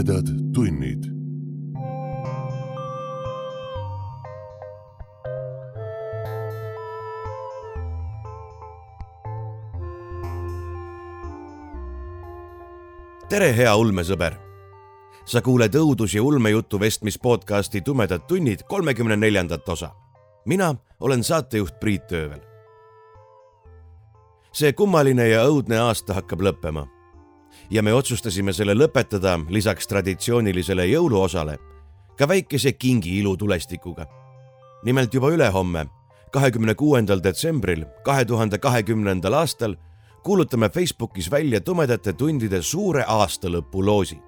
tumedad tunnid. tere, hea ulmesõber. sa kuuled õudus- ja ulmejutu vestmis podcasti Tumedad tunnid kolmekümne neljandat osa. mina olen saatejuht Priit Öövel. see kummaline ja õudne aasta hakkab lõppema ja me otsustasime selle lõpetada lisaks traditsioonilisele jõuluosale ka väikese kingi ilutulestikuga. nimelt juba ülehomme, kahekümne kuuendal detsembril kahe tuhande kahekümnendal aastal kuulutame Facebookis välja tumedate tundide suure aastalõpuloosi.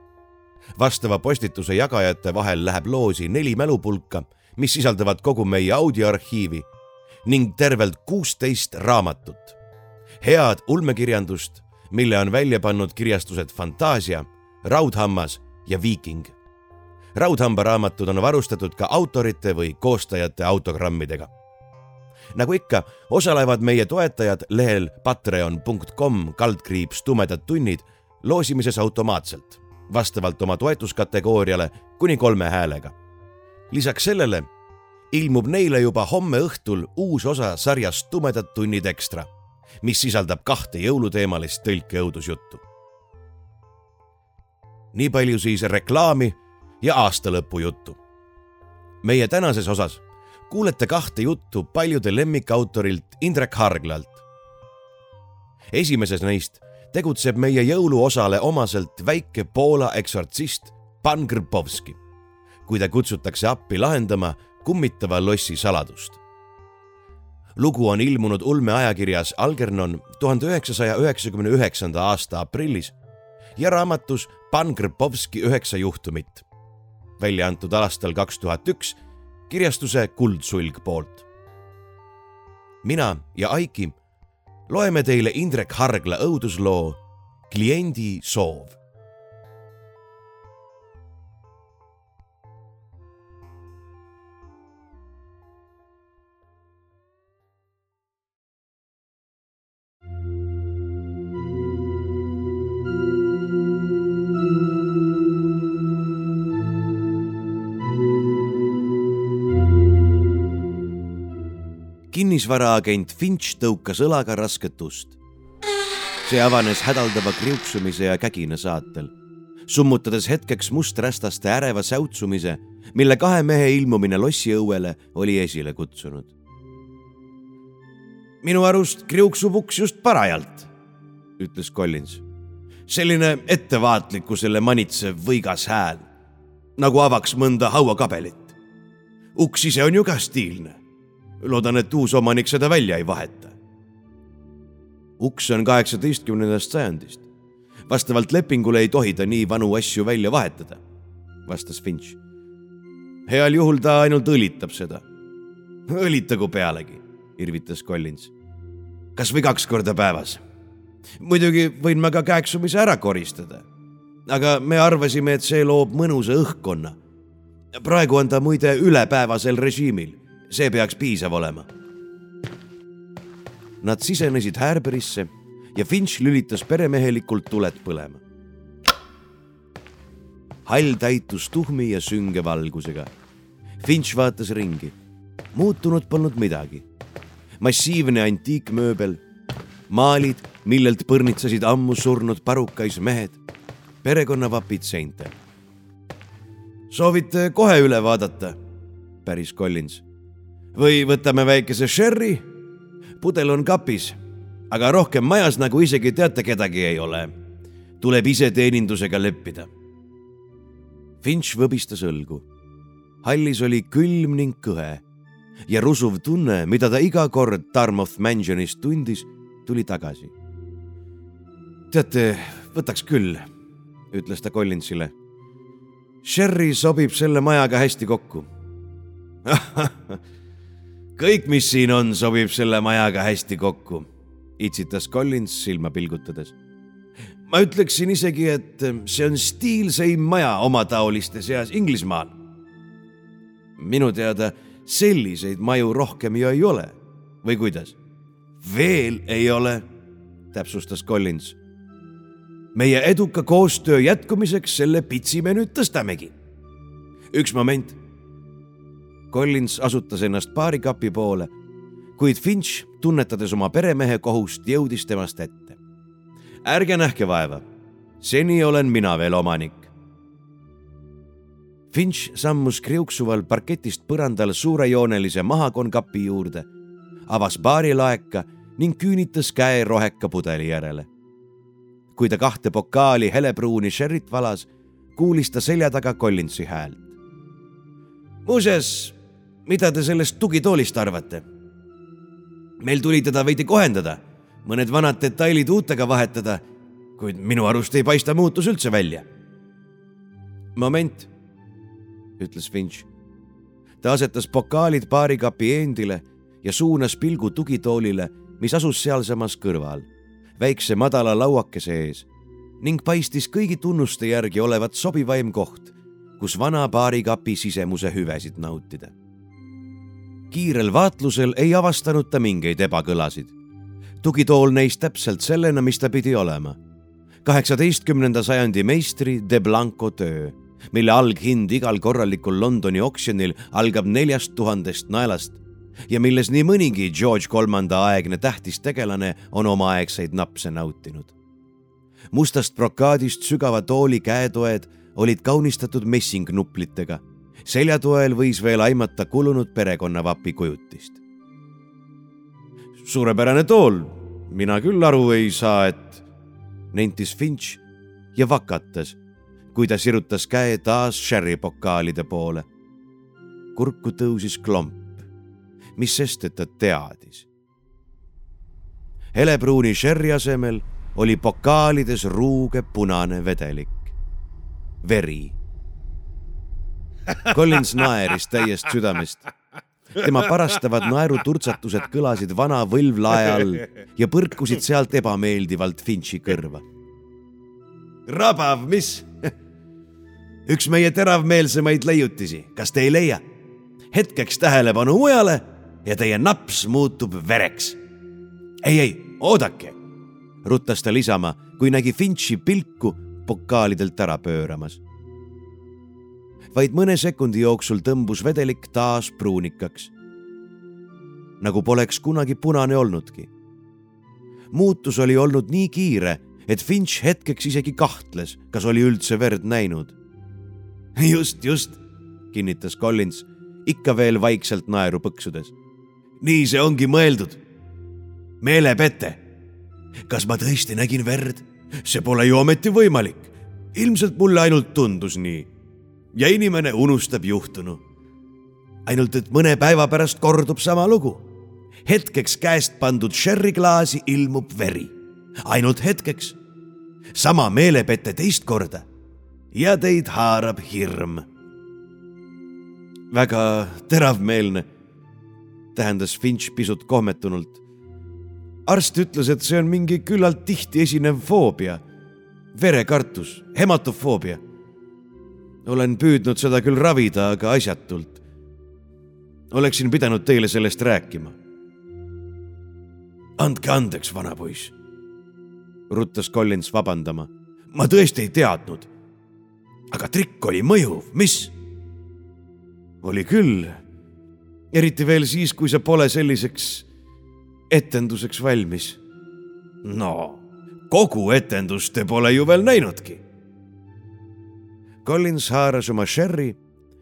vastava postituse jagajate vahel läheb loosi neli mälupulka, mis sisaldavad kogu meie audioarhiivi ning tervelt kuusteist raamatut. head ulmekirjandust mille on välja pannud kirjastused Fantaasia, Raudhammas ja Viiking. raudhamba raamatud on varustatud ka autorite või koostajate autogrammidega. nagu ikka, osalevad meie toetajad lehel patreon.com kaldkriips tumedad tunnid loosimises automaatselt, vastavalt oma toetuskategooriale kuni kolme häälega. lisaks sellele ilmub neile juba homme õhtul uus osa sarjast Tumedad tunnid ekstra mis sisaldab kahte jõuluteemalist tõlkeõudusjuttu. nii palju siis reklaami ja aastalõpu juttu. meie tänases osas kuulete kahte juttu paljude lemmikautorilt Indrek Harglalt. esimeses neist tegutseb meie jõuluosale omaselt väike Poola eksortsist Pan Grbovski, kui ta kutsutakse appi lahendama kummitava lossi saladust lugu on ilmunud ulmeajakirjas Algernon tuhande üheksasaja üheksakümne üheksanda aasta aprillis ja raamatus Pan Grbovski üheksa juhtumit, välja antud aastal kaks tuhat üks kirjastuse Kuldsulg poolt. mina ja Aiki loeme teile Indrek Hargla õudusloo Kliendi soov kinnisvaraagent Finch tõukas õlaga rasket ust. see avanes hädaldava kriuksumise ja kägina saatel, summutades hetkeks musträstaste äreva säutsumise, mille kahe mehe ilmumine lossiõuele oli esile kutsunud. minu arust kriuksub uks just parajalt, ütles Collins. selline ettevaatlikkusele manitsev võigas hääl, nagu avaks mõnda hauakabelit. uks ise on ju ka stiilne loodan, et uus omanik seda välja ei vaheta. uks on kaheksateistkümnendast sajandist. vastavalt lepingule ei tohi ta nii vanu asju välja vahetada, vastas Finch. heal juhul ta ainult õlitab seda. õlitagu pealegi, irvitas Collins. kas või kaks korda päevas. muidugi võin ma ka käeksumise ära koristada. aga me arvasime, et see loob mõnusa õhkkonna. praegu on ta muide ülepäevasel režiimil see peaks piisav olema. Nad sisenesid Härberisse ja Finch lülitas peremehelikult tuled põlema. hall täitus tuhmi ja sünge valgusega. Finch vaatas ringi. muutunud polnud midagi. massiivne antiikmööbel, maalid, millelt põrnitsesid ammu surnud parukais mehed, perekonnavapid seintel. soovite kohe üle vaadata? päris Collins või võtame väikese sherry. pudel on kapis, aga rohkem majas, nagu isegi teate, kedagi ei ole. tuleb ise teenindusega leppida. Finch võbistas õlgu. hallis oli külm ning kõhe ja rusuv tunne, mida ta iga kord Dartmouth Mansionis tundis, tuli tagasi. teate, võtaks küll, ütles ta Collinsile. Sherry sobib selle majaga hästi kokku kõik, mis siin on, sobib selle majaga hästi kokku, itsitas Collins silma pilgutades. ma ütleksin isegi, et see on stiilseim maja omataoliste seas Inglismaal. minu teada selliseid maju rohkem ju ei ole või kuidas? veel ei ole, täpsustas Collins. meie eduka koostöö jätkumiseks selle pitsi me nüüd tõstamegi. üks moment. Collins asutas ennast baarikapi poole, kuid Finch, tunnetades oma peremehe kohust, jõudis temast ette. ärge nähke vaeva, seni olen mina veel omanik. Finch sammus kriuksuval parketist põrandal suurejoonelise mahakonkapi juurde, avas baarilaeka ning küünitas käe roheka pudeli järele kui ta kahte pokaali helepruuni sherrit valas, kuulis ta selja taga Collinsi häält. muuseas, mida te sellest tugitoolist arvate? meil tuli teda veidi kohendada, mõned vanad detailid uutega vahetada, kuid minu arust ei paista muutus üldse välja. moment, ütles Finch. ta asetas pokaalid baarikapi eendile ja suunas pilgu tugitoolile, mis asus sealsamas kõrval väikse madala lauakese ees ning paistis kõigi tunnuste järgi olevat sobivaim koht, kus vana baarikapi sisemuse hüvesid nautida. Kiirel vaatlusel ei avastanud ta mingeid ebakõlasid. tugitool näis täpselt sellena, mis ta pidi olema. kaheksateistkümnenda sajandi meistri De Blanco töö, mille alghind igal korralikul Londoni oksjonil algab neljast tuhandest naelast ja milles nii mõnigi George kolmanda aegne tähtis tegelane on omaaegseid napse nautinud. mustast brokaadist sügava tooli käetoed olid kaunistatud messingnuplitega. Seljatoel võis veel aimata kulunud perekonnavapi kujutist. suurepärane tool, mina küll aru ei saa, et, nentis Finch ja vakatas, kui ta sirutas käe taas sherry pokaalide poole. kurku tõusis klomp mis sest, et ta teadis. helepruuni sherry asemel oli pokaalides ruuge punane vedelik, veri. Collins naeris täiest südamest. tema parastavad naeruturtsatused kõlasid vana võlvlae all ja põrkusid sealt ebameeldivalt Finchi kõrva. rabav, mis? üks meie teravmeelsemaid leiutisi, kas te ei leia? hetkeks tähelepanu mujale ja teie naps muutub vereks. ei, ei, oodake, ruttas ta lisama, kui nägi Finchi pilku pokaalidelt ära pööramas. Vaid mõne sekundi jooksul tõmbus vedelik taas pruunikaks. nagu poleks kunagi punane olnudki. muutus oli olnud nii kiire, et Finch hetkeks isegi kahtles, kas oli üldse verd näinud. just, just, kinnitas Collins ikka veel vaikselt naeru põksudes nii see ongi mõeldud. meelepete. kas ma tõesti nägin verd? see pole ju ometi võimalik. ilmselt mulle ainult tundus nii. Ja inimene unustab juhtunu. ainult et mõne päeva pärast kordub sama lugu. hetkeks käest pandud sherry klaasi ilmub veri. ainult hetkeks. sama meelepete teist korda. ja teid haarab hirm. väga teravmeelne tähendas Finch pisut kohmetunult. arst ütles, et see on mingi küllalt tihti esinev foobia, verekartus, hematofoobia. Olen püüdnud seda küll ravida, aga asjatult. oleksin pidanud teile sellest rääkima. andke andeks, vanapoiss, ruttas Collins vabandama. ma tõesti ei teadnud. aga trikk oli mõjuv, mis? oli küll eriti veel siis, kui see pole selliseks etenduseks valmis. no kogu etendust te pole ju veel näinudki. Collins haaras oma sherry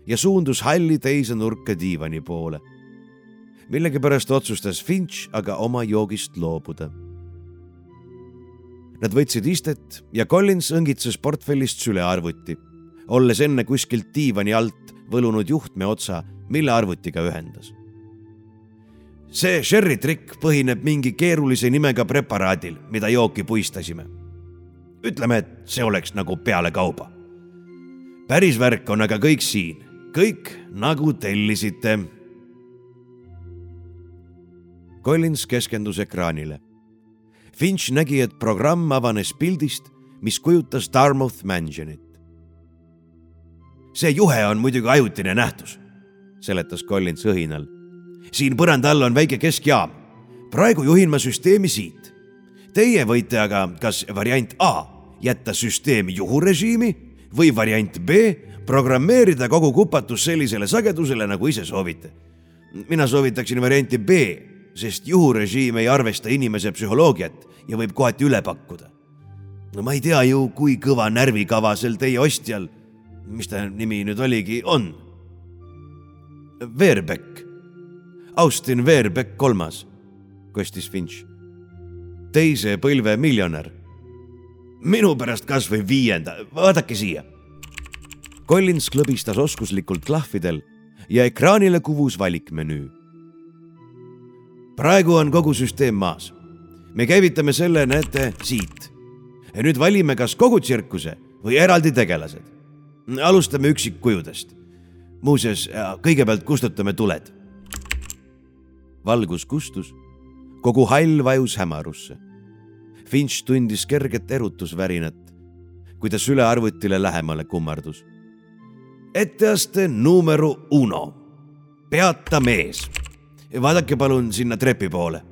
ja suundus halli teise nurka diivani poole. millegipärast otsustas Finch aga oma joogist loobuda. Nad võtsid istet ja Collins õngitses portfellist sülearvuti, olles enne kuskilt diivani alt võlunud juhtme otsa mille arvutiga ühendas. see sherry trikk põhineb mingi keerulise nimega preparaadil, mida jooki puistasime. ütleme, et see oleks nagu pealekauba. Päris värk on aga kõik siin, kõik nagu tellisite. Collins keskendus ekraanile. Finch nägi, et programm avanes pildist, mis kujutas Dartmouth Mansionit. see juhe on muidugi ajutine nähtus seletas Collins õhinal. siin põranda all on väike keskjaam. praegu juhin ma süsteemi siit. Teie võite aga kas variant A jätta süsteem juhurežiimi või variant B, programmeerida kogu kupatus sellisele sagedusele, nagu ise soovite. mina soovitaksin varianti B, sest juhurežiim ei arvesta inimese psühholoogiat ja võib kohati üle pakkuda. no ma ei tea ju, kui kõva närvikava sel teie ostjal, mis ta nimi nüüd oligi, on. Veerbeck, Austin Veerbeck kolmas, kostis Finch. teise põlve miljonär minu pärast kasvõi viienda, vaadake siia. Collins klõbistas oskuslikult klahvidel ja ekraanile kuvus valikmenüü. praegu on kogu süsteem maas. me käivitame selle, näete, siit. ja nüüd valime kas kogu tsirkuse või eraldi tegelased. alustame üksikkujudest. muuseas, kõigepealt kustutame tuled. valgus kustus, kogu hall vajus hämarusse Finch tundis kerget erutusvärinat, kui ta sülearvutile lähemale kummardus. etteaste numero uno, peata mees. vaadake palun sinna trepi poole.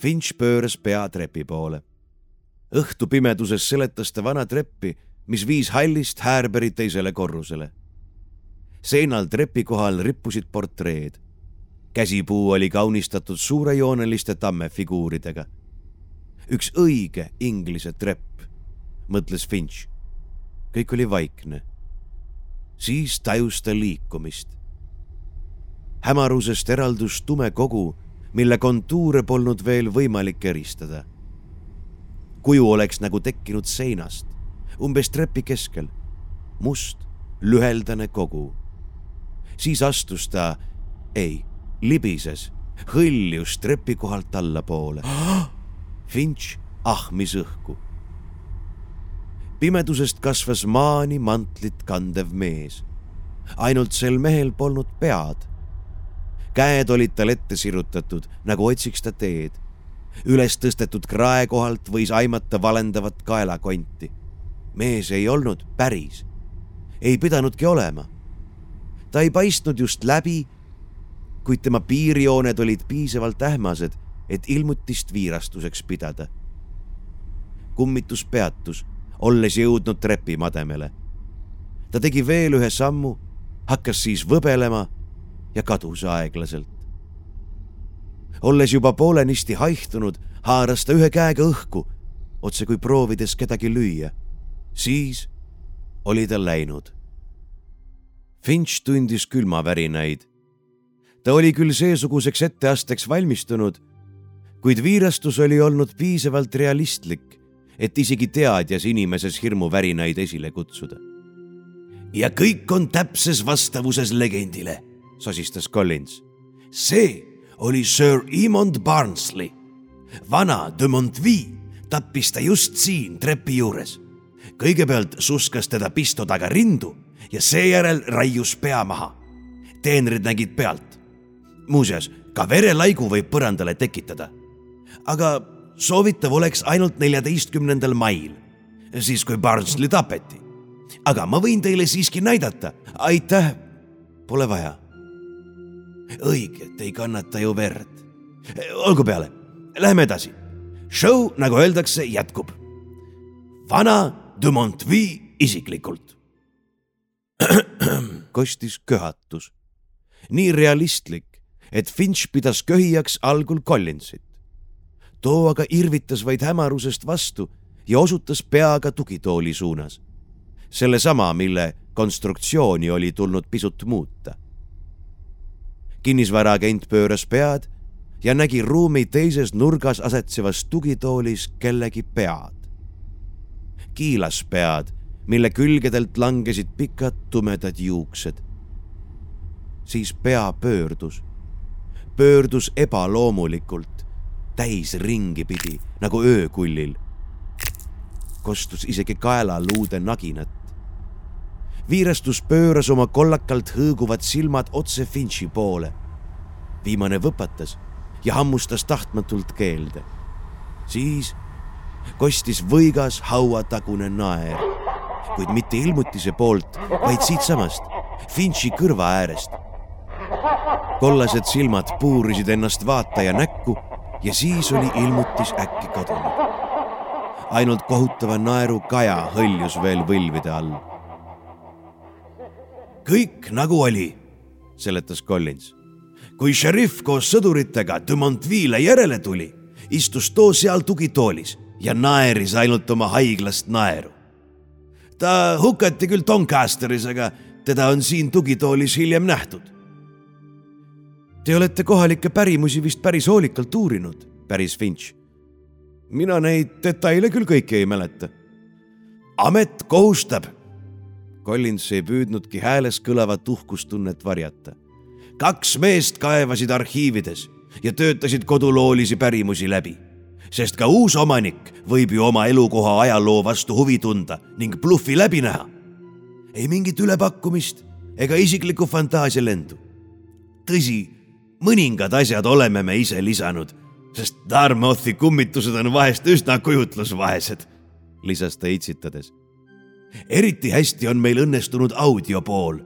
Finch pööras pea trepi poole. õhtupimeduses seletas ta vana treppi, mis viis hallist Härberi teisele korrusele. seinal trepi kohal rippusid portreed käsipuu oli kaunistatud suurejooneliste tammefiguuridega. üks õige inglise trepp, mõtles Finch. kõik oli vaikne. siis tajus ta liikumist. hämarusest eraldus tume kogu, mille kontuure polnud veel võimalik eristada. kuju oleks nagu tekkinud seinast, umbes trepi keskel. must, lüheldane kogu. siis astus ta, ei libises, hõljus trepi kohalt allapoole. Finch ahmis õhku. pimedusest kasvas maani mantlit kandev mees. ainult sel mehel polnud pead. käed olid tal ette sirutatud, nagu otsiks ta teed. üles tõstetud krae kohalt võis aimata valendavat kaelakonti. mees ei olnud päris, ei pidanudki olema. ta ei paistnud just läbi kuid tema piirjooned olid piisavalt ähmased, et ilmutist viirastuseks pidada. kummitus peatus, olles jõudnud trepimademele. ta tegi veel ühe sammu, hakkas siis võbelema ja kadus aeglaselt. olles juba poolenisti haihtunud, haaras ta ühe käega õhku, otse kui proovides kedagi lüüa. siis oli ta läinud. Finch tundis külmavärinaid ta oli küll seesuguseks etteasteks valmistunud, kuid viirastus oli olnud piisavalt realistlik, et isegi teadjas inimeses hirmuvärinaid esile kutsuda. ja kõik on täpses vastavuses legendile, sosistas Collins. see oli Sir Emond Barnsley. vana de Montvie tappis ta just siin trepi juures. kõigepealt suskas teda pisto taga rindu ja seejärel raius pea maha. teenrid nägid pealt muuseas, ka verelaigu võib põrandale tekitada. aga soovitav oleks ainult neljateistkümnendal mail, siis kui Barnsley tapeti. aga ma võin teile siiski näidata. aitäh, pole vaja. õige, te ei kannata ju verd. olgu peale, lähme edasi. Show, nagu öeldakse, jätkub. vana de Montvie isiklikult kostis köhatus. nii realistlik, et Finch pidas köhijaks algul Collinsit. too aga irvitas vaid hämarusest vastu ja osutas peaga tugitooli suunas. sellesama, mille konstruktsiooni oli tulnud pisut muuta. kinnisvaraagent pööras pead ja nägi ruumi teises nurgas asetsevas tugitoolis kellegi pead. kiilaspead, mille külgedelt langesid pikad tumedad juuksed. siis pea pöördus pöördus ebaloomulikult, täis ringi pidi nagu öökullil. kostus isegi kaelaluude naginat. viirastus pööras oma kollakalt hõõguvad silmad otse Finchi poole. viimane võpatas ja hammustas tahtmatult keelde. siis kostis võigas hauatagune naer, kuid mitte ilmutise poolt, vaid siitsamast Finchi kõrva äärest kollased silmad puurisid ennast vaataja näkku ja siis oli ilmutis äkki kadunud. ainult kohutava naeru kaja hõljus veel võlvide all. kõik nagu oli, seletas Collins. kui šerif koos sõduritega Dumontville järele tuli, istus too seal tugitoolis ja naeris ainult oma haiglast naeru. ta hukati küll Doncasteris, aga teda on siin tugitoolis hiljem nähtud. Te olete kohalikke pärimusi vist päris hoolikalt uurinud, päris Finch. mina neid detaile küll kõiki ei mäleta. amet kohustab. Collins ei püüdnudki hääles kõlavat uhkustunnet varjata. kaks meest kaevasid arhiivides ja töötasid koduloolisi pärimusi läbi sest ka uus omanik võib ju oma elukoha ajaloo vastu huvi tunda ning bluffi läbi näha. ei mingit ülepakkumist ega isiklikku fantaasialendu. tõsi, mõningad asjad oleme me ise lisanud, sest Darmouthi kummitused on vahest üsna kujutlusvaesed, lisas ta itsitades. eriti hästi on meil õnnestunud audiopool.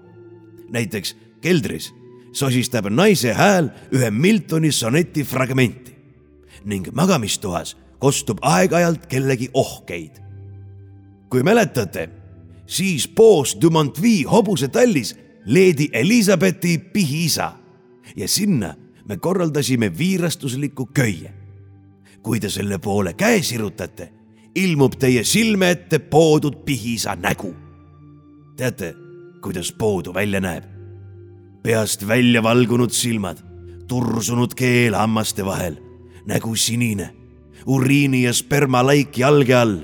näiteks keldris sosistab naise hääl ühe Miltoni soneti fragmenti ning magamistoas kostub aeg-ajalt kellegi ohkeid. kui mäletate, siis poos Dumontville hobusetallis leedi Elizabethi pihiisa ja sinna me korraldasime viirastusliku köie. kui te selle poole käe sirutate, ilmub teie silme ette poodud pihiisa nägu. teate, kuidas poodu välja näeb? peast välja valgunud silmad, tursunud keel hammaste vahel nägu sinine, uriini ja sperma laik jalge all,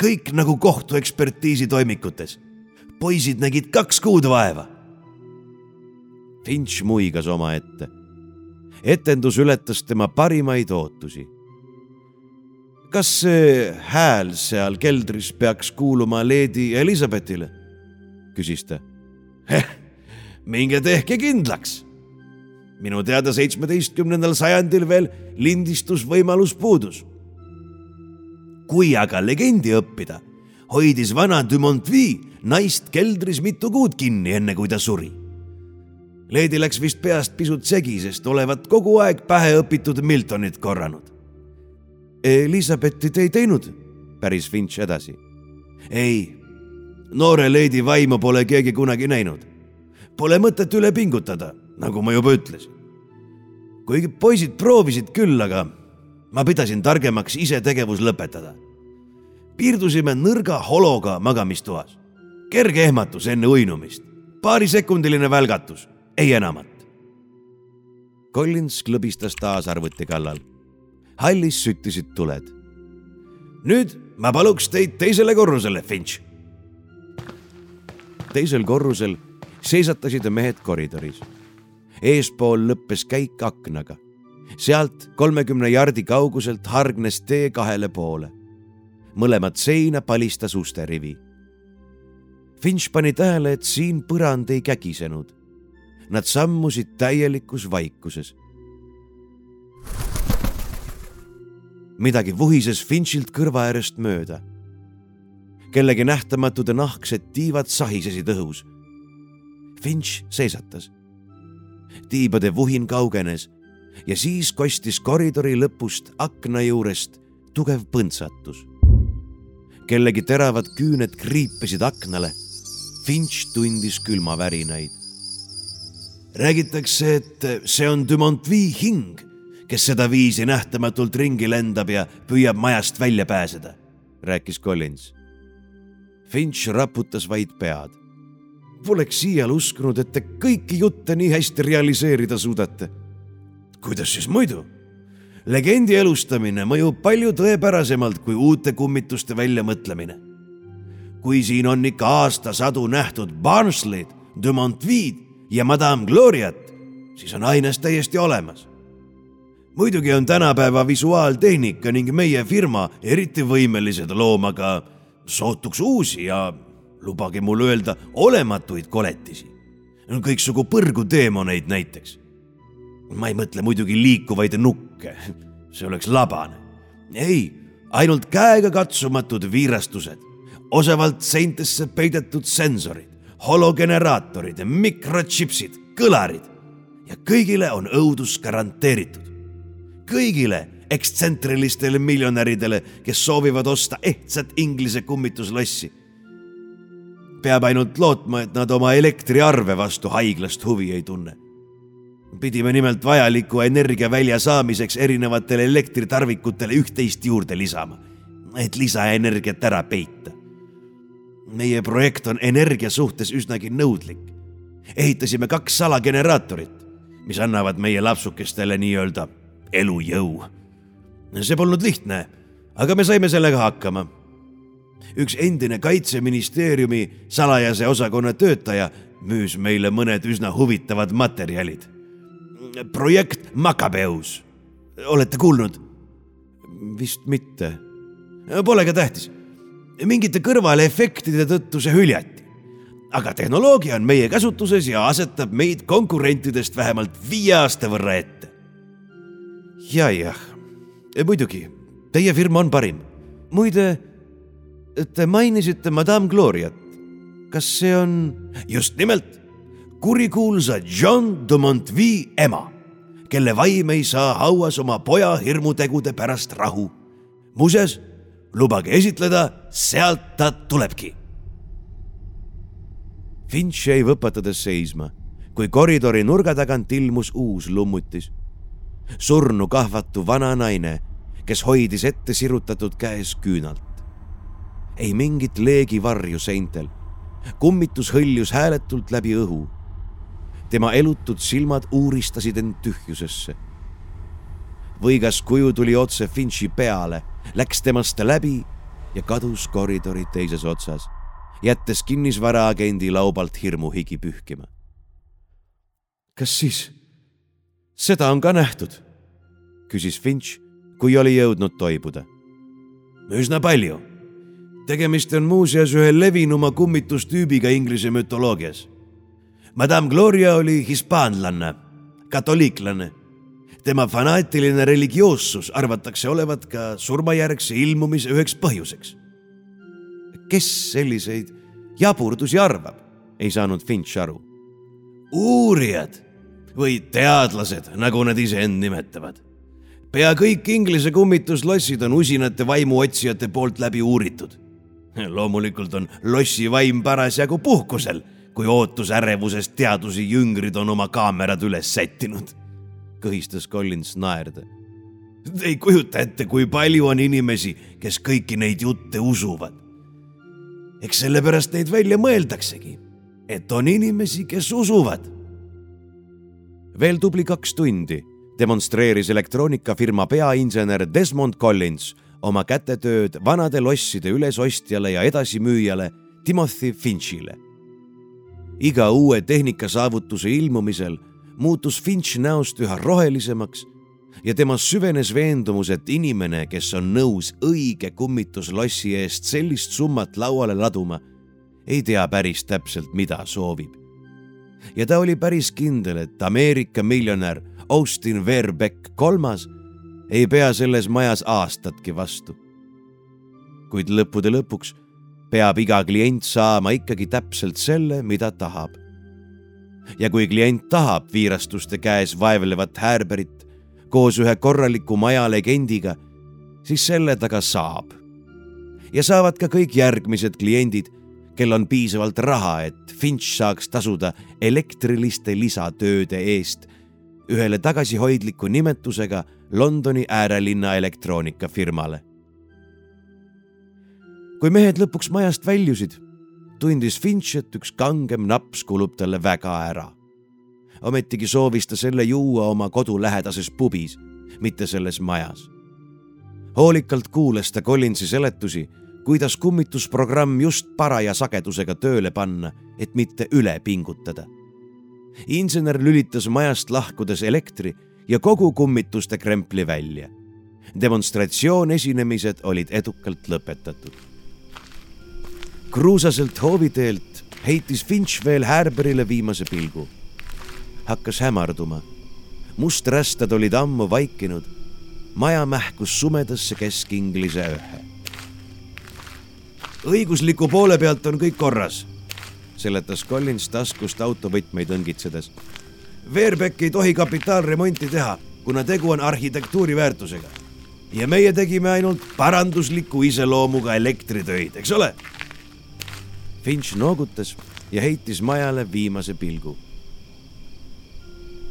kõik nagu kohtuekspertiisi toimikutes. poisid nägid kaks kuud vaeva. Finch muigas omaette. etendus ületas tema parimaid ootusi. kas see hääl seal keldris peaks kuuluma Lady Elizabethile? küsis ta. minge tehke kindlaks minu teada seitsmeteistkümnendal sajandil veel lindistusvõimalus puudus. kui aga legendi õppida, hoidis vana Dumontville naist keldris mitu kuud kinni, enne kui ta suri. Leedi läks vist peast pisut segi, sest olevat kogu aeg pähe õpitud Miltonit korranud. Elizabethi te ei teinud, päris Finch edasi. ei, noore leedi vaimu pole keegi kunagi näinud. Pole mõtet üle pingutada nagu ma juba ütlesin. kuigi poisid proovisid küll, aga ma pidasin targemaks ise tegevus lõpetada. piirdusime nõrga hologa magamistoas. kerge ehmatus enne uinumist, paarisekundiline välgatus, ei enamat. Collins klõbistas taas arvuti kallal. hallis süttisid tuled. nüüd ma paluks teid teisele korrusele, Finch. teisel korrusel seisatasid mehed koridoris eespool lõppes käik aknaga. sealt kolmekümne jardi kauguselt hargnes tee kahele poole. mõlemat seina palistas usterivi. Finch pani tähele, et siin põrand ei kägisenud. Nad sammusid täielikus vaikuses. midagi vuhises Finchilt kõrva äärest mööda. kellegi nähtamatud nahksed tiivad sahisesid õhus. Finch seisatas tiibade vuhin kaugenes ja siis kostis koridori lõpust akna juurest tugev põntsatus. kellegi teravad küüned kriipisid aknale. Finch tundis külmavärinaid. Räägitakse, et see on Dumontville hing, kes sedaviisi nähtamatult ringi lendab ja püüab majast välja pääseda, rääkis Collins. Finch raputas vaid pead Poleks iial uskunud, et te kõiki jutte nii hästi realiseerida suudate. kuidas siis muidu? legendi elustamine mõjub palju tõepärasemalt kui uute kummituste väljamõtlemine. kui siin on ikka aastasadu nähtud Barnsley'd, de Montville'd ja Madame Gloriat, siis on aines täiesti olemas. muidugi on tänapäeva visuaaltehnika ning meie firma eriti võimelised looma ka sootuks uusi ja lubage mul öelda olematuid koletisi. kõiksugu põrguteemoneid näiteks. ma ei mõtle muidugi liikuvaid nukke, see oleks labane. ei, ainult käegakatsumatud viirastused, osavalt seintesse peidetud sensorid, hologeneraatorid, mikrotsipsid, kõlarid ja kõigile on õudus garanteeritud. kõigile ekstsentrilistele miljonäridele, kes soovivad osta ehtsat Inglise kummituslossi. peab ainult lootma, et nad oma elektriarve vastu haiglast huvi ei tunne. pidime nimelt vajaliku energiavälja saamiseks erinevatele elektritarvikutele üht-teist juurde lisama, et lisaenergiat ära peita. Meie projekt on energia suhtes üsnagi nõudlik. ehitasime kaks salageneraatorit, mis annavad meie lapsukestele nii-öelda elujõu. see polnud lihtne, aga me saime sellega hakkama. üks endine kaitseministeeriumi salajase osakonna töötaja müüs meile mõned üsna huvitavad materjalid. projekt Makabeus, olete kuulnud? vist mitte. Pole ka tähtis. Mingite kõrvalefektide tõttu see hüljati aga tehnoloogia on meie käsutuses ja asetab meid konkurentidest vähemalt viie aasta võrra ette ja, jah, muidugi, teie firma on parim. muide, te mainisite Madame Gloriat. kas see on? just nimelt, kurikuulsa John de Montvie ema, kelle vaim ei saa hauas oma poja hirmutegude pärast rahu. muuseas, lubage esitleda, sealt ta tulebki. Finch jäi võpatades seisma, kui koridori nurga tagant ilmus uus lummutis surnu kahvatu vana naine, kes hoidis ette sirutatud käes küünalt. ei mingit leegivarju seintel. kummitus hõljus hääletult läbi õhu. tema elutud silmad uuristasid end tühjusesse. võigas kuju tuli otse Finchi peale, läks temast läbi ja kadus koridori teises otsas, jättes kinnisvaraagendi laubalt hirmuhigi pühkima. kas siis seda on ka nähtud? küsis Finch, kui oli jõudnud toibuda. üsna palju. tegemist on muuseas ühe levinuma kummitustüübiga Inglise mütoloogias. Madame Gloria oli hispaanlanna, katoliiklane. Tema fanaatiline religioossus arvatakse olevat ka surmajärgse ilmumise üheks põhjuseks. kes selliseid jaburdusi arvab, ei saanud Finch aru. uurijad või teadlased, nagu nad iseend nimetavad. pea kõik Inglise kummituslossid on usinate vaimuotsijate poolt läbi uuritud. loomulikult on lossi vaim parasjagu puhkusel, kui ootusärevusest teadusi jüngrid on oma kaamerad üles sättinud, kõhistas Collins naerda. Te ei kujuta ette, kui palju on inimesi, kes kõiki neid jutte usuvad. eks sellepärast neid välja mõeldaksegi, et on inimesi, kes usuvad veel tubli kaks tundi demonstreeris elektroonikafirma peainsener Desmond Collins oma kätetööd vanade losside ülesostjale ja edasimüüjale Timothy Finchile. iga uue tehnikasaavutuse ilmumisel muutus Finch näost üha rohelisemaks ja temas süvenes veendumus, et inimene, kes on nõus õige kummituslossi eest sellist summat lauale laduma, ei tea päris täpselt, mida soovib ja ta oli päris kindel, et Ameerika miljonär Austin Verbeck kolmas ei pea selles majas aastatki vastu. kuid lõppude lõpuks peab iga klient saama ikkagi täpselt selle, mida tahab. Ja kui klient tahab viirastuste käes vaevlevat häärberit koos ühe korraliku maja legendiga, siis selle ta ka saab. ja saavad ka kõik järgmised kliendid kel on piisavalt raha, et Finch saaks tasuda elektriliste lisatööde eest ühele tagasihoidliku nimetusega Londoni äärelinna elektroonikafirmale. kui mehed lõpuks majast väljusid, tundis Finch, et üks kangem naps kulub talle väga ära. ometigi soovis ta selle juua oma kodulähedases pubis, mitte selles majas. hoolikalt kuulas ta Collinsi seletusi kuidas kummitusprogramm just paraja sagedusega tööle panna, et mitte üle pingutada. insener lülitas majast lahkudes elektri ja kogu kummituste krempli välja. demonstratsioonesinemised olid edukalt lõpetatud. Kruusaselt hooviteelt heitis Finch veel Härberile viimase pilgu. hakkas hämarduma. musträstad olid ammu vaikinud. maja mähkus sumedasse Kesk-Inglise ööhe õigusliku poole pealt on kõik korras, seletas Collins taskust autovõtmeid õngitsedes. Verbeck ei tohi kapitaalremonti teha, kuna tegu on arhitektuuri väärtusega. ja meie tegime ainult parandusliku iseloomuga elektritöid, eks ole? Finch noogutas ja heitis majale viimase pilgu.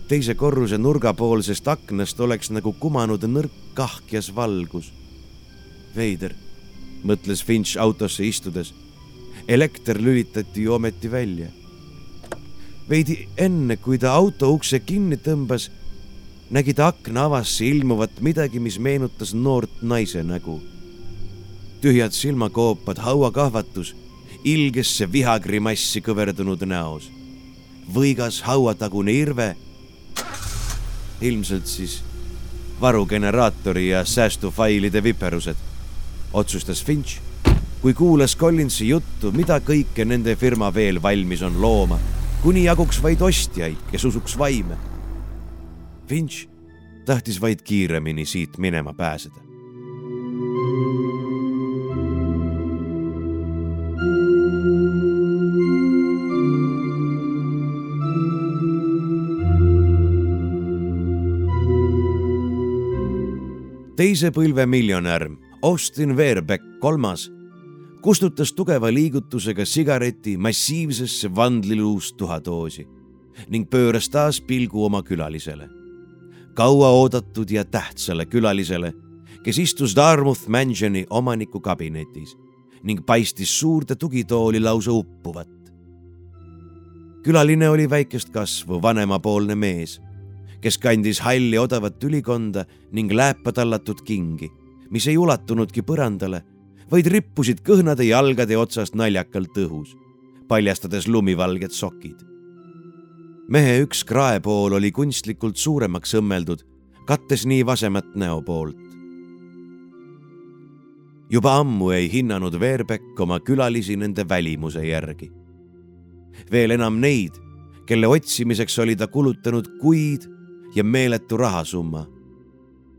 teise korruse nurgapoolsest aknast oleks nagu kumanud nõrk kahkjas valgus. veider, mõtles Finch autosse istudes. elekter lülitati ju ometi välja. veidi enne, kui ta auto ukse kinni tõmbas, nägi ta akna avasse ilmuvat midagi, mis meenutas noort naise nägu. tühjad silmakoopad, hauakahvatus ilgesse vihagrimassi kõverdunud näos. võigas hauatagune irve, ilmselt siis varugeneraatori ja säästufailide viperused, otsustas Finch, kui kuulas Collinsi juttu, mida kõike nende firma veel valmis on looma, kuni jaguks vaid ostjaid, kes usuks vaime. Finch tahtis vaid kiiremini siit minema pääseda. Teise põlve miljonär Austin Verbeck kolmas kustutas tugeva liigutusega sigareti massiivsesse vandliluust tuhadoosi ning pööras taas pilgu oma külalisele. kauaoodatud ja tähtsale külalisele, kes istus Dartmouth Mansioni omaniku kabinetis ning paistis suurde tugitooli lausa uppuvat. külaline oli väikest kasvu vanemapoolne mees kes kandis halli odavat ülikonda ning lääpa tallatud kingi, mis ei ulatunudki põrandale, vaid rippusid kõhnade jalgade otsast naljakalt õhus, paljastades lumivalged sokid. mehe üks kraepool oli kunstlikult suuremaks õmmeldud, kattes nii vasemat näopoolt. juba ammu ei hinnanud Veerbeck oma külalisi nende välimuse järgi. veel enam neid, kelle otsimiseks oli ta kulutanud kuid ja meeletu rahasumma.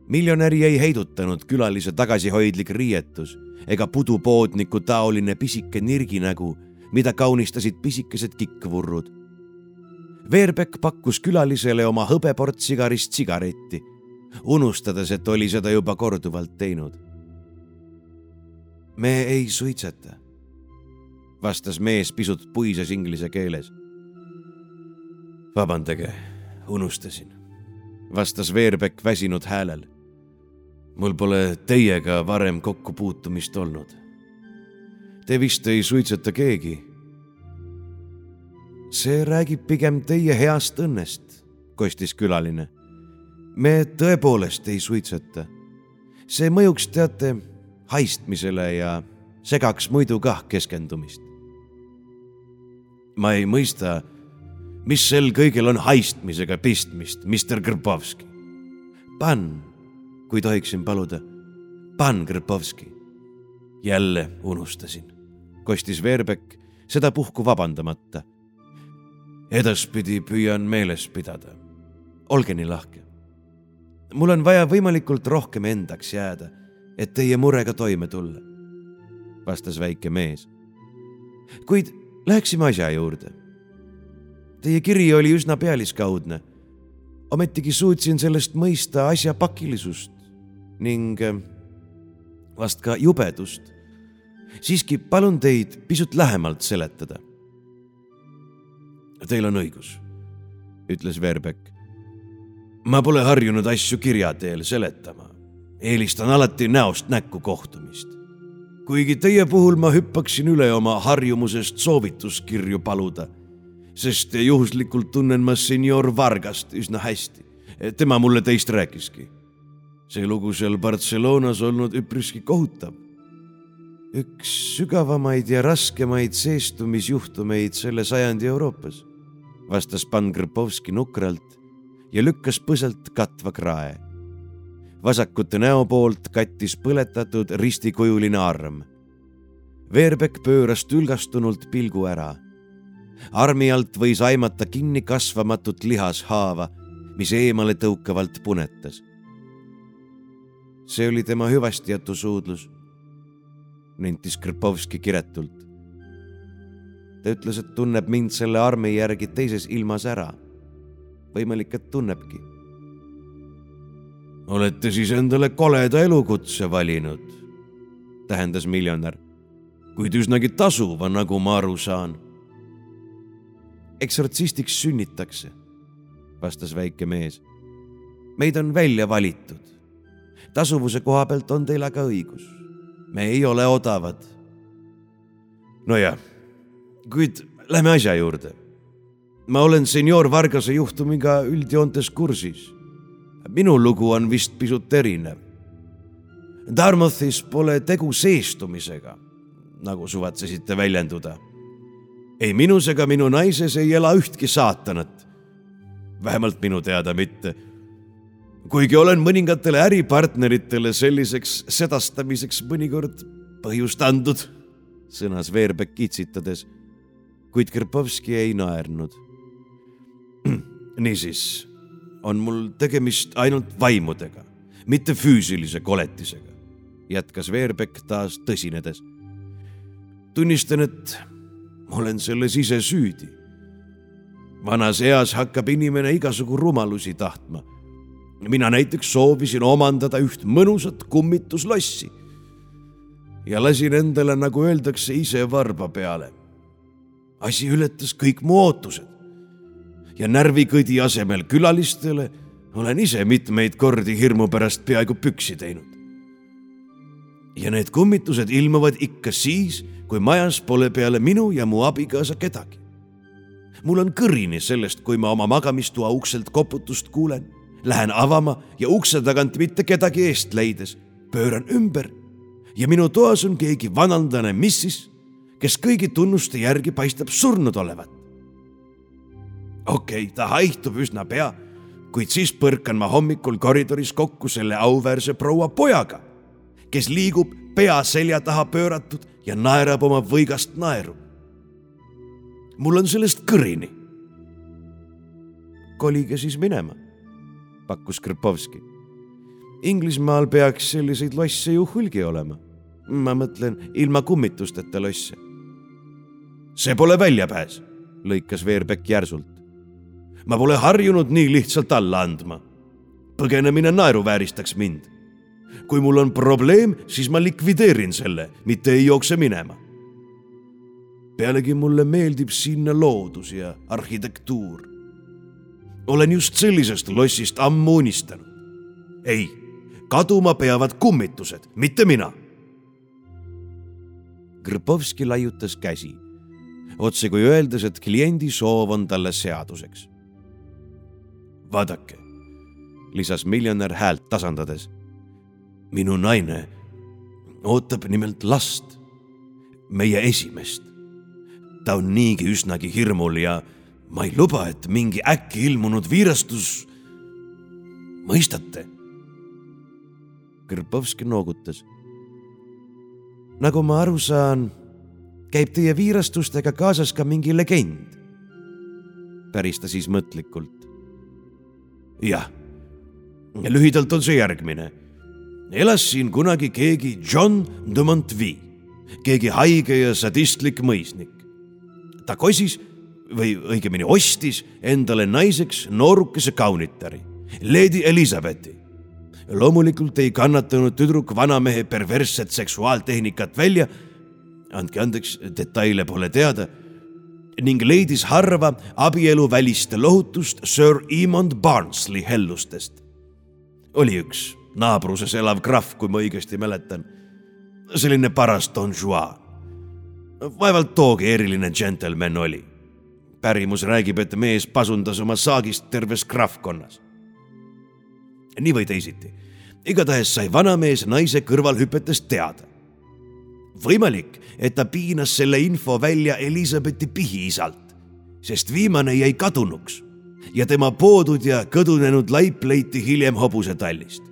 miljonäri ei heidutanud külalise tagasihoidlik riietus ega pudupoodniku taoline pisike nirginägu, mida kaunistasid pisikesed kikkvurrud. Veerbeck pakkus külalisele oma hõbeportsigarist sigaretti, unustades, et oli seda juba korduvalt teinud. me ei suitseta, vastas mees pisut puises inglise keeles. vabandage, unustasin vastas Veerbeck väsinud häälel. mul pole teiega varem kokkupuutumist olnud. Te vist ei suitseta keegi. see räägib pigem teie heast õnnest, kostis külaline. me tõepoolest ei suitseta. see mõjuks, teate, haistmisele ja segaks muidu kah keskendumist. ma ei mõista mis sel kõigel on haistmisega pistmist, Mr Grbovski? Pan, kui tohiksin paluda, pan Grbovski. jälle unustasin, kostis Veerbeck sedapuhku vabandamata. edaspidi püüan meeles pidada. olge nii lahke. mul on vaja võimalikult rohkem endaks jääda, et teie murega toime tulla, vastas väike mees. kuid läheksime asja juurde Teie kiri oli üsna pealiskaudne. ometigi suutsin sellest mõista asja pakilisust ning äh, vast ka jubedust. siiski palun teid pisut lähemalt seletada. Teil on õigus, ütles Verbeck. ma pole harjunud asju kirja teel seletama. eelistan alati näost näkku kohtumist. kuigi teie puhul ma hüppaksin üle oma harjumusest soovituskirju paluda sest juhuslikult tunnen ma senior Vargast üsna hästi. tema mulle teist rääkiski. see lugu seal Barcelonas olnud üpriski kohutav. üks sügavamaid ja raskemaid seestumisjuhtumeid selle sajandi Euroopas, vastas Pan Krpovski nukralt ja lükkas põselt katva krae. vasakute näo poolt kattis põletatud ristikujuline arm. Veerbeck pööras tülgastunult pilgu ära armi alt võis aimata kinni kasvamatut lihashaava, mis eemale tõukavalt punetas. see oli tema hüvastijätu suudlus, nentis Krpovski kiretult. ta ütles, et tunneb mind selle armi järgi teises ilmas ära. võimalik, et tunnebki. olete siis endale koleda elukutse valinud, tähendas miljonär, kuid üsnagi tasuva, nagu ma aru saan. Eksortsistiks sünnitakse, vastas väike mees. meid on välja valitud. tasuvuse koha pealt on teil aga õigus. me ei ole odavad. nojah, kuid lähme asja juurde. ma olen senior Vargase juhtumiga üldjoontes kursis minu lugu on vist pisut erinev. Dartmouthis pole tegu seestumisega, nagu suvatsesite väljenduda. Ei minus ega minu naises ei ela ühtki saatanat. vähemalt minu teada mitte. kuigi olen mõningatele äripartneritele selliseks sedastamiseks mõnikord põhjust andnud, sõnas Veerbeck kitsitades, kuid Krpovski ei naernud. niisiis on mul tegemist ainult vaimudega, mitte füüsilise koletisega, jätkas Veerbeck taas tõsinedes. tunnistan, et olen selles ise süüdi. vanas eas hakkab inimene igasugu rumalusi tahtma. mina näiteks soovisin omandada üht mõnusat kummituslossi ja lasin endale, nagu öeldakse, ise varba peale. asi ületas kõik mu ootused ja närvikõdi asemel külalistele olen ise mitmeid kordi hirmu pärast peaaegu püksi teinud. ja need kummitused ilmuvad ikka siis, kui majas pole peale minu ja mu abikaasa kedagi. mul on kõrini sellest, kui ma oma magamistoa ukselt koputust kuulen, lähen avama ja ukse tagant mitte kedagi eest leides pööran ümber. Ja minu toas on keegi vanandane missis, kes kõigi tunnuste järgi paistab surnud olevat. Okei okay,, ta haihtub üsna pea, kuid siis põrkan ma hommikul koridoris kokku selle auväärse proua pojaga, kes liigub pea selja taha pööratud ja naerab oma võigast naeru. mul on sellest kõrini. kolige siis minema, pakkus Krpovski. Inglismaal peaks selliseid losse ju hulgi olema. ma mõtlen ilma kummitusteta losse. see pole väljapääs, lõikas Veerbeck järsult ma pole harjunud nii lihtsalt alla andma. põgenemine naeruvääristaks mind. Kui mul on probleem, siis ma likvideerin selle, mitte ei jookse minema. pealegi mulle meeldib siinne loodus ja arhitektuur. olen just sellisest lossist ammu unistanud. ei, kaduma peavad kummitused, mitte mina. Krpovski laiutas käsi otse kui öeldes, et kliendi soov on talle seaduseks vaadake, lisas miljonär häält tasandades. Minu naine ootab nimelt last, meie esimest. ta on niigi üsnagi hirmul ja ma ei luba, et mingi äkki ilmunud viirastus. mõistate? Krpovski noogutas. nagu ma aru saan, käib teie viirastustega kaasas ka mingi legend. päris ta siis mõtlikult jah, lühidalt on see järgmine. Elas siin kunagi keegi John de Montvie, keegi haige ja sadistlik mõisnik. ta kosis või õigemini ostis endale naiseks noorukese kaunitari, Lady Elizabethi. loomulikult ei kannatanud tüdruk vanamehe perversset seksuaaltehnikat välja. andke andeks, detaile pole teada ning leidis harva abieluvälist lohutust Sir Emond Barnsley hellustest. oli üks naabruses elav krahv, kui ma õigesti mäletan. selline paras Don Juan. vaevalt toogi eriline džentelmen oli. pärimus räägib, et mees pasundas oma saagist terves krahvkonnas. nii või teisiti, igatahes sai vanamees naise kõrvalhüpetest teada võimalik, et ta piinas selle info välja Elizabethi pihiisalt, sest viimane jäi kadunuks ja tema poodud ja kõdunenud laip leiti hiljem hobusetallist.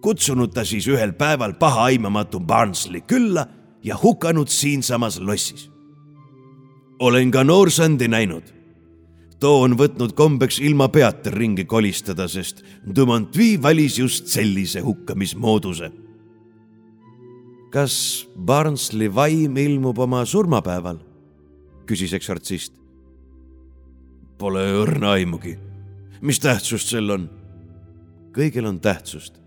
Kutsunud ta siis ühel päeval pahaaimamatu Barnsley külla ja hukanud siinsamas lossis. olen ka noorsandi näinud. too on võtnud kombeks ilma peata ringi kolistada, sest Dumont-Vie valis just sellise hukkamismooduse kas Barnsley vaim ilmub oma surmapäeval? küsis eksortsist. Pole õrna aimugi. mis tähtsust sel on? kõigel on tähtsust.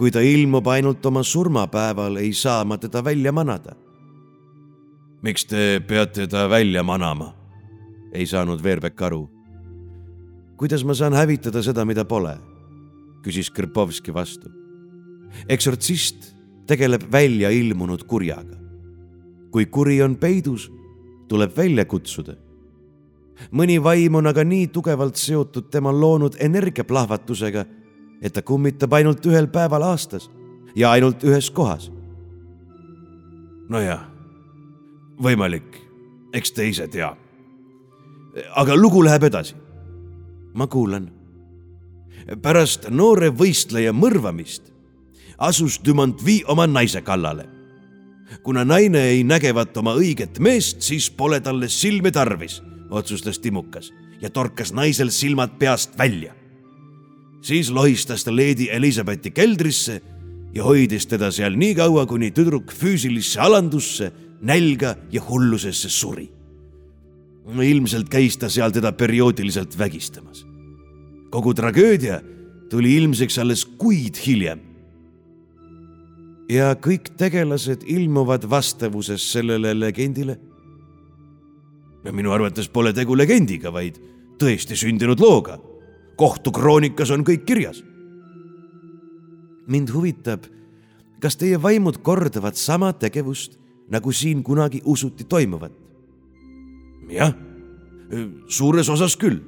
Kui ta ilmub ainult oma surmapäeval, ei saa ma teda välja manada. miks te peate ta välja manama? ei saanud Veerbek aru. kuidas ma saan hävitada seda, mida pole? küsis Krpovski vastu. eksortsist tegeleb välja ilmunud kurjaga. kui kuri on peidus, tuleb välja kutsuda mõni vaim on aga nii tugevalt seotud tema loonud energiaplahvatusega, et ta kummitab ainult ühel päeval aastas ja ainult ühes kohas. nojah, võimalik, eks te ise tea. aga lugu läheb edasi. ma kuulan. pärast noore võistleja mõrvamist asus Dumont-Vi oma naise kallale. kuna naine ei nägevat oma õiget meest, siis pole talle silmi tarvis otsustas Timukas ja torkas naisel silmad peast välja. Siis lohistas ta leedi Elizabethi keldrisse ja hoidis teda seal nii kaua, kuni tüdruk füüsilisse alandusse, nälga ja hullusesse suri. ilmselt käis ta seal teda perioodiliselt vägistamas. kogu tragöödia tuli ilmseks alles kuid hiljem. ja kõik tegelased ilmuvad vastavuses sellele legendile minu arvates pole tegu legendiga, vaid tõesti sündinud looga. Kohtukroonikas on kõik kirjas. mind huvitab, kas teie vaimud kordavad sama tegevust, nagu siin kunagi usuti toimuvat? jah, suures osas küll.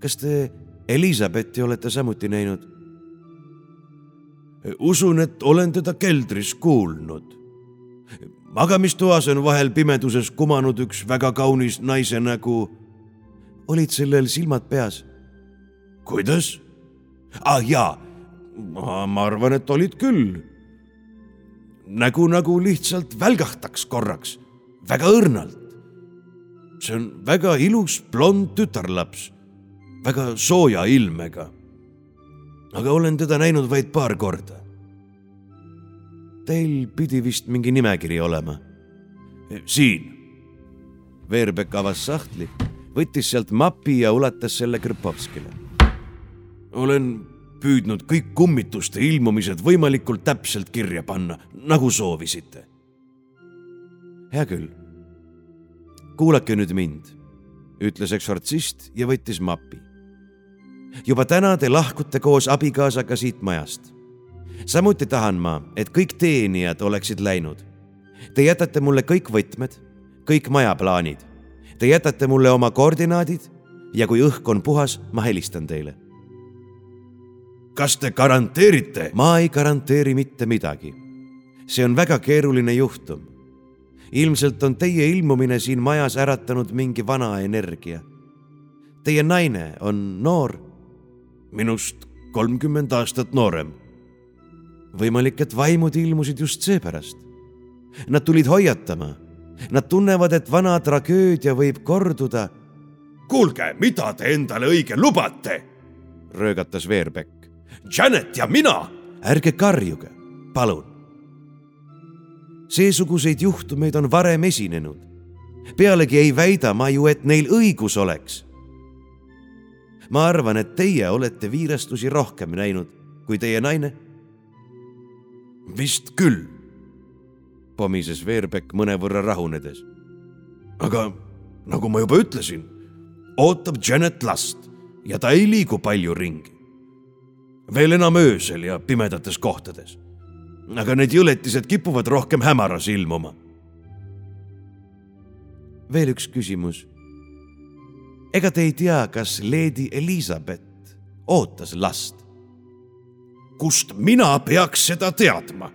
kas te Elizabethi olete samuti näinud? usun, et olen teda keldris kuulnud magamistoas on vahel pimeduses kumanud üks väga kaunis naise nägu. olid sellel silmad peas? Kuidas? ah jaa, ma arvan, et olid küll. nägu nagu lihtsalt välgahtaks korraks, väga õrnalt. see on väga ilus blond tütarlaps, väga sooja ilmega. aga olen teda näinud vaid paar korda Teil pidi vist mingi nimekiri olema. siin. Veerbek avas sahtli, võttis sealt mapi ja ulatas selle Krpovskile. Olen püüdnud kõik kummituste ilmumised võimalikult täpselt kirja panna, nagu soovisite. hea küll. kuulake nüüd mind, ütles eksortsist ja võttis mapi. juba täna te lahkute koos abikaasaga siit majast samuti tahan ma, et kõik teenijad oleksid läinud. Te jätate mulle kõik võtmed, kõik majaplaanid. Te jätate mulle oma koordinaadid ja kui õhk on puhas, ma helistan teile. Kas te garanteerite? ma ei garanteeri mitte midagi. see on väga keeruline juhtum. ilmselt on teie ilmumine siin majas äratanud mingi vana energia. Teie naine on noor. minust kolmkümmend aastat noorem võimalik, et vaimud ilmusid just seepärast. Nad tulid hoiatama. Nad tunnevad, et vana tragöödia võib korduda. kuulge, mida te endale õige lubate? röögatas Veerbekk. Janet ja mina. ärge karjuge, palun. seesuguseid juhtumeid on varem esinenud. pealegi ei väida ma ju, et neil õigus oleks. ma arvan, et teie olete viirastusi rohkem näinud kui teie naine vist küll, pomises Veerbekk mõnevõrra rahunedes. aga nagu ma juba ütlesin, ootab Janet last ja ta ei liigu palju ringi. Veel enam öösel ja pimedates kohtades. aga need jõletised kipuvad rohkem hämaras ilmuma. veel üks küsimus. ega te ei tea, kas Lady Elizabeth ootas last? kust mina peaks seda teadma?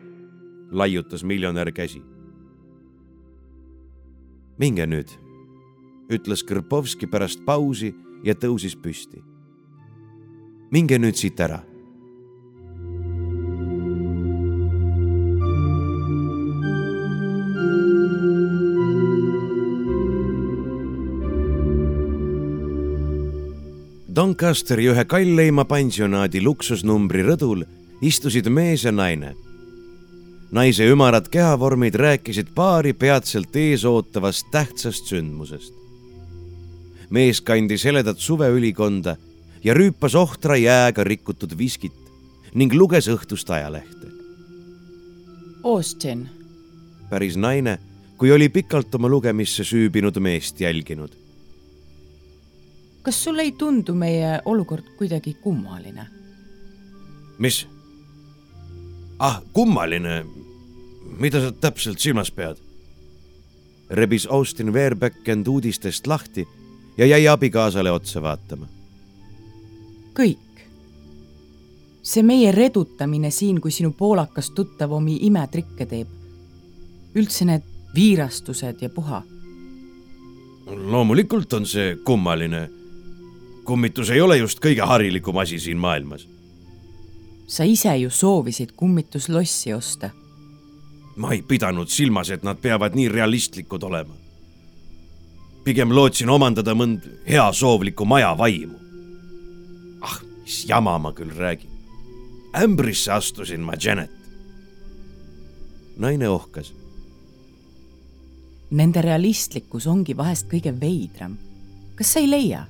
laiutas miljonär käsi. minge nüüd, ütles Krpovski pärast pausi ja tõusis püsti. minge nüüd siit ära Doncasteri ühe kalleima pansionaadi luksusnumbri rõdul istusid mees ja naine. naise ümarad kehavormid rääkisid paari peatselt ees ootavast tähtsast sündmusest. mees kandis heledat suveülikonda ja rüüpas ohtra jääga rikutud viskit ning luges õhtust ajalehte. Austin. päris naine, kui oli pikalt oma lugemisse süübinud meest jälginud. Kas sulle ei tundu meie olukord kuidagi kummaline? mis? ah, kummaline. mida sa täpselt silmas pead? rebis Austin Verbeck end uudistest lahti ja jäi abikaasale otsa vaatama. kõik. see meie redutamine siin, kui sinu poolakas tuttav omi imetrikke teeb. üldse need viirastused ja puha. loomulikult on see kummaline. Kummitus ei ole just kõige harilikum asi siin maailmas. sa ise ju soovisid kummituslossi osta ma ei pidanud silmas, et nad peavad nii realistlikud olema. pigem lootsin omandada mõnd heasoovlikku maja vaimu. ah, mis jama ma küll räägin. ämbrisse astusin ma, Janet. naine ohkas. Nende realistlikkus ongi vahest kõige veidram. kas sa ei leia?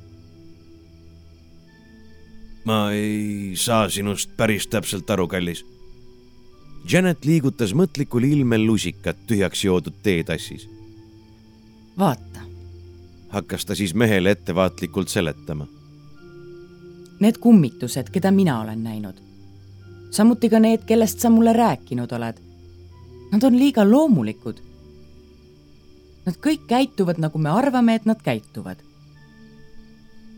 Ma ei saa sinust päris täpselt aru, kallis Janet liigutas mõtlikul ilmel lusikat tühjaks joodud teetassis. vaata. hakkas ta siis mehele ettevaatlikult seletama. Need kummitused, keda mina olen näinud, samuti ka need, kellest sa mulle rääkinud oled, nad on liiga loomulikud. Nad kõik käituvad, nagu me arvame, et nad käituvad.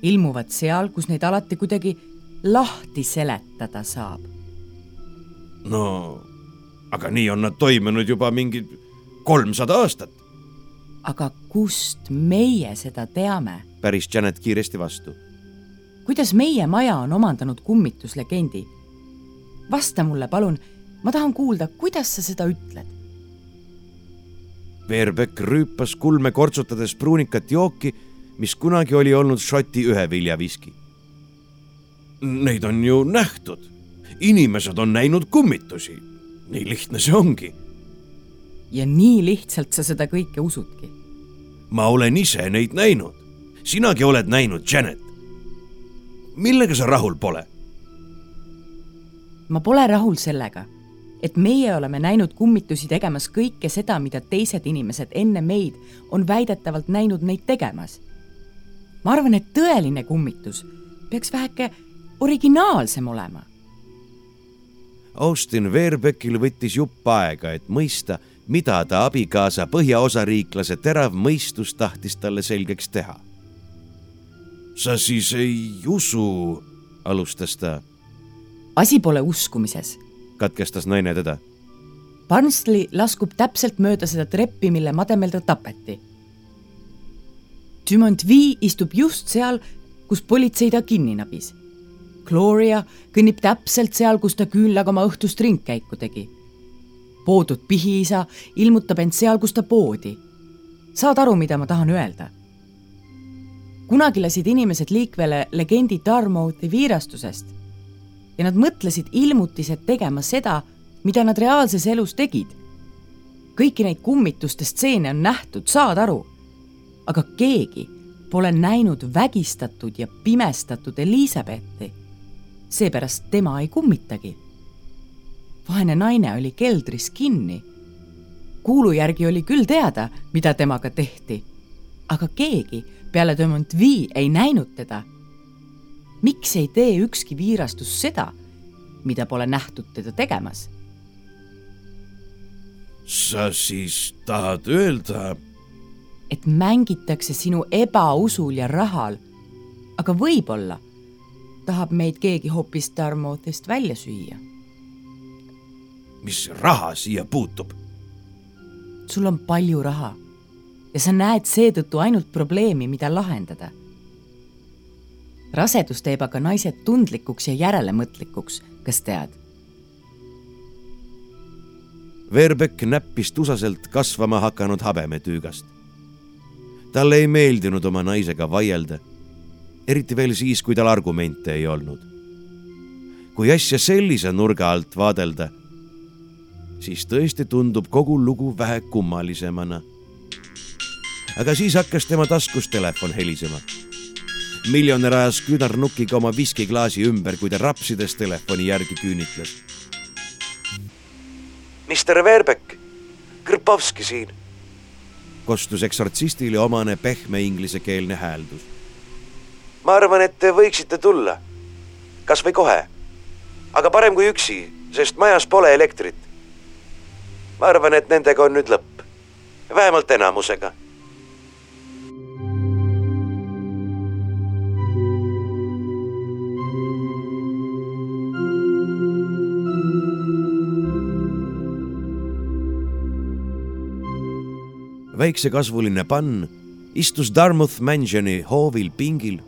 ilmuvad seal, kus neid alati kuidagi lahti seletada saab. no aga nii on nad toimunud juba mingi kolmsada aastat. aga kust meie seda teame? päris Janet kiiresti vastu. kuidas meie maja on omandanud kummituslegendi? vasta mulle, palun, ma tahan kuulda, kuidas sa seda ütled. Veerbeck rüüpas kulme kortsutades pruunikat jooki, mis kunagi oli olnud Šoti üheviljaviski. Neid on ju nähtud, inimesed on näinud kummitusi nii lihtne see ongi. ja nii lihtsalt sa seda kõike usudki? ma olen ise neid näinud. sinagi oled näinud, Janet. millega sa rahul pole? ma pole rahul sellega, et meie oleme näinud kummitusi tegemas kõike seda, mida teised inimesed enne meid on väidetavalt näinud neid tegemas. ma arvan, et tõeline kummitus peaks väheke originaalsem olema Austin Verbeckil võttis jupp aega, et mõista, mida ta abikaasa põhjaosariiklase terav mõistus tahtis talle selgeks teha. sa siis ei usu, alustas ta. asi pole uskumises, katkestas naine teda. Barnsley laskub täpselt mööda seda treppi, mille mademel ta tapeti. Dumontvii istub just seal, kus politsei ta kinni nabis Gloria kõnnib täpselt seal, kus ta küünlaga oma õhtust ringkäiku tegi. poodud pihiisa ilmutab end seal, kus ta poodi. saad aru, mida ma tahan öelda? kunagi lasid inimesed liikvele legendi Darmouthi viirastusest ja nad mõtlesid ilmutised tegema seda, mida nad reaalses elus tegid. kõiki neid kummituste stseene on nähtud, saad aru? aga keegi pole näinud vägistatud ja pimestatud Elizabethi seepärast tema ei kummitagi. vaene naine oli keldris kinni. kuulu järgi oli küll teada, mida temaga tehti, aga keegi peale de Montvii ei näinud teda. miks ei tee ükski viirastus seda, mida pole nähtud teda tegemas? sa siis tahad öelda? et mängitakse sinu ebausul ja rahal. aga võib-olla tahab meid keegi hoopis Darmouthist välja süüa. mis raha siia puutub? sul on palju raha ja sa näed seetõttu ainult probleemi, mida lahendada. rasedus teeb aga naised tundlikuks ja järelemõtlikuks, kas tead? Verbeck näppis tusaselt kasvama hakanud habemetüügast. talle ei meeldinud oma naisega vaielda eriti veel siis, kui tal argumente ei olnud. kui asja sellise nurga alt vaadelda, siis tõesti tundub kogu lugu vähe kummalisemana. aga siis hakkas tema taskus telefon helisema. miljonär ajas küünarnukiga oma viskiklaasi ümber, kui ta rapsides telefoni järgi küünitles. Mister Verbek, Krpovski siin. kostus eksortsistile omane pehme inglisekeelne hääldus. Ma arvan, et te võiksite tulla. kas või kohe. aga parem kui üksi, sest majas pole elektrit. ma arvan, et nendega on nüüd lõpp. vähemalt enamusega väiksekasvuline pann istus Dartmouth Mansioni hoovil pingil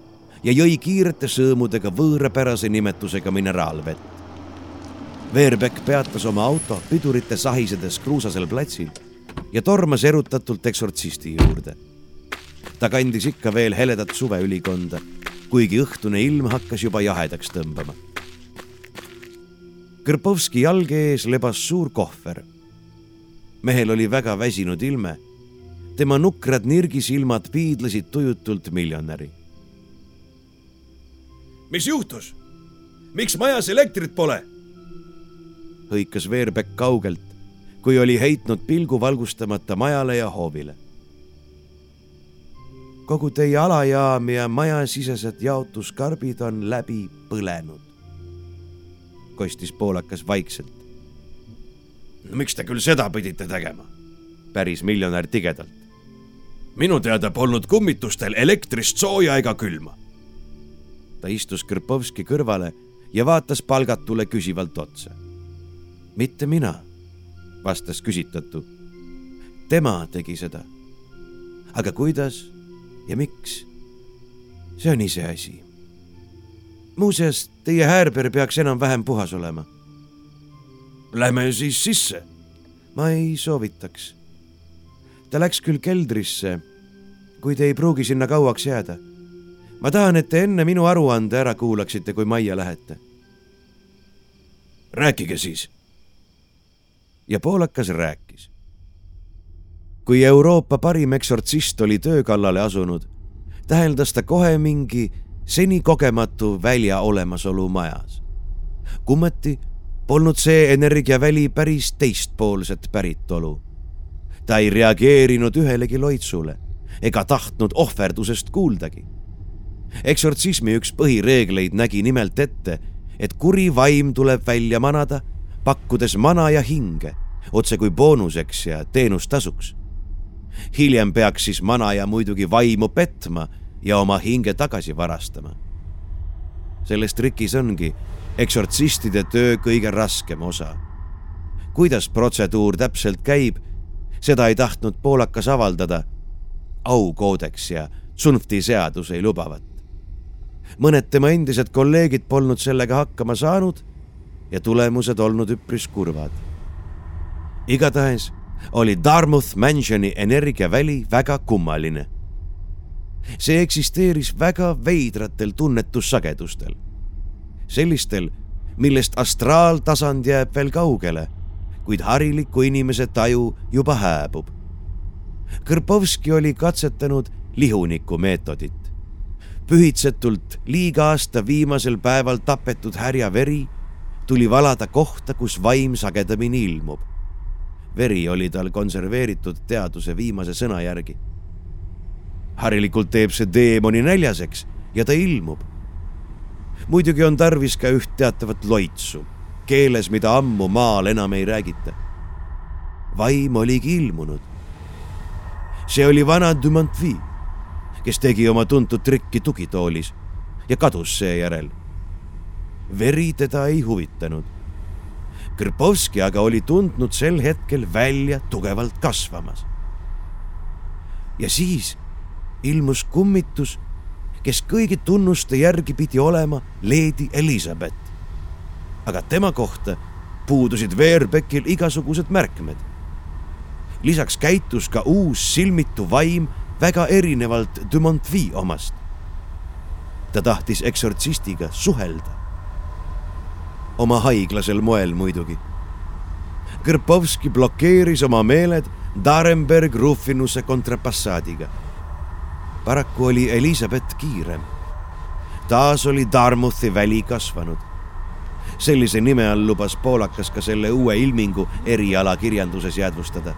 ja jõi kiirete sõõmudega võõrapärase nimetusega mineraalvett. Veerbeck peatas oma auto pidurite sahisedes kruusasel platsil ja tormas erutatult eksortsisti juurde. ta kandis ikka veel heledat suveülikonda, kuigi õhtune ilm hakkas juba jahedaks tõmbama. Krpovski jalge ees lebas suur kohver. mehel oli väga väsinud ilme tema nukrad nirgisilmad piidlesid tujutult miljonäri. Mis juhtus? miks majas elektrit pole? hõikas Veerbeck kaugelt, kui oli heitnud pilgu valgustamata majale ja hoovile. kogu teie alajaam ja majasisesed jaotuskarbid on läbi põlenud, kostis poolakas vaikselt. no miks te küll seda pidite tegema? päris miljonär tigedalt minu teada polnud kummitustel elektrist sooja ega külma. Ta istus Krpovski kõrvale ja vaatas palgatule küsivalt otsa. mitte mina, vastas küsitatu. tema tegi seda. aga kuidas ja miks? see on iseasi. muuseas, teie häärber peaks enam-vähem puhas olema. Lähme siis sisse. ma ei soovitaks ta läks küll keldrisse, kuid ei pruugi sinna kauaks jääda. Ma tahan, et te enne minu aruande ära kuulaksite, kui majja lähete. rääkige siis. ja poolakas rääkis. kui Euroopa parim eksortsist oli töö kallale asunud, täheldas ta kohe mingi seni kogematu välja olemasolu majas. kummati polnud see energiaväli päris teistpoolset päritolu ta ei reageerinud ühelegi loitsule ega tahtnud ohverdusest kuuldagi. Eksortsismi üks põhireegleid nägi nimelt ette, et kuri vaim tuleb välja manada, pakkudes mana ja hinge, otse kui boonuseks ja teenustasuks. hiljem peaks siis manaja muidugi vaimu petma ja oma hinge tagasi varastama. selles trikis ongi eksortsistide töö kõige raskem osa. kuidas protseduur täpselt käib seda ei tahtnud poolakas avaldada. aukoodeks ja Tsunfti seadus ei lubavat. Mõned tema endised kolleegid polnud sellega hakkama saanud ja tulemused olnud üpris kurvad. igatahes oli Dartmouth Mansioni energiaväli väga kummaline. see eksisteeris väga veidratel tunnetussagedustel. sellistel, millest astraaltasand jääb veel kaugele kuid hariliku inimese taju juba hääbub. Kõrpovski oli katsetanud lihuniku meetodit. Pühitsetult liiga aasta viimasel päeval tapetud härja veri tuli valada kohta, kus vaim sagedamini ilmub. veri oli tal konserveeritud teaduse viimase sõna järgi. harilikult teeb see teemoni näljaseks ja ta ilmub. muidugi on tarvis ka üht teatavat loitsu keeles, mida ammu maal enam ei räägita. vaim oligi ilmunud. see oli vana Dumantvi, kes tegi oma tuntud trikki tugitoolis ja kadus seejärel. veri teda ei huvitanud. Krpovski aga oli tundnud sel hetkel välja tugevalt kasvamas. ja siis ilmus kummitus, kes kõigi tunnuste järgi pidi olema Lady Elizabeth aga tema kohta puudusid Veerbekil igasugused märkmed. lisaks käitus ka uus silmitu vaim väga erinevalt Dumontvi omast. ta tahtis eksortsistiga suhelda. oma haiglasel moel muidugi. Kõrpovski blokeeris oma meeled Darenberg Rufinuse kontrapassaadiga. paraku oli Elizabeth kiirem taas oli Darmouthi väli kasvanud. sellise nime all lubas poolakas ka selle uue ilmingu erialakirjanduses jäädvustada.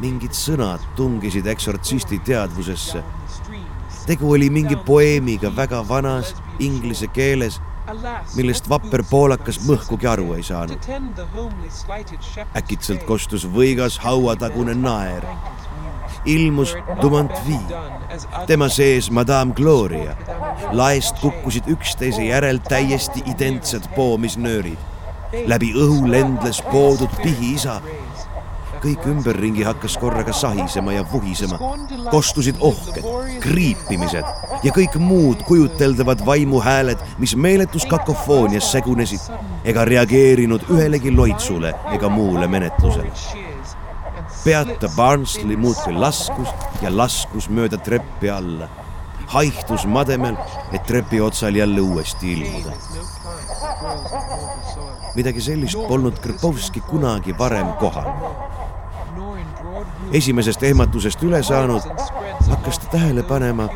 Mingid sõnad tungisid eksortsisti teadvusesse. tegu oli mingi poeemiga väga vanas inglise keeles millest vapper poolakas mõhkugi aru ei saanud. äkitselt kostus võigas hauatagune naer. ilmus Dumantvi, tema sees Madame Gloria. laest kukkusid üksteise järel täiesti identsed poomisnöörid. läbi õhu lendles poodud pihiisa kõik ümberringi hakkas korraga sahisema ja vuhisema. kostusid ohked, kriipimised ja kõik muud kujuteldavad vaimuhääled, mis meeletus kakofoonias segunesid ega reageerinud ühelegi loitsule ega muule menetlusele. peata Barnsley muudkui laskus ja laskus mööda treppi alla. haihtus mademel, et trepi otsal jälle uuesti ilmuda midagi sellist polnud Krpovski kunagi varem kohanud esimesest ehmatusest üle saanud, hakkas ta tähele panema,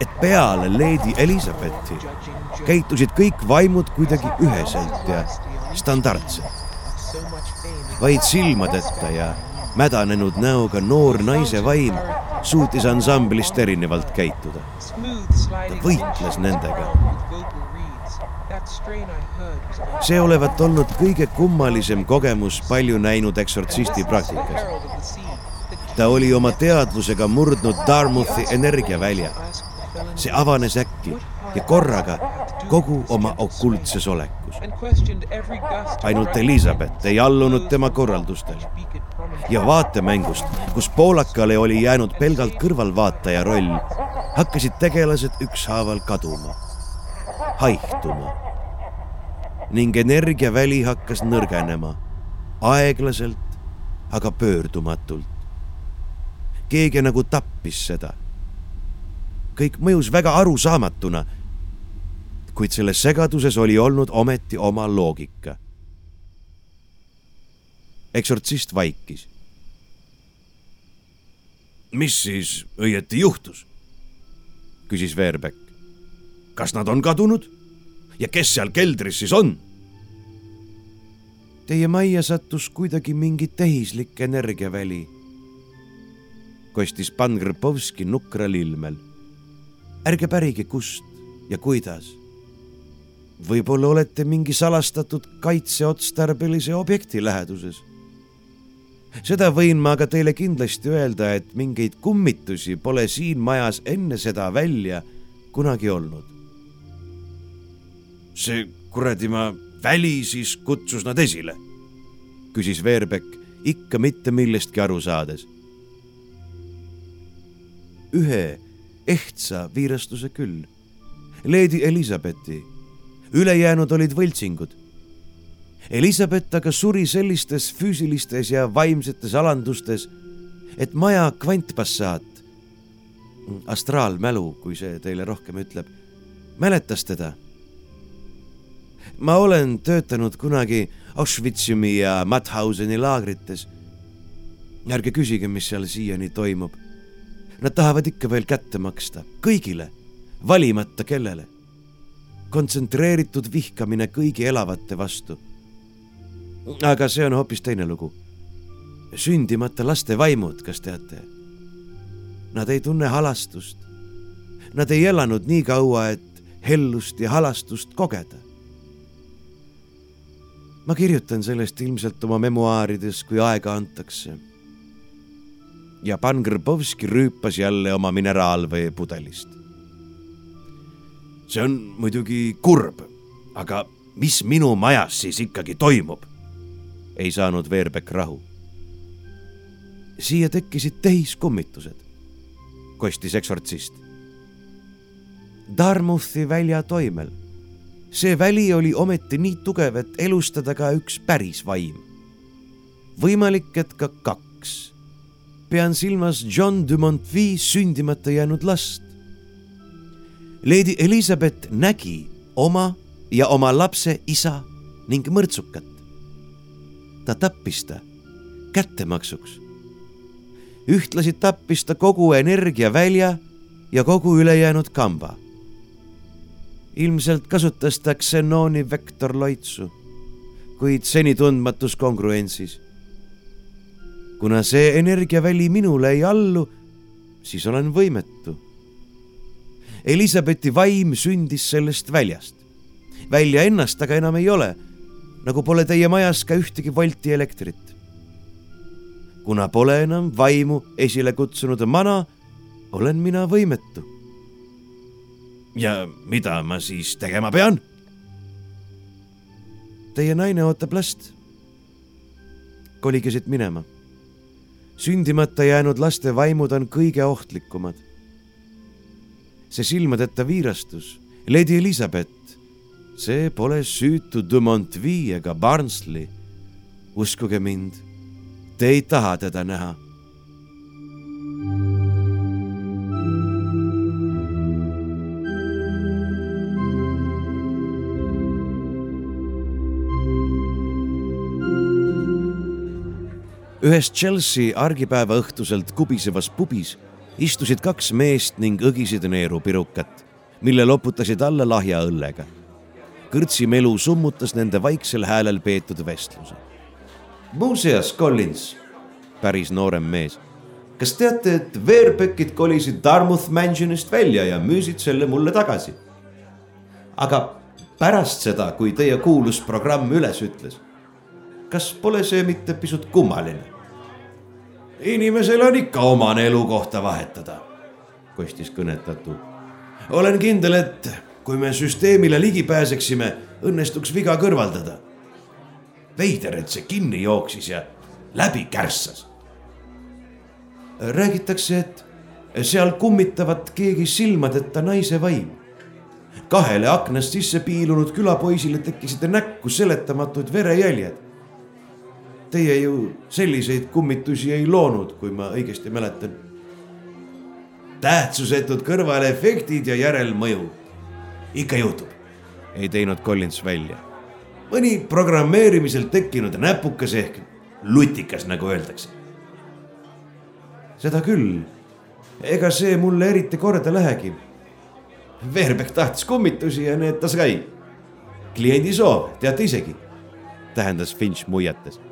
et peale Lady Elizabethi käitusid kõik vaimud kuidagi üheselt ja standardselt. vaid silmadeta ja mädanenud näoga noor naise vaim suutis ansamblist erinevalt käituda. ta võitles nendega see olevat olnud kõige kummalisem kogemus palju näinud eksortsisti praktikas. ta oli oma teadvusega murdnud Darmouthi energiavälja. see avanes äkki ja korraga kogu oma okultses olekus. ainult Elizabeth ei allunud tema korraldustele. ja vaatemängust, kus poolakale oli jäänud pelgalt kõrvalvaataja roll, hakkasid tegelased ükshaaval kaduma, haihtuma ning energiaväli hakkas nõrgenema, aeglaselt, aga pöördumatult. keegi nagu tappis seda. kõik mõjus väga arusaamatuna. kuid selles segaduses oli olnud ometi oma loogika. eksortsist vaikis. mis siis õieti juhtus? küsis Veerbeck. kas nad on kadunud? Ja kes seal keldris siis on? Teie majja sattus kuidagi mingi tehislik energiaväli, kostis pan Grpovski nukral ilmel. ärge pärige, kust ja kuidas. võib-olla olete mingi salastatud kaitseotstarbelise objekti läheduses. seda võin ma aga teile kindlasti öelda, et mingeid kummitusi pole siin majas enne seda välja kunagi olnud see kuradima väli siis kutsus nad esile? küsis Veerbeck ikka mitte millestki aru saades. ühe ehtsa viirastuse küll, Lady Elizabethi, ülejäänud olid võltsingud. Elizabeth aga suri sellistes füüsilistes ja vaimsetes alandustes, et maja kvantpassaat, astraalmälu, kui see teile rohkem ütleb, mäletas teda ma olen töötanud kunagi Auschwitzumi ja Mauthauseni laagrites. ärge küsige, mis seal siiani toimub. Nad tahavad ikka veel kätte maksta kõigile, valimata kellele. kontsentreeritud vihkamine kõigi elavate vastu. aga see on hoopis teine lugu. sündimata laste vaimud, kas teate? Nad ei tunne halastust. Nad ei elanud nii kaua, et hellust ja halastust kogeda ma kirjutan sellest ilmselt oma memuaarides, kui aega antakse. ja pan Grbovski rüüpas jälle oma mineraalveepudelist. see on muidugi kurb, aga mis minu majas siis ikkagi toimub? ei saanud Veerbek rahu. siia tekkisid tehiskummitused, kostis eksortsist. Darmuthi välja toimel see väli oli ometi nii tugev, et elustada ka üks päris vaim. võimalik, et ka kaks. pean silmas John de Montvi sündimata jäänud last. Lady Elizabeth nägi oma ja oma lapse isa ning mõrtsukat. ta tappis ta kättemaksuks. ühtlasi tappis ta kogu energiavälja ja kogu ülejäänud kamba. Ilmselt kasutas ta ksenooni vektorloitsu, kuid seni tundmatus kongruentsis. kuna see energiaväli minule ei allu, siis olen võimetu. Elizabethi vaim sündis sellest väljast. välja ennast aga enam ei ole, nagu pole teie majas ka ühtegi volti elektrit. kuna pole enam vaimu esile kutsunud mana olen mina võimetu. Ja mida ma siis tegema pean? Teie naine ootab last. kolige siit minema. sündimata jäänud laste vaimud on kõige ohtlikumad. see silmadeta viirastus, Lady Elizabeth, see pole süütu de Montville ega Barnsley. uskuge mind, te ei taha teda näha ühes Chelsea argipäeva õhtuselt kubisevas pubis istusid kaks meest ning õgisid neerupirukat, mille loputasid alla lahja õllega. kõrtsimelu summutas nende vaiksel häälel peetud vestluse. muuseas, Collins, päris noorem mees, kas teate, et Veerbeckid kolisid Dartmouth Mansionist välja ja müüsid selle mulle tagasi? aga pärast seda, kui teie kuulus programm üles ütles kas pole see mitte pisut kummaline? Inimesel on ikka omane elukohta vahetada, kostis kõnetatu. olen kindel, et kui me süsteemile ligi pääseksime, õnnestuks viga kõrvaldada. veider, et see kinni jooksis ja läbi kärssas. räägitakse, et seal kummitavat keegi silmadeta naise vaim. kahele aknast sisse piilunud külapoisile tekkisid näkku seletamatuid verejäljed Teie ju selliseid kummitusi ei loonud, kui ma õigesti mäletan. tähtsusetud kõrvalefektid ja järelmõju. ikka juhtub, ei teinud Collins välja. mõni programmeerimisel tekkinud näpukas ehk lutikas, nagu öeldakse. seda küll, ega see mulle eriti korda lähegi. Veerbeck tahtis kummitusi ja need ta sai. kliendi soov, teate isegi, tähendas Finch muiates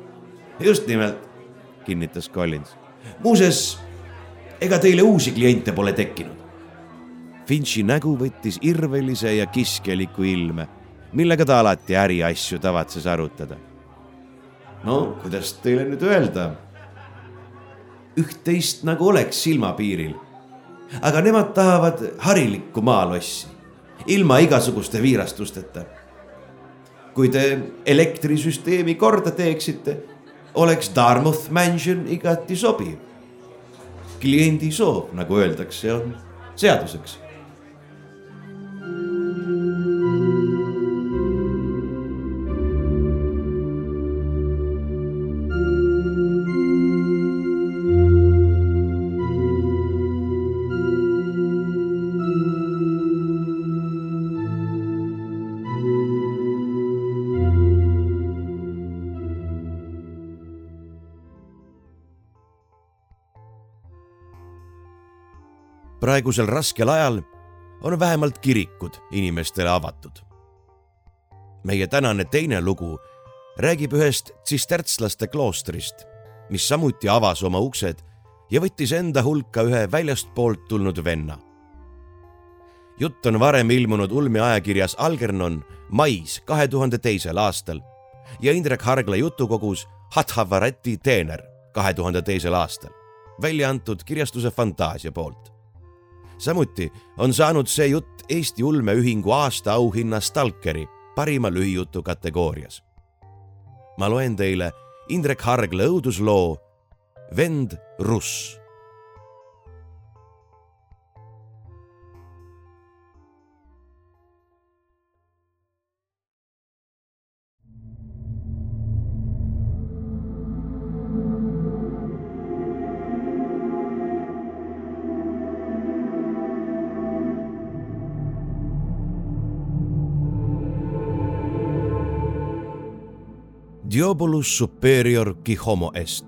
just nimelt, kinnitas Collins. muuseas, ega teile uusi kliente pole tekkinud? Finchi nägu võttis irvelise ja kiskjaliku ilme, millega ta alati äriasju tavatses arutada. no kuidas teile nüüd öelda? üht-teist nagu oleks silmapiiril. aga nemad tahavad harilikku maalossi, ilma igasuguste viirastusteta. kui te elektrisüsteemi korda teeksite oleks Dartmouth Mansion igati sobiv. kliendi soov, nagu öeldakse, on seaduseks praegusel raskel ajal on vähemalt kirikud inimestele avatud. meie tänane teine lugu räägib ühest tsistärtslaste kloostrist, mis samuti avas oma uksed ja võttis enda hulka ühe väljastpoolt tulnud venna. jutt on varem ilmunud ulmeajakirjas Algernon mais kahe tuhande teisel aastal ja Indrek Hargla jutukogus Hathavarati teener kahe tuhande teisel aastal, välja antud kirjastuse Fantaasia poolt samuti on saanud see jutt Eesti ulmeühingu aastaauhinna Stalkeri parima lühijutu kategoorias. ma loen teile Indrek Hargla õudusloo Vend Russ Diobolus superior qui homo est.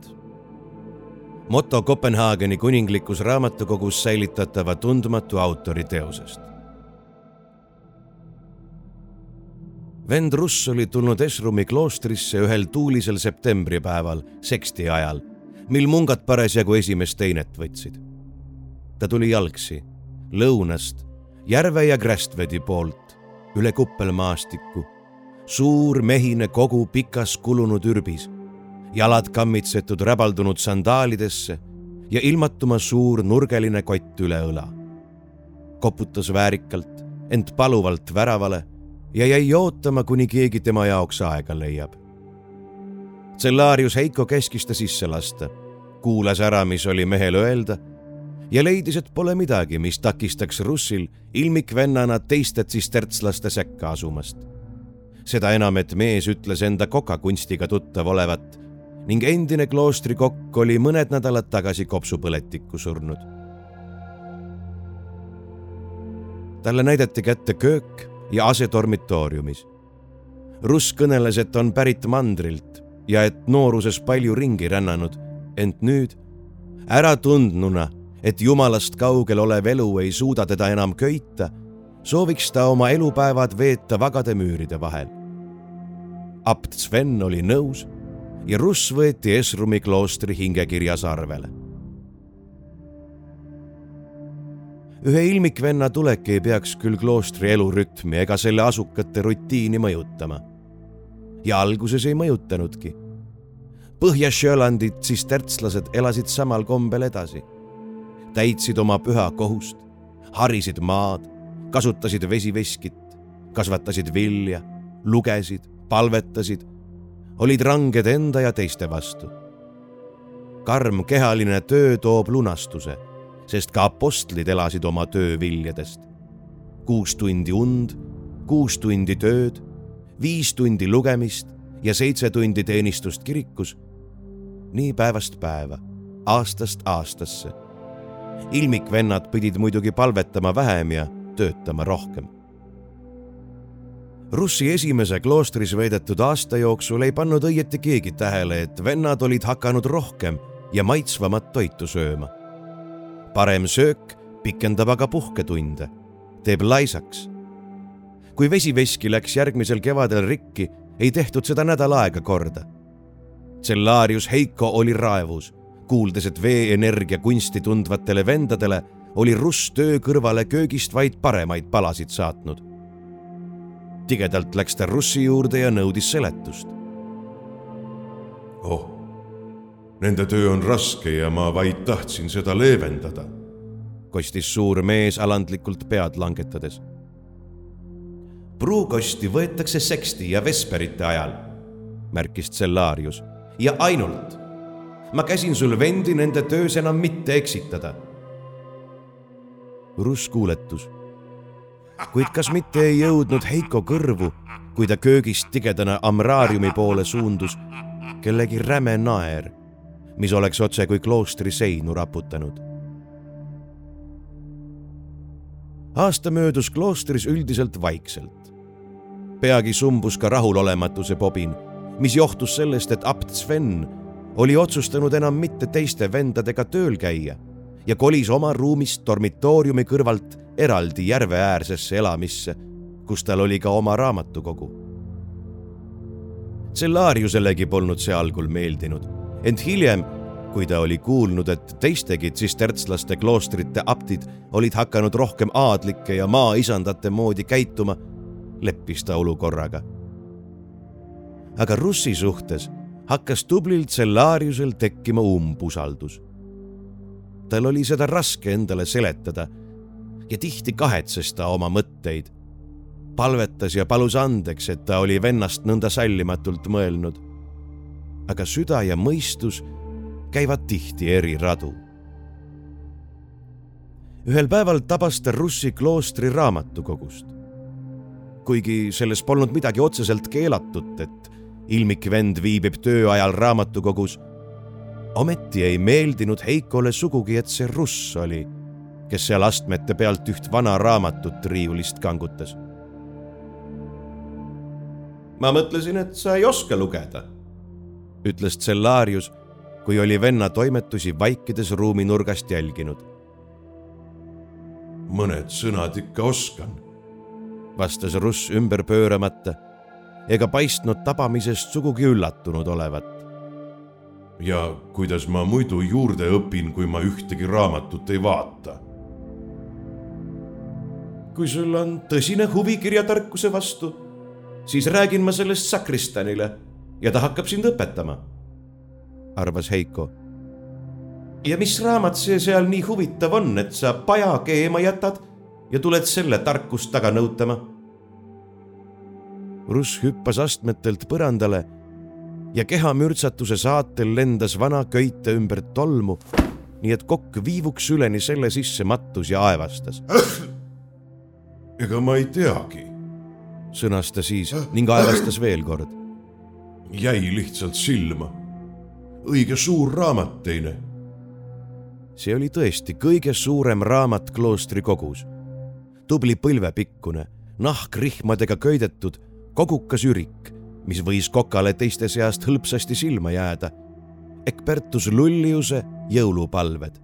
moto Kopenhaageni kuninglikus raamatukogus säilitatava tundmatu autori teosest. vend Russ oli tulnud Esrumi kloostrisse ühel tuulisel septembripäeval seksti ajal, mil mungad parasjagu esimest teinet võtsid. ta tuli jalgsi, lõunast, Järve ja Grästvedi poolt, üle kuppelmaastiku, suur mehine kogu pikas kulunud ürbis jalad kammitsetud räbaldunud sandaalidesse ja ilmatuma suur nurgeline kott üle õla. koputas väärikalt, ent paluvalt väravale ja jäi ootama, kuni keegi tema jaoks aega leiab. Cellarius Heiko käskis ta sisse lasta, kuulas ära, mis oli mehel öelda ja leidis, et pole midagi, mis takistaks Russil ilmikvennana teiste tsistertslaste sekka asumast. Seda enam, et mees ütles enda kokakunstiga tuttav olevat ning endine kloostrikokk oli mõned nädalad tagasi kopsupõletikku surnud. talle näidati kätte köök ja ase dormitooriumis. Russ kõneles, et on pärit mandrilt ja et nooruses palju ringi rännanud, ent nüüd äratundnuna, et jumalast kaugel olev elu ei suuda teda enam köita, sooviks ta oma elupäevad veeta vagade müüride vahel. apt Sven oli nõus ja Russ võeti Esrumi kloostri hingekirjas arvele. ühe ilmikvenna tulek ei peaks küll kloostri elurütmi ega selle asukate rutiini mõjutama. ja alguses ei mõjutanudki. Põhja-Sjölandi tsistertslased elasid samal kombel edasi. täitsid oma püha kohust, harisid maad, kasutasid vesiveskit, kasvatasid vilja, lugesid, palvetasid olid ranged enda ja teiste vastu. karm kehaline töö toob lunastuse, sest ka apostlid elasid oma töö viljadest. kuus tundi und, kuus tundi tööd, viis tundi lugemist ja seitse tundi teenistust kirikus. nii päevast päeva, aastast aastasse. ilmikvennad pidid muidugi palvetama vähem ja töötama rohkem Russi esimese kloostris veedetud aasta jooksul ei pannud õieti keegi tähele, et vennad olid hakanud rohkem ja maitsvamat toitu sööma. parem söök pikendab aga puhketunde, teeb laisaks. kui vesiveski läks järgmisel kevadel rikki, ei tehtud seda nädal aega korda. Cellarius Heiko oli raevus, kuuldes, et veeenergia kunsti tundvatele vendadele oli Russ töö kõrvale köögist vaid paremaid palasid saatnud tigedalt läks ta Russi juurde ja nõudis seletust. oh, nende töö on raske ja ma vaid tahtsin seda leevendada, kostis suur mees alandlikult pead langetades. pruukosti võetakse seksti ja vesperite ajal, märkis Cellarius, ja ainult. ma käsin sul vendi nende töös enam mitte eksitada. Russ kuuletus kuid kas mitte ei jõudnud Heiko kõrvu, kui ta köögist tigedana amraariumi poole suundus, kellegi räme naer, mis oleks otse kui kloostri seinu raputanud. aasta möödus kloostris üldiselt vaikselt. peagi sumbus ka rahulolematuse pobin, mis johtus sellest, et apt Sven oli otsustanud enam mitte teiste vendadega tööl käia ja kolis oma ruumist dormitooriumi kõrvalt eraldi järveäärsesse elamisse, kus tal oli ka oma raamatukogu. Cellariuselegi polnud see algul meeldinud, ent hiljem, kui ta oli kuulnud, et teistegi tsistertslaste kloostrite aptid olid hakanud rohkem aadlike ja maaisandate moodi käituma, leppis ta olukorraga. aga Russi suhtes hakkas tublil Cellariusel tekkima umbusaldus. Tal oli seda raske endale seletada ja tihti kahetses ta oma mõtteid. palvetas ja palus andeks, et ta oli vennast nõnda sallimatult mõelnud. aga süda ja mõistus käivad tihti eri radu. ühel päeval tabas ta Russi kloostri raamatukogust. kuigi selles polnud midagi otseselt keelatut, et ilmik vend viibib tööajal raamatukogus ometi ei meeldinud Heikole sugugi, et see Russ oli kes seal astmete pealt üht vana raamatut riiulist kangutas. ma mõtlesin, et sa ei oska lugeda, ütles Cellarius kui oli venna toimetusi vaikides ruumi nurgast jälginud. mõned sõnad ikka oskan, vastas Russ ümber pööramata ega paistnud tabamisest sugugi üllatunud olevat. Ja kuidas ma muidu juurde õpin, kui ma ühtegi raamatut ei vaata kui sul on tõsine huvi kirjatarkuse vastu, siis räägin ma sellest sakristanile ja ta hakkab sind õpetama, arvas Heiko. ja mis raamat see seal nii huvitav on, et sa paja keema jätad ja tuled selle tarkust taga nõutama? Russ hüppas astmetelt põrandale ja kehamürtsatuse saatel lendas vana köite ümber tolmu, nii et kokk viivuks üleni selle sisse mattus ja aevastas ega ma ei teagi. sõnas ta siis ning aevastas veel kord. jäi lihtsalt silma. õige suur raamat teine. see oli tõesti kõige suurem raamat kloostri kogus. tubli põlvepikkune, nahk rihmadega köidetud, kogukas ürik, mis võis kokale teiste seast hõlpsasti silma jääda. Ekpertus Lulliuse jõulupalved.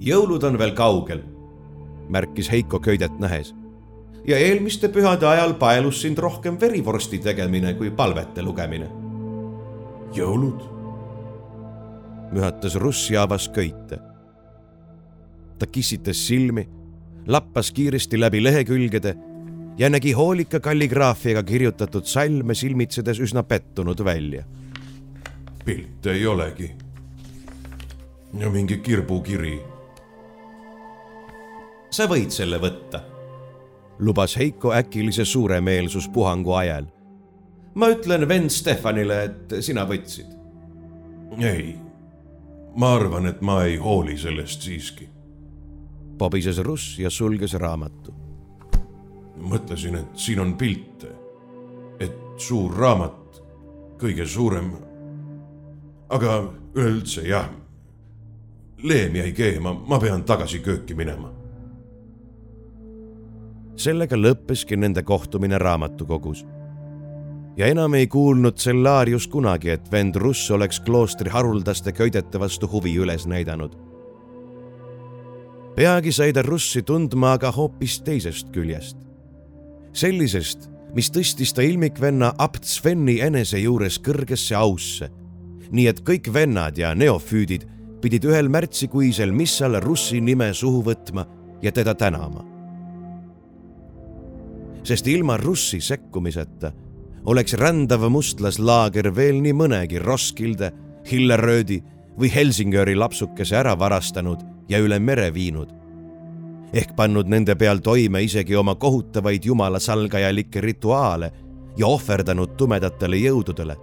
jõulud on veel kaugel märkis Heiko köidet nähes. ja eelmiste pühade ajal paelus sind rohkem verivorsti tegemine kui palvete lugemine. jõulud? mühatas Russ ja avas köite. ta kissitas silmi, lappas kiiresti läbi lehekülgede ja nägi hoolika kalligraafiaga kirjutatud salme silmitsedes üsna pettunud välja. pilte ei olegi. ja mingi kirbukiri sa võid selle võtta, lubas Heiko äkilise suuremeelsuspuhangu ajal. ma ütlen vend Stefanile, et sina võtsid. ei, ma arvan, et ma ei hooli sellest siiski. pobises Russ ja sulges raamatu. Mõtlesin, et siin on pilte, et suur raamat, kõige suurem. aga üleüldse jah, leem jäi keema, ma pean tagasi kööki minema sellega lõppeski nende kohtumine raamatukogus. ja enam ei kuulnud Cellarius kunagi, et vend Russ oleks kloostri haruldaste köidete vastu huvi üles näidanud. peagi sai ta Russi tundma aga hoopis teisest küljest. Sellisest, mis tõstis ta ilmikvenna abt Sveni enese juures kõrgesse ausse. nii et kõik vennad ja neofüüdid pidid ühel märtsikuisel missal Russi nime suhu võtma ja teda tänama sest ilma Russi sekkumiseta oleks rändav mustlaslaager veel nii mõnegi Roskilde, Hilleröödi või Helsingöri lapsukese ära varastanud ja üle mere viinud. Ehk pannud nende peal toime isegi oma kohutavaid jumalasalgajalikke rituaale ja ohverdanud tumedatele jõududele.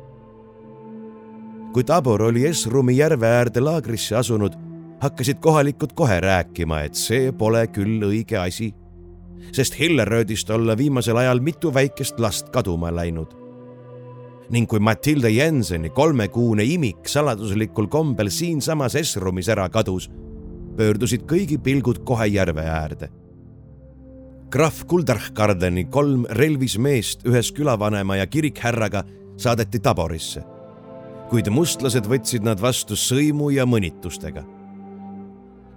kui Tabor oli Esrumi järve äärde laagrisse asunud, hakkasid kohalikud kohe rääkima, et see pole küll õige asi sest Hilleröödist olla viimasel ajal mitu väikest last kaduma läinud. ning kui Matilda Jenseni kolmekuune imik saladuslikul kombel siinsamas Esrumis ära kadus, pöördusid kõigi pilgud kohe järve äärde. krahv Kuldarhkardeni kolm relvis meest ühes külavanema ja kirikhärraga saadeti Taborisse, kuid mustlased võtsid nad vastu sõimu ja mõnitustega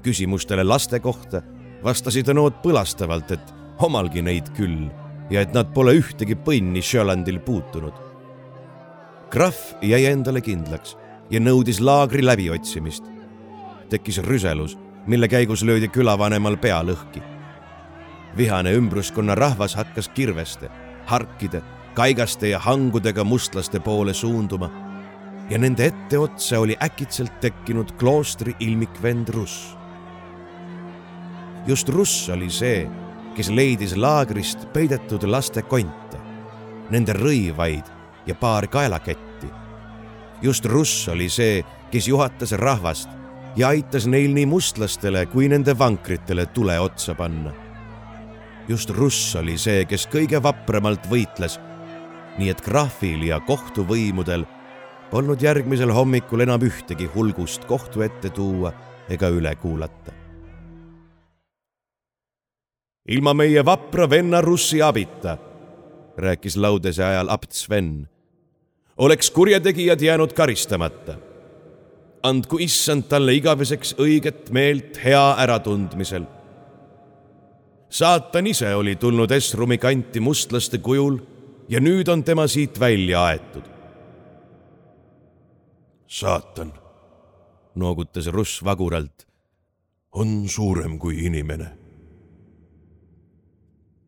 küsimustele laste kohta vastasid nood põlastavalt, et omalgi neid küll ja et nad pole ühtegi põnni Sjölandil puutunud. krahv jäi endale kindlaks ja nõudis laagri läbiotsimist. tekkis rüselus, mille käigus löödi külavanemal pea lõhki. vihane ümbruskonna rahvas hakkas kirveste, harkide, kaigaste ja hangudega mustlaste poole suunduma ja nende etteotsa oli äkitselt tekkinud kloostri ilmikvend Russ. just Russ oli see kes leidis laagrist peidetud laste konte, nende rõivaid ja paar kaelaketti. just Russ oli see, kes juhatas rahvast ja aitas neil nii mustlastele kui nende vankritele tule otsa panna. just Russ oli see, kes kõige vapramalt võitles, nii et krahvil ja kohtuvõimudel polnud järgmisel hommikul enam ühtegi hulgust kohtu ette tuua ega üle kuulata ilma meie vapra venna Russi abita, rääkis laudese ajal abt Sven, oleks kurjategijad jäänud karistamata. Andku issand talle igaveseks õiget meelt hea äratundmisel. saatan ise oli tulnud Esrumi kanti mustlaste kujul ja nüüd on tema siit välja aetud. saatan noogutas Russ vaguralt on suurem kui inimene.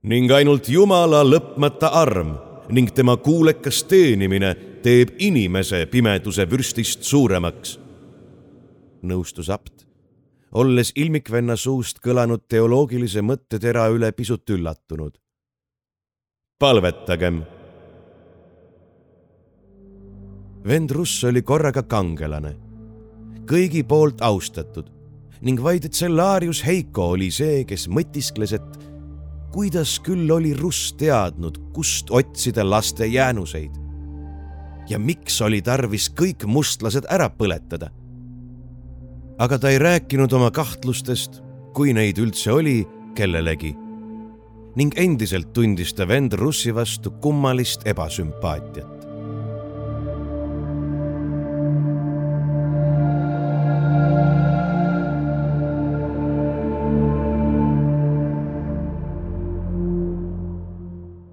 ning ainult Jumala lõpmata arm ning tema kuulekas teenimine teeb inimese pimeduse vürstist suuremaks. Nõustus apt, olles ilmikvenna suust kõlanud teoloogilise mõttetera üle pisut üllatunud. palvetagem. vend Russ oli korraga kangelane, kõigi poolt austatud ning vaid Cellarius Heiko oli see, kes mõtiskles, et kuidas küll oli Russ teadnud, kust otsida laste jäänuseid. ja miks oli tarvis kõik mustlased ära põletada. Aga ta ei rääkinud oma kahtlustest, kui neid üldse oli, kellelegi. ning endiselt tundis ta vend Russi vastu kummalist ebasümpaatiat.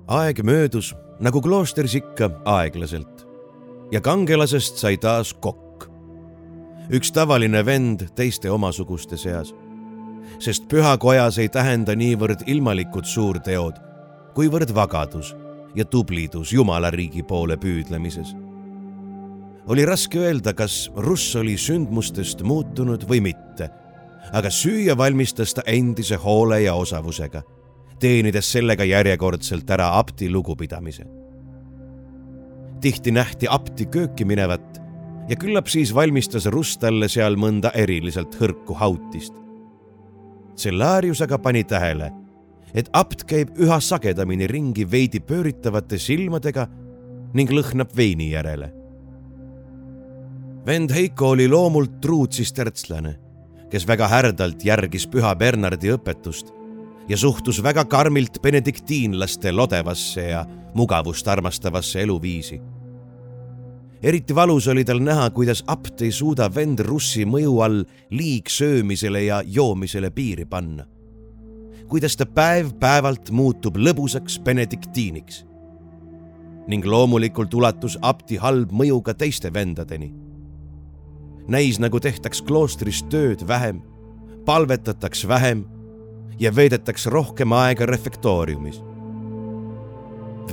aeg möödus nagu kloostris ikka aeglaselt ja kangelasest sai taas kokk. Üks tavaline vend teiste omasuguste seas, sest pühakojas ei tähenda niivõrd ilmalikud suurteod, kuivõrd vagadus ja tublidus Jumala riigi poole püüdlemises. oli raske öelda, kas Russ oli sündmustest muutunud või mitte, aga süüa valmistas ta endise hoole ja osavusega teenides sellega järjekordselt ära apti lugupidamise. tihti nähti apti kööki minevat ja küllap siis valmistas Rust talle seal mõnda eriliselt hõrku hautist. Cellarius aga pani tähele, et apt käib üha sagedamini ringi veidi pööritavate silmadega ning lõhnab veini järele. vend Heiko oli loomult truutsistärtslane, kes väga härdalt järgis püha Bernardi õpetust ja suhtus väga karmilt benediktiinlaste lodevasse ja mugavust armastavasse eluviisi. Eriti valus oli tal näha, kuidas apt ei suuda vend Russi mõju all liigsöömisele ja joomisele piiri panna. kuidas ta päev-päevalt muutub lõbusaks benediktiiniks. ning loomulikult ulatus apti halb mõju ka teiste vendadeni. näis, nagu tehtaks kloostris tööd vähem, palvetataks vähem ja veedetaks rohkem aega refektooriumis.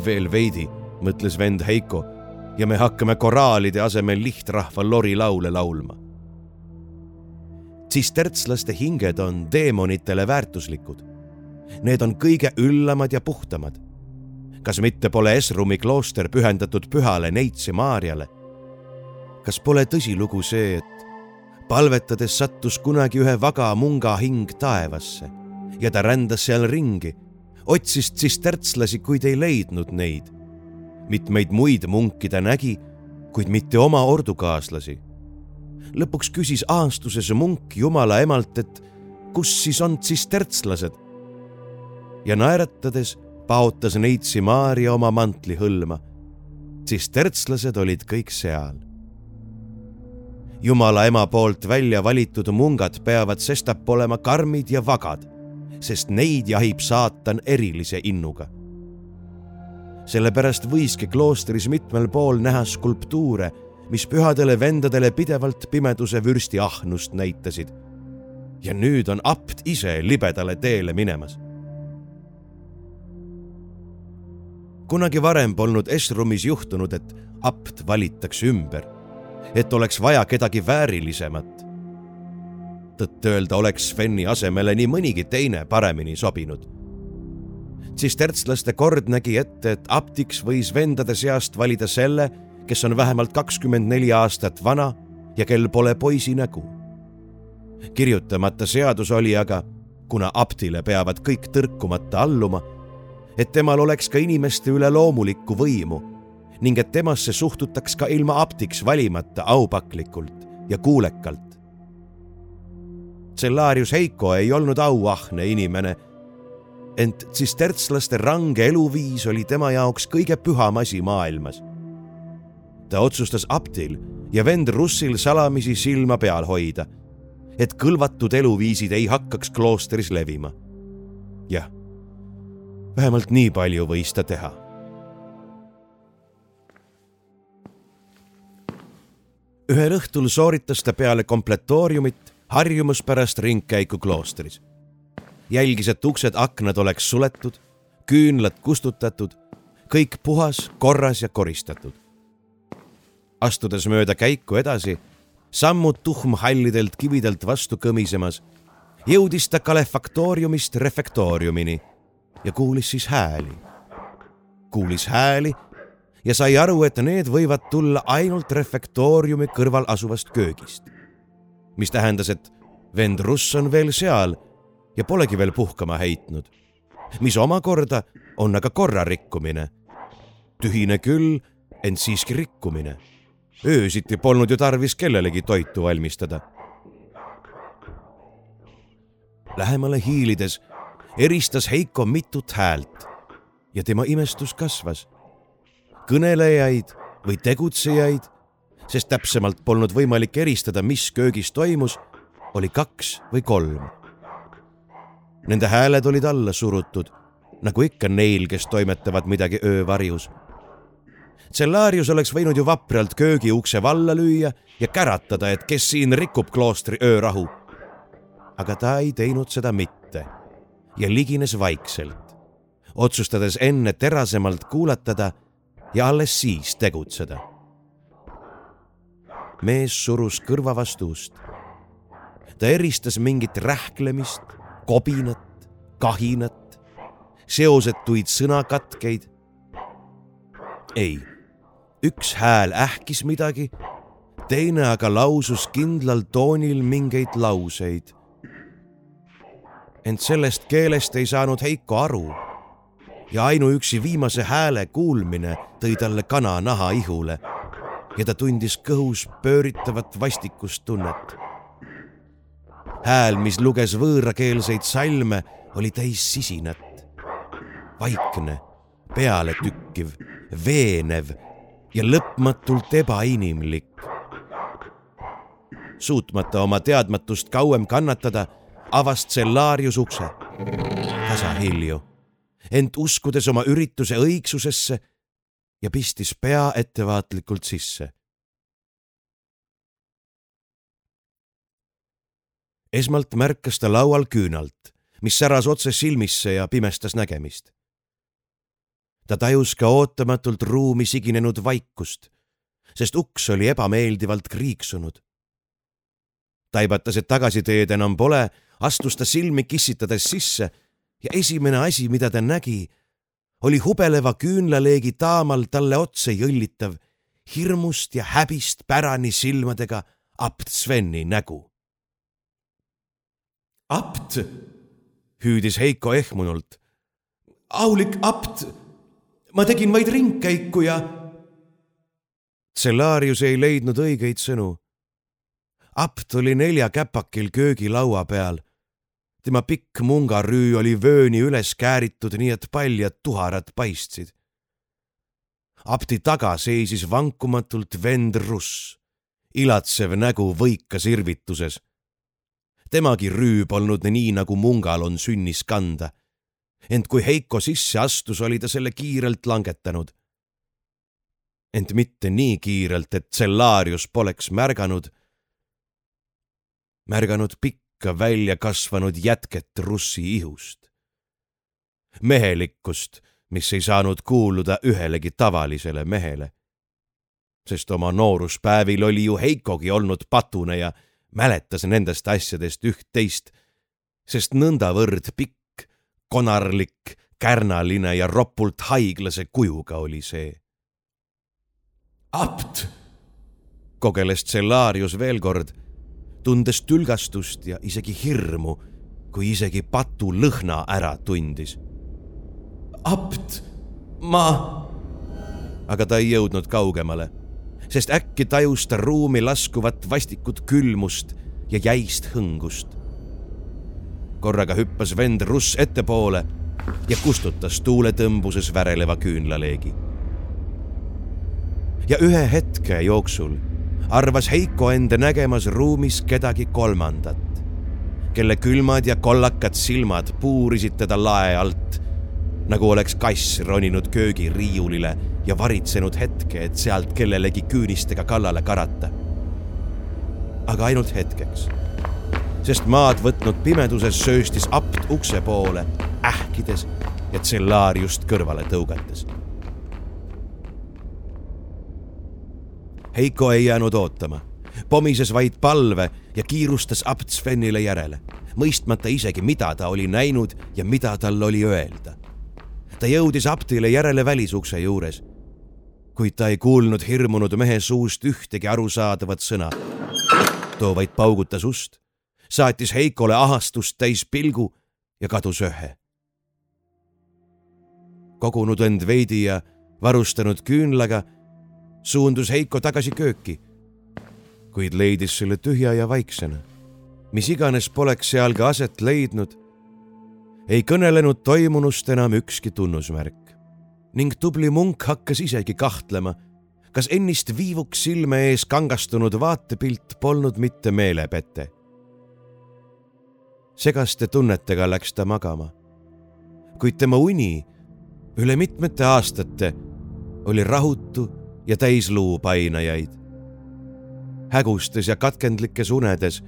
veel veidi, mõtles vend Heiko ja me hakkame koraalide asemel lihtrahva lorilaule laulma. tsistertslaste hinged on teemonitele väärtuslikud. Need on kõige üllamad ja puhtamad. kas mitte pole Esrumi klooster pühendatud pühale Neitsi Maarjale? kas pole tõsilugu see, et palvetades sattus kunagi ühe vaga munga hing taevasse ja ta rändas seal ringi, otsis tsistertslasi, kuid ei leidnud neid. Mitmeid muid munki ta nägi, kuid mitte oma ordukaaslasi. lõpuks küsis aastuses munk Jumala emalt, et kus siis on tsistertslased. ja naeratades paotas neitsi Maarja oma mantli hõlma. tsistertslased olid kõik seal Jumala ema poolt välja valitud mungad peavad sestap olema karmid ja vagad sest neid jahib saatan erilise innuga. Sellepärast võiski kloostris mitmel pool näha skulptuure, mis pühadele vendadele pidevalt pimeduse vürsti ahnust näitasid. ja nüüd on apt ise libedale teele minemas. kunagi varem polnud Esrumis juhtunud, et apt valitakse ümber, et oleks vaja kedagi väärilisemat tõtt-öelda oleks Sveni asemele nii mõnigi teine paremini sobinud. Tsistertslaste kord nägi ette, et aptiks võis vendade seast valida selle, kes on vähemalt kakskümmend neli aastat vana ja kel pole poisi nägu. kirjutamata seadus oli aga, kuna aptile peavad kõik tõrkumata alluma, et temal oleks ka inimeste üle loomulikku võimu ning et temasse suhtutaks ka ilma aptiks valimata aupaklikult ja kuulekalt. Cellarius Heiko ei olnud auahne inimene, ent tsistertslaste range eluviis oli tema jaoks kõige püham asi maailmas. ta otsustas aptil ja vend Russil salamisi silma peal hoida, et kõlvatud eluviisid ei hakkaks kloostris levima. jah, vähemalt nii palju võis ta teha ühel õhtul sooritas ta peale kompletooriumit harjumuspärast ringkäiku kloostris. Jälgis, et uksed-aknad oleks suletud, küünlad kustutatud, kõik puhas, korras ja koristatud. astudes mööda käiku edasi, sammud tuhmhallidelt kividelt vastu kõmisemas, jõudis ta kalefaktooriumist refektooriumini ja kuulis siis hääli. kuulis hääli ja sai aru, et need võivad tulla ainult refektooriumi kõrval asuvast köögist. mis tähendas, et vend Russ on veel seal ja polegi veel puhkama heitnud, mis omakorda on aga korra rikkumine. tühine küll, ent siiski rikkumine. öösiti polnud ju tarvis kellelegi toitu valmistada. Lähemale hiilides eristas Heiko mitut häält ja tema imestus kasvas kõnelejaid või tegutsejaid, sest täpsemalt polnud võimalik eristada, mis köögis toimus, oli kaks või kolm. Nende hääled olid alla surutud, nagu ikka neil, kes toimetavad midagi öövarjus. Cellarius oleks võinud ju vapralt köögi ukse valla lüüa ja käratada, et kes siin rikub kloostri öörahu. aga ta ei teinud seda mitte ja ligines vaikselt, otsustades enne terasemalt kuulatada ja alles siis tegutseda. mees surus kõrva vastu ust. ta eristas mingit rähklemist, kobinat, kahinat, seosetuid sõnakatkeid. ei, üks hääl ähkis midagi, teine aga lausus kindlal toonil mingeid lauseid. ent sellest keelest ei saanud Heiko aru ja ainuüksi viimase hääle kuulmine tõi talle kana naha ihule ja ta tundis kõhus pööritavat vastikustunnet. Hääl, mis luges võõrakeelseid salme, oli täis sisinat. vaikne, pealetükkiv, veenev ja lõpmatult ebainimlik. suutmata oma teadmatust kauem kannatada, avas Cellarius ukse tasahilju ent uskudes oma ürituse õigsusesse ja pistis pea ettevaatlikult sisse. Esmalt märkas ta laual küünalt, mis säras otse silmisse ja pimestas nägemist. ta tajus ka ootamatult ruumi siginenud vaikust, sest uks oli ebameeldivalt kriiksunud. taibates, et tagasiteed enam pole, astus ta silmi kissitades sisse ja esimene asi, mida ta nägi, oli hubeleva küünlaleegi taamal talle otse jõllitav, hirmust ja häbist pärani silmadega apt Sveni nägu. Apt, hüüdis Heiko ehmunult. aulik apt, ma tegin vaid ringkäiku ja. Cellarius ei leidnud õigeid sõnu. apt oli nelja käpakil köögilaua peal tema pikk mungarüü oli vööni üles kääritud, nii et paljad tuharad paistsid. apti taga seisis vankumatult vend Russ, ilatsev nägu võikas irvituses. Temagi rüü polnud nii, nagu mungal on sünnis kanda. ent kui Heiko sisse astus, oli ta selle kiirelt langetanud. ent mitte nii kiirelt, et Cellarius poleks märganud, märganud pikka ikka välja kasvanud jätket russi ihust. mehelikkust, mis ei saanud kuuluda ühelegi tavalisele mehele. sest oma nooruspäevil oli ju Heikogi olnud patune ja mäletas nendest asjadest üht-teist, sest nõndavõrd pikk, konarlik, kärnaline ja ropult haiglase kujuga oli see. apt, kogeles Cellarius veel kord tundes tülgastust ja isegi hirmu, kui isegi patu lõhna ära tundis. apt, ma. aga ta ei jõudnud kaugemale, sest äkki tajus ta ruumi laskuvat vastikut külmust ja jäist hõngust. korraga hüppas vend Russ ettepoole ja kustutas tuuletõmbuses väreleva küünlaleegi. ja ühe hetke jooksul arvas Heiko enda nägemas ruumis kedagi kolmandat, kelle külmad ja kollakad silmad puurisid teda lae alt, nagu oleks kass roninud köögiriiulile ja varitsenud hetke, et sealt kellelegi küünistega kallale karata. aga ainult hetkeks, sest maad võtnud pimeduses sööstis apt ukse poole, ähkides ja tsellaariust kõrvale tõugates Heiko ei jäänud ootama, pomises vaid palve ja kiirustas apt Svenile järele, mõistmata isegi, mida ta oli näinud ja mida tal oli öelda. ta jõudis aptile järele välisukse juures, kuid ta ei kuulnud hirmunud mehe suust ühtegi arusaadavat sõna. too vaid paugutas ust, saatis Heikole ahastust täis pilgu ja kadus öhe. kogunud end veidi ja varustanud küünlaga suundus Heiko tagasi kööki, kuid leidis selle tühja ja vaiksena. mis iganes poleks seal ka aset leidnud, ei kõnelenud toimunust enam ükski tunnusmärk ning tubli munk hakkas isegi kahtlema, kas ennist viivuks silme ees kangastunud vaatepilt polnud mitte meelepete. segaste tunnetega läks ta magama, kuid tema uni üle mitmete aastate oli rahutu ja täis luupainajaid. hägustes ja katkendlikes unedes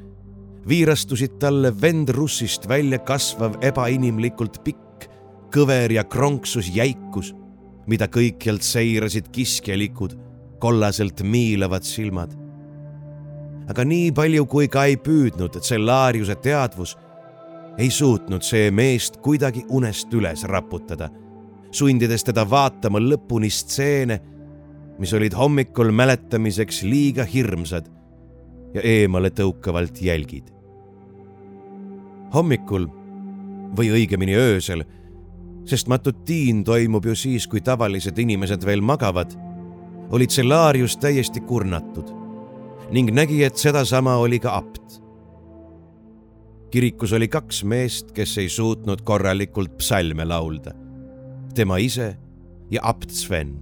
viirastusid talle vend russist välja kasvav ebainimlikult pikk, kõver ja kronksus jäikus, mida kõikjalt seirasid kiskjalikud, kollaselt miilavad silmad. aga nii palju, kui ka ei püüdnud Cellariuse teadvus, ei suutnud see meest kuidagi unest üles raputada, sundides teda vaatama lõpuni stseene mis olid hommikul mäletamiseks liiga hirmsad ja eemale tõukavalt jälgid. hommikul või õigemini öösel, sest matutiin toimub ju siis, kui tavalised inimesed veel magavad, oli Cellarius täiesti kurnatud ning nägi, et sedasama oli ka apt. kirikus oli kaks meest, kes ei suutnud korralikult psalme laulda. tema ise ja apt Sven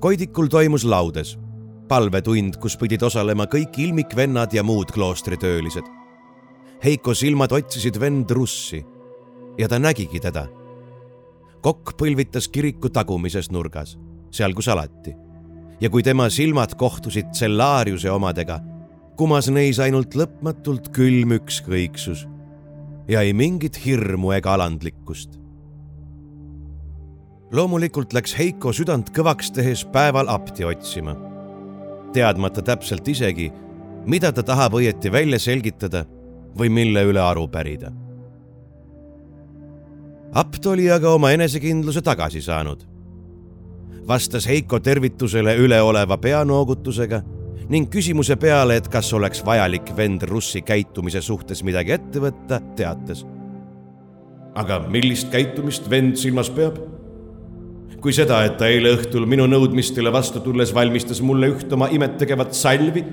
Koidikul toimus laudes palvetund, kus pidid osalema kõik ilmikvennad ja muud kloostritöölised. Heiko silmad otsisid vend Russi ja ta nägigi teda. kokk põlvitas kiriku tagumises nurgas, seal kus alati. ja kui tema silmad kohtusid Cellariuse omadega, kumas neis ainult lõpmatult külm ükskõiksus ja ei mingit hirmu ega alandlikkust loomulikult läks Heiko südant kõvaks tehes päeval apti otsima, teadmata täpselt isegi, mida ta tahab õieti välja selgitada või mille üle aru pärida. Apt oli aga oma enesekindluse tagasi saanud. vastas Heiko tervitusele üleoleva peanoogutusega ning küsimuse peale, et kas oleks vajalik vend Russi käitumise suhtes midagi ette võtta, teatas. aga millist käitumist vend silmas peab? kui seda, et ta eile õhtul minu nõudmistele vastu tulles valmistas mulle üht oma imettegevat salvi.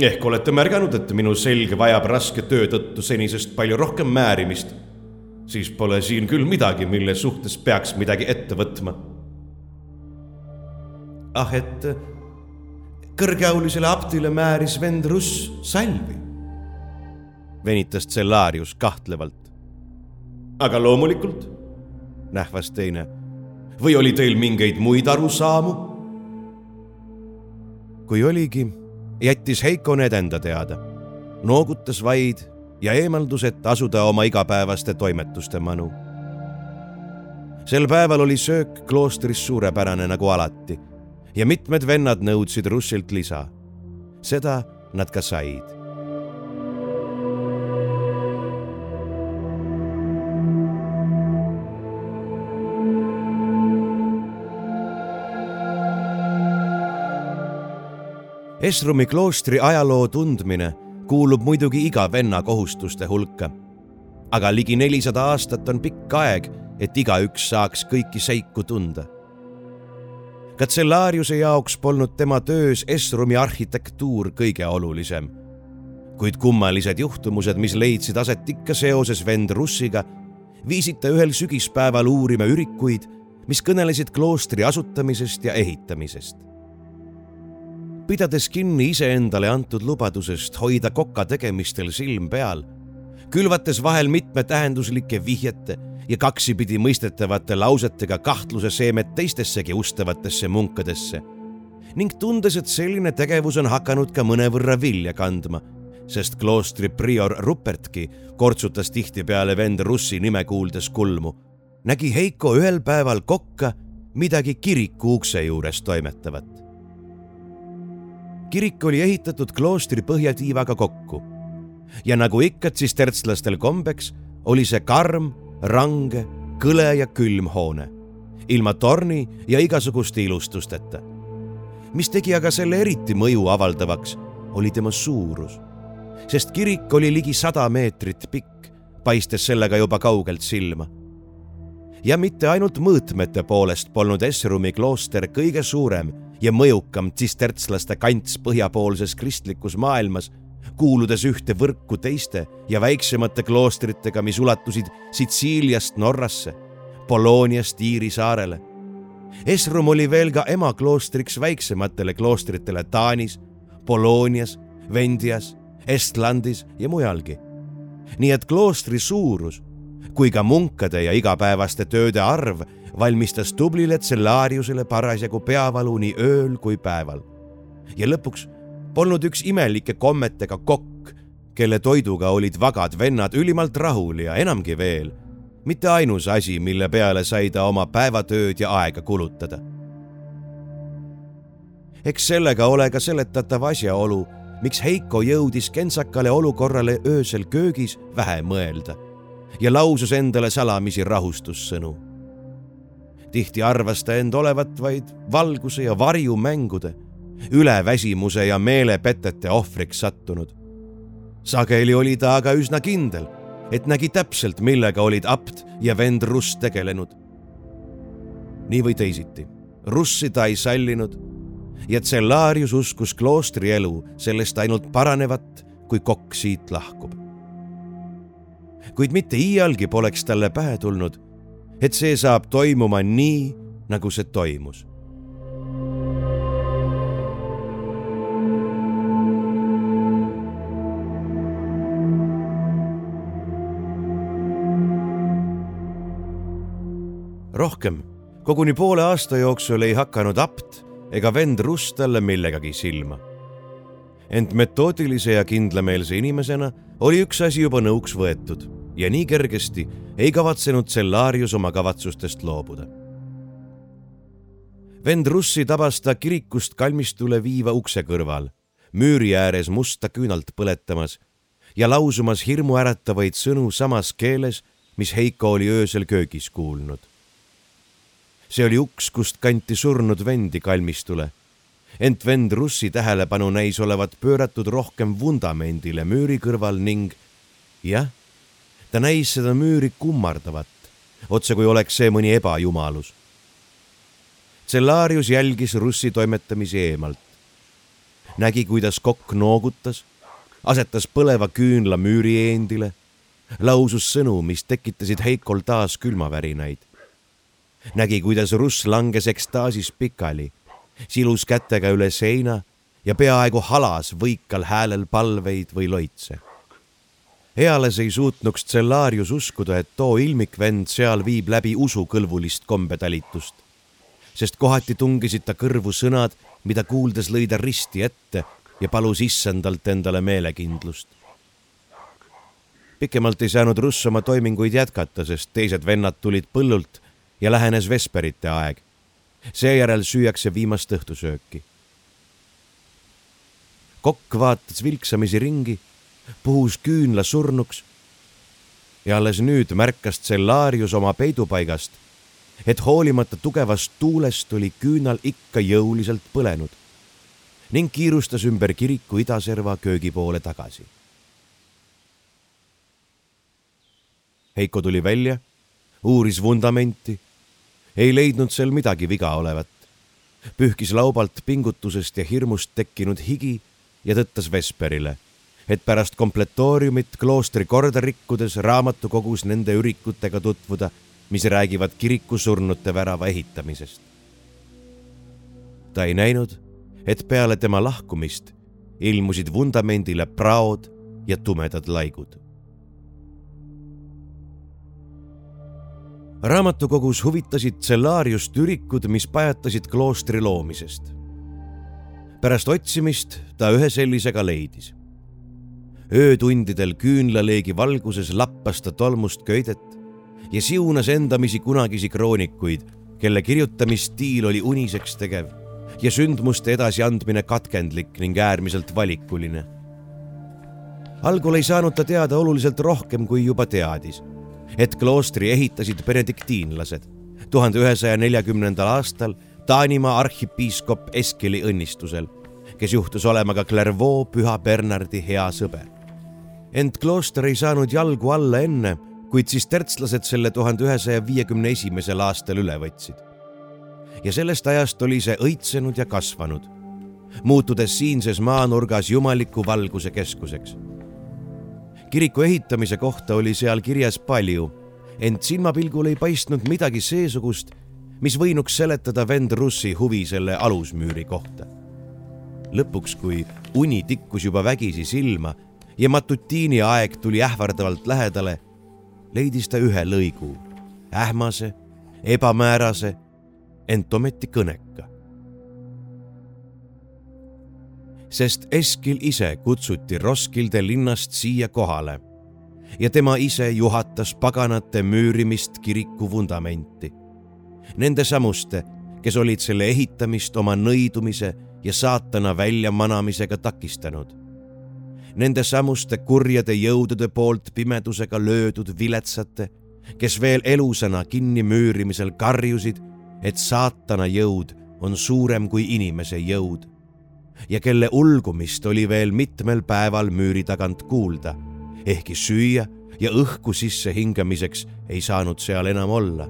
ehk olete märganud, et minu selg vajab raske töö tõttu senisest palju rohkem määrimist. Siis pole siin küll midagi, mille suhtes peaks midagi ette võtma. ah, et kõrgeaulisele aptile määris vend Russ salvi. venitas Cellarius kahtlevalt. aga loomulikult, nähvas teine või oli teil mingeid muid arusaamu? kui oligi, jättis Heiko need enda teada, noogutas vaid ja eemaldus, et asuda oma igapäevaste toimetuste manu. sel päeval oli söök kloostris suurepärane nagu alati ja mitmed vennad nõudsid Russilt lisa. seda nad ka said Esrumi kloostri ajaloo tundmine kuulub muidugi iga venna kohustuste hulka. aga ligi nelisada aastat on pikk aeg, et igaüks saaks kõiki seiku tunda. Katsellariuse jaoks polnud tema töös Esrumi arhitektuur kõige olulisem. kuid kummalised juhtumused, mis leidsid aset ikka seoses vend Russiga, viisid ta ühel sügispäeval uurima ürikuid, mis kõnelesid kloostri asutamisest ja ehitamisest pidades kinni iseendale antud lubadusest hoida koka tegemistel silm peal, külvates vahel mitmetähenduslikke vihjete ja kaksipidi mõistetavate lausetega kahtluse seemet teistessegi ustavatesse munkadesse ning tundes, et selline tegevus on hakanud ka mõnevõrra vilja kandma, sest kloostri prior Rupertki kortsutas tihtipeale vend Russi nime kuuldes kulmu, nägi Heiko ühel päeval kokka midagi kiriku ukse juures toimetavat. Kirik oli ehitatud kloostri põhjatiivaga kokku. Ja nagu ikka tsistertslastel kombeks, oli see karm, range, kõle ja külm hoone, ilma torni ja igasuguste ilustusteta. mis tegi aga selle eriti mõju avaldavaks, oli tema suurus, sest kirik oli ligi sada meetrit pikk, paistes sellega juba kaugelt silma. Ja mitte ainult mõõtmete poolest polnud Esrumi klooster kõige suurem ja mõjukam tsistertslaste kants põhjapoolses kristlikus maailmas, kuuludes ühte võrku teiste ja väiksemate kloostritega, mis ulatusid Sitsiiliast Norrasse, Polooniast Iiri saarele. Esrum oli veel ka emakloostriks väiksematele kloostritele Taanis, Poloonias, Vendias, Estlandis ja mujalgi. nii et kloostri suurus kui ka munkade ja igapäevaste tööde arv valmistas tublile Cellariusele parasjagu peavalu nii ööl kui päeval. ja lõpuks polnud üks imelike kommetega kokk, kelle toiduga olid vagad vennad ülimalt rahul ja enamgi veel, mitte ainus asi, mille peale sai ta oma päevatööd ja aega kulutada. eks sellega ole ka seletatav asjaolu, miks Heiko jõudis kentsakale olukorrale öösel köögis vähe mõelda ja lausus endale salamisi rahustussõnu. Tihti arvas ta end olevat vaid valguse ja varju mängude, üleväsimuse ja meelepetete ohvriks sattunud. sageli oli ta aga üsna kindel, et nägi täpselt, millega olid apt ja vend Russ tegelenud. nii või teisiti, Russi ta ei sallinud ja Cellarius uskus kloostri elu sellest ainult paranevat, kui kokk siit lahkub kuid mitte iialgi poleks talle pähe tulnud, et see saab toimuma nii, nagu see toimus. rohkem, koguni poole aasta jooksul ei hakanud apt ega vend Russ talle millegagi silma ent metoodilise ja kindlameelse inimesena oli üks asi juba nõuks võetud ja nii kergesti ei kavatsenud Cellarius oma kavatsustest loobuda. vend Russi tabas ta kirikust kalmistule viiva ukse kõrval, müüri ääres musta küünalt põletamas ja lausumas hirmuäratavaid sõnu samas keeles, mis Heiko oli öösel köögis kuulnud. see oli uks, kust kanti surnud vendi kalmistule ent vend Russi tähelepanu näis olevat pööratud rohkem vundamendile müüri kõrval ning jah, ta näis seda müüri kummardavat, otse kui oleks see mõni ebajumalus. Cellarius jälgis Russi toimetamisi eemalt. nägi, kuidas kokk noogutas, asetas põleva küünla müüri eendile, lausus sõnu, mis tekitasid Heikol taas külmavärinaid. nägi, kuidas Russ langes ekstaasis pikali, silus kätega üle seina ja peaaegu halas võikal häälel palveid või loitse eales ei suutnuks Cellarius uskuda, et too ilmikvend seal viib läbi usukõlbulist kombetalitust. sest kohati tungisid ta kõrvu sõnad, mida kuuldes lõi ta risti ette ja palus issandalt endale meelekindlust. pikemalt ei saanud Russ oma toiminguid jätkata, sest teised vennad tulid põllult ja lähenes vesperite aeg. seejärel süüakse viimast õhtusööki. kokk vaatas vilksamisi ringi puhus küünla surnuks. ja alles nüüd märkas Cellarius oma peidupaigast, et hoolimata tugevast tuulest oli küünal ikka jõuliselt põlenud ning kiirustas ümber kiriku idaserva köögi poole tagasi. Heiko tuli välja, uuris vundamenti, ei leidnud seal midagi viga olevat, pühkis laubalt pingutusest ja hirmust tekkinud higi ja tõttas Vesperile et pärast kompletooriumit kloostri korda rikkudes raamatukogus nende ürikutega tutvuda, mis räägivad kiriku surnute värava ehitamisest. ta ei näinud et peale tema lahkumist ilmusid vundamendile praod ja tumedad laigud. raamatukogus huvitasid Cellariust ürikud, mis pajatasid kloostri loomisest. pärast otsimist ta ühe sellise ka leidis. Öötundidel küünlaleegi valguses lappas ta tolmust köidet ja siunas endamisi kunagisi kroonikuid, kelle kirjutamisstiil oli uniseks tegev ja sündmuste edasiandmine katkendlik ning äärmiselt valikuline. algul ei saanud ta teada oluliselt rohkem, kui juba teadis, et kloostri ehitasid benediktiinlased tuhande ühesaja neljakümnendal aastal Taanimaa arhipiiskop Eskili õnnistusel, kes juhtus olema ka Clairvaux püha Bernardi hea sõber. Ent klooster ei saanud jalgu alla enne, kuid siis tertslased selle tuhande ühesaja viiekümne esimesel aastal üle võtsid ja sellest ajast oli see õitsenud ja kasvanud, muutudes siinses maanurgas jumaliku valguse keskuseks. kiriku ehitamise kohta oli seal kirjas palju, ent silmapilgul ei paistnud midagi seesugust, mis võinuks seletada vend Russi huvi selle alusmüüri kohta. lõpuks, kui uni tikkus juba vägisi silma ja matutiini aeg tuli ähvardavalt lähedale, leidis ta ühe lõigu, ähmase, ebamäärase ent ometi kõneka. sest Eskil ise kutsuti Roskilde linnast siia kohale ja tema ise juhatas paganate müürimist kiriku vundamenti. Nende samuste, kes olid selle ehitamist oma nõidumise ja saatana väljamanamisega takistanud. Nende samuste kurjade jõudude poolt pimedusega löödud viletsate, kes veel elusana kinni müürimisel karjusid et saatana jõud on suurem kui inimese jõud ja kelle ulgumist oli veel mitmel päeval müüri tagant kuulda, ehkki süüa ja õhku sisse hingamiseks ei saanud seal enam olla.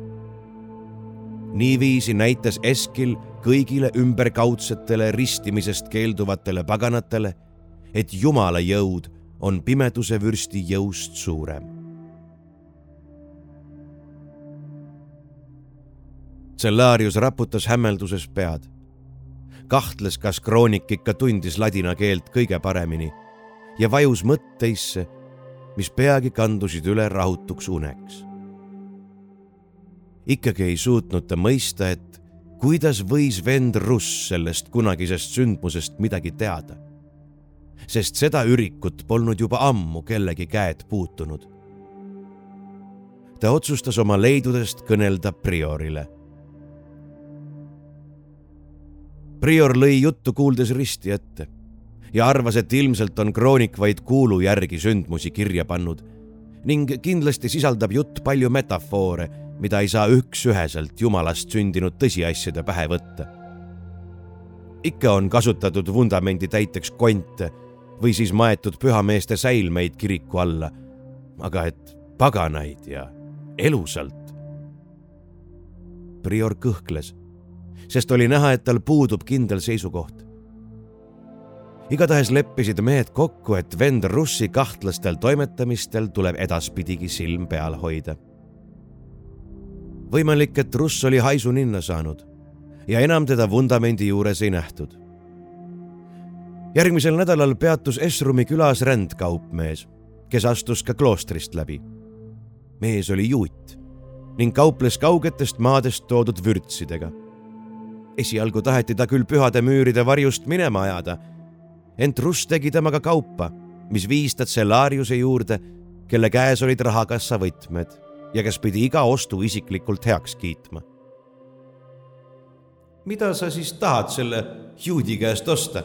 niiviisi näitas Eskil kõigile ümberkaudsetele ristimisest keelduvatele paganatele, et Jumala jõud on pimeduse vürsti jõust suurem Cellarius raputas hämmelduses pead. kahtles, kas kroonik ikka tundis ladina keelt kõige paremini ja vajus mõtteisse, mis peagi kandusid üle rahutuks uneks. ikkagi ei suutnud ta mõista, et kuidas võis vend Russ sellest kunagisest sündmusest midagi teada. Sest seda ürikut polnud juba ammu kellegi käed puutunud. ta otsustas oma leidudest kõnelda priorile prior lõi juttu kuuldes risti ette ja arvas, et ilmselt on kroonik vaid kuulu järgi sündmusi kirja pannud ning kindlasti sisaldab jutt palju metafoore, mida ei saa üks-üheselt jumalast sündinud tõsiasjade pähe võtta. ikka on kasutatud vundamendi täiteks konte või siis maetud pühameeste säilmeid kiriku alla, aga et paganaid ja elusalt. prior kõhkles sest oli näha, et tal puudub kindel seisukoht. igatahes leppisid mehed kokku, et vend Russi kahtlastel toimetamistel tuleb edaspidigi silm peal hoida. võimalik, et Russ oli haisu ninna saanud ja enam teda vundamendi juures ei nähtud. Järgmisel nädalal peatus Esrumi külas rändkaupmees, kes astus ka kloostrist läbi. mees oli juut ning kauples kaugetest maadest toodud vürtsidega esialgu taheti ta küll pühade müüride varjust minema ajada, ent Russ tegi temaga kaupa, mis viis ta Cellariuse juurde, kelle käes olid rahakassa võtmed ja kes pidi iga ostu isiklikult heaks kiitma. mida sa siis tahad selle juudi käest osta?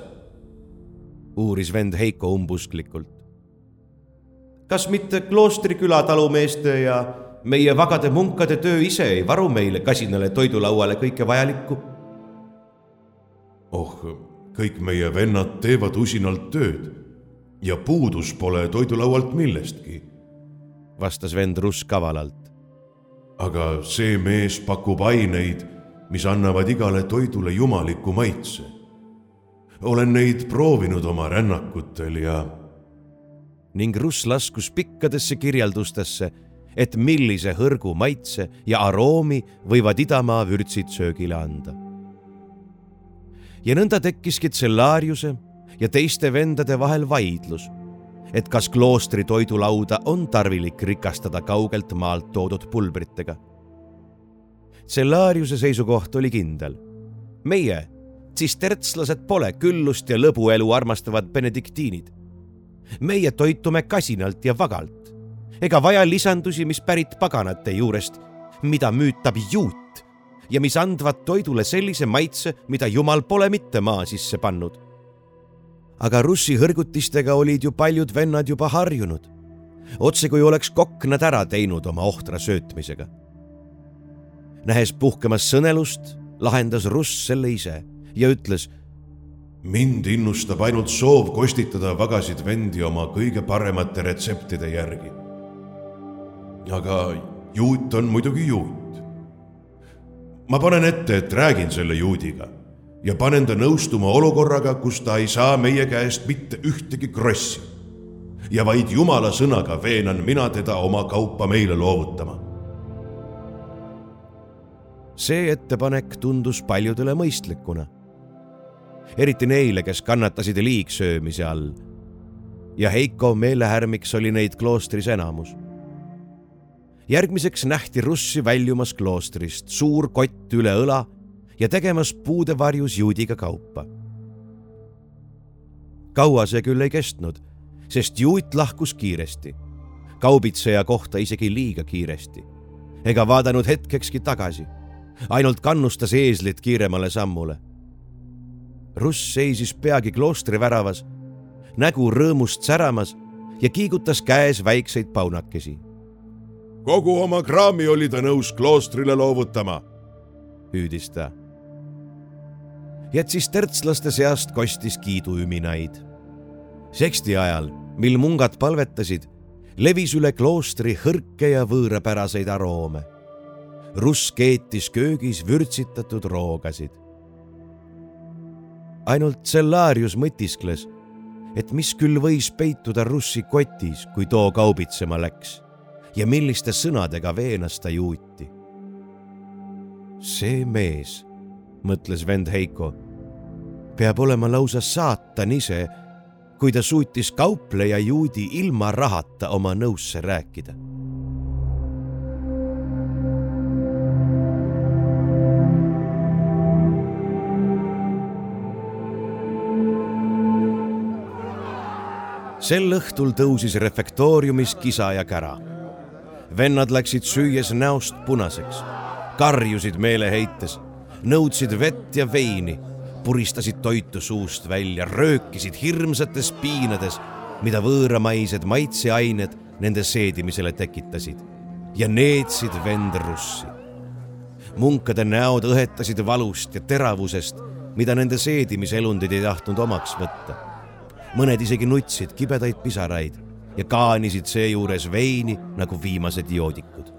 Uuris vend Heiko umbusklikult. kas mitte kloostri külatalumeeste ja meie vagade munkade töö ise ei varu meile kasinale toidulauale kõike vajalikku oh, kõik meie vennad teevad usinalt tööd ja puudus pole toidulaualt millestki, vastas vend Russ kavalalt. aga see mees pakub aineid, mis annavad igale toidule jumaliku maitse. Olen neid proovinud oma rännakutel ja. ning Russ laskus pikkadesse kirjeldustesse, et millise hõrgu maitse ja aroomi võivad idamaa vürtsid söögile anda ja nõnda tekkiski Tsellariuse ja teiste vendade vahel vaidlus, et kas kloostri toidulauda on tarvilik rikastada kaugelt maalt toodud pulbritega. Tsellariuse seisukoht oli kindel. meie, tsistertslased, pole küllust ja lõbuelu armastavad benediktiinid. meie toitume kasinalt ja vagalt ega vaja lisandusi, mis pärit paganate juurest, mida müütab juut ja mis andvad toidule sellise maitse, mida Jumal pole mitte maa sisse pannud. aga russi hõrgutistega olid ju paljud vennad juba harjunud. otse kui oleks kokk nad ära teinud oma ohtra söötmisega. nähes puhkemas sõnelust, lahendas russ selle ise ja ütles. mind innustab ainult soov kostitada vagasid vendi oma kõige paremate retseptide järgi. aga juut on muidugi juut ma panen ette, et räägin selle juudiga ja panen ta nõustuma olukorraga, kus ta ei saa meie käest mitte ühtegi krossi. ja vaid jumala sõnaga veenan mina teda oma kaupa meile loovutama. see ettepanek tundus paljudele mõistlikuna. Eriti neile, kes kannatasid liigsöömise all. ja Heiko meelehärmiks oli neid kloostris enamus järgmiseks nähti russi väljumas kloostrist, suur kott üle õla ja tegemas puude varjus juudiga kaupa. kaua see küll ei kestnud, sest juut lahkus kiiresti, kaubitseja kohta isegi liiga kiiresti, ega vaadanud hetkekski tagasi, ainult kannustas eeslit kiiremale sammule. Russ seisis peagi kloostri väravas, nägu rõõmust säramas ja kiigutas käes väikseid paunakesi kogu oma kraami oli ta nõus kloostrile loovutama, hüüdis ta. jätsis tertslaste seast kostis kiiduüminaid. seksti ajal, mil mungad palvetasid, levis üle kloostri hõrke ja võõrapäraseid aroome. russ keetis köögis vürtsitatud roogasid. Ainult Cellarius mõtiskles, et mis küll võis peituda russi kotis, kui too kaubitsema läks ja milliste sõnadega veenas ta juuti. see mees, mõtles vend Heiko, peab olema lausa saatan ise, kui ta suutis kaupleja juudi ilma rahata oma nõusse rääkida sel õhtul tõusis refektooriumis kisa ja kära vennad läksid süües näost punaseks, karjusid meeleheites, nõudsid vett ja veini, puristasid toitu suust välja, röökisid hirmsates piinades, mida võõramaised maitseained nende seedimisele tekitasid ja neetsid vend russi. munkade näod õhetasid valust ja teravusest, mida nende seedimiselundid ei tahtnud omaks võtta. Mõned isegi nutsid kibedaid pisaraid ja kaanisid seejuures veini nagu viimased joodikud.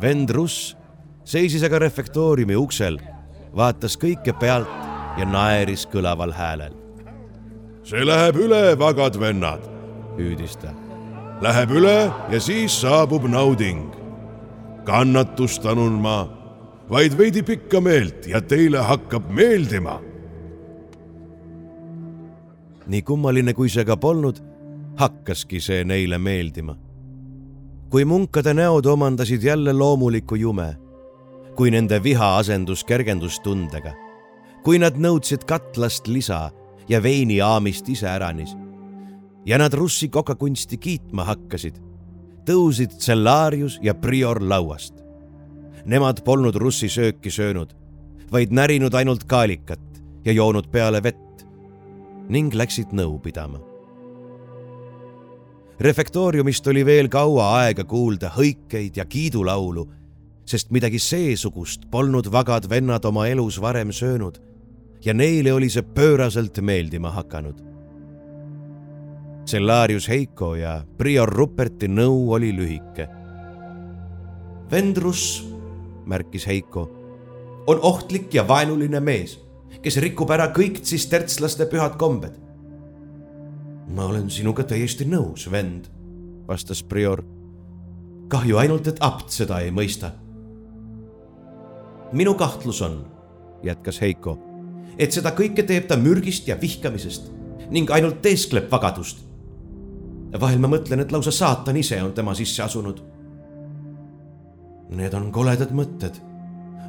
vend Russ seisis aga refektooriumi uksel, vaatas kõike pealt ja naeris kõlaval häälel. see läheb üle, vagad vennad, hüüdis ta. Läheb üle ja siis saabub nauding. kannatust anun ma, vaid veidi pikka meelt ja teile hakkab meeldima nii kummaline kui see ka polnud, hakkaski see neile meeldima. kui munkade näod omandasid jälle loomuliku jume, kui nende viha asendus kergendustundega, kui nad nõudsid katlast lisa ja veiniaamist iseäranis ja nad russi kokakunsti kiitma hakkasid, tõusid Cellarius ja Prior lauast. Nemad polnud russi sööki söönud, vaid närinud ainult kaalikat ja joonud peale vett ning läksid nõu pidama refektooriumist oli veel kaua aega kuulda hõikeid ja kiidulaulu, sest midagi seesugust polnud vagad vennad oma elus varem söönud ja neile oli see pööraselt meeldima hakanud. Cellarius Heiko ja Prior Ruperti nõu oli lühike. Vendrus, märkis Heiko, on ohtlik ja vaenuline mees, kes rikub ära kõik tsistertslaste pühad kombed ma olen sinuga täiesti nõus, vend, vastas prior. kahju ainult, et apt seda ei mõista. minu kahtlus on, jätkas Heiko, et seda kõike teeb ta mürgist ja vihkamisest ning ainult teeskleb vagadust. vahel ma mõtlen, et lausa saatan ise on tema sisse asunud. Need on koledad mõtted,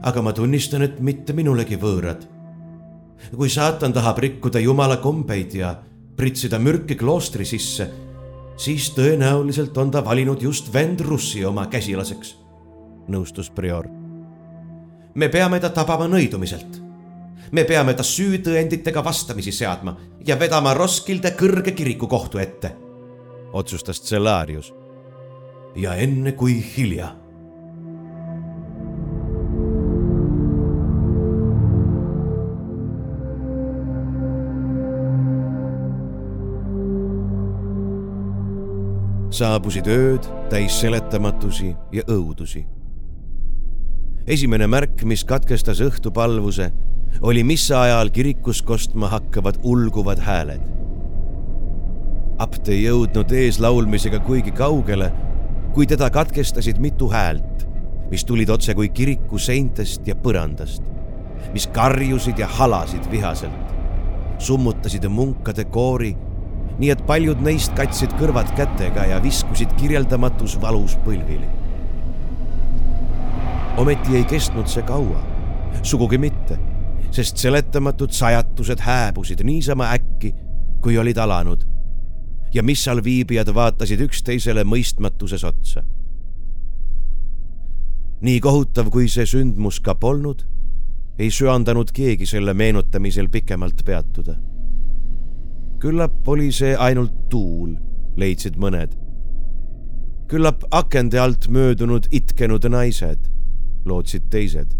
aga ma tunnistan, et mitte minulegi võõrad. Kui saatan tahab rikkuda jumala kombeid ja pritsida mürki kloostri sisse, siis tõenäoliselt on ta valinud just vend Russi oma käsilaseks, nõustus prior. me peame ta tabama nõidumiselt me peame ta süütõenditega vastamisi seadma ja vedama Roskilde kõrge kiriku kohtu ette, otsustas Cellarius. ja enne kui hilja saabusid ööd täis seletamatusi ja õudusi. esimene märk, mis katkestas õhtupalvuse, oli missa ajal kirikus kostma hakkavad ulguvad hääled. apt ei jõudnud eeslaulmisega kuigi kaugele, kui teda katkestasid mitu häält, mis tulid otse kui kiriku seintest ja põrandast, mis karjusid ja halasid vihaselt, summutasid munkade koori, nii et paljud neist katsid kõrvad kätega ja viskusid kirjeldamatus valus põlvili. ometi ei kestnud see kaua, sugugi mitte sest seletamatud sajatused hääbusid niisama äkki, kui olid alanud. ja missal viibijad vaatasid üksteisele mõistmatuses otsa. nii kohutav, kui see sündmus ka polnud, ei söandanud keegi selle meenutamisel pikemalt peatuda. Küllap oli see ainult tuul, leidsid mõned. küllap akende alt möödunud itkenud naised, lootsid teised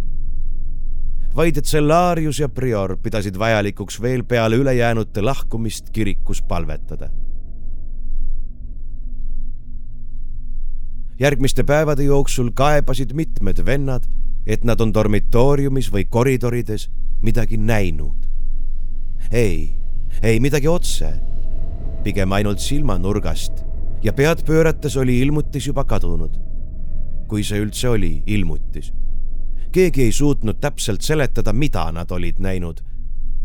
vaid et Cellarius ja Prior pidasid vajalikuks veel peale ülejäänute lahkumist kirikus palvetada. järgmiste päevade jooksul kaebasid mitmed vennad, et nad on dormitooriumis või koridorides midagi näinud. ei, ei midagi otse, pigem ainult silmanurgast ja pead pöörates oli ilmutis juba kadunud. kui see üldse oli ilmutis keegi ei suutnud täpselt seletada, mida nad olid näinud.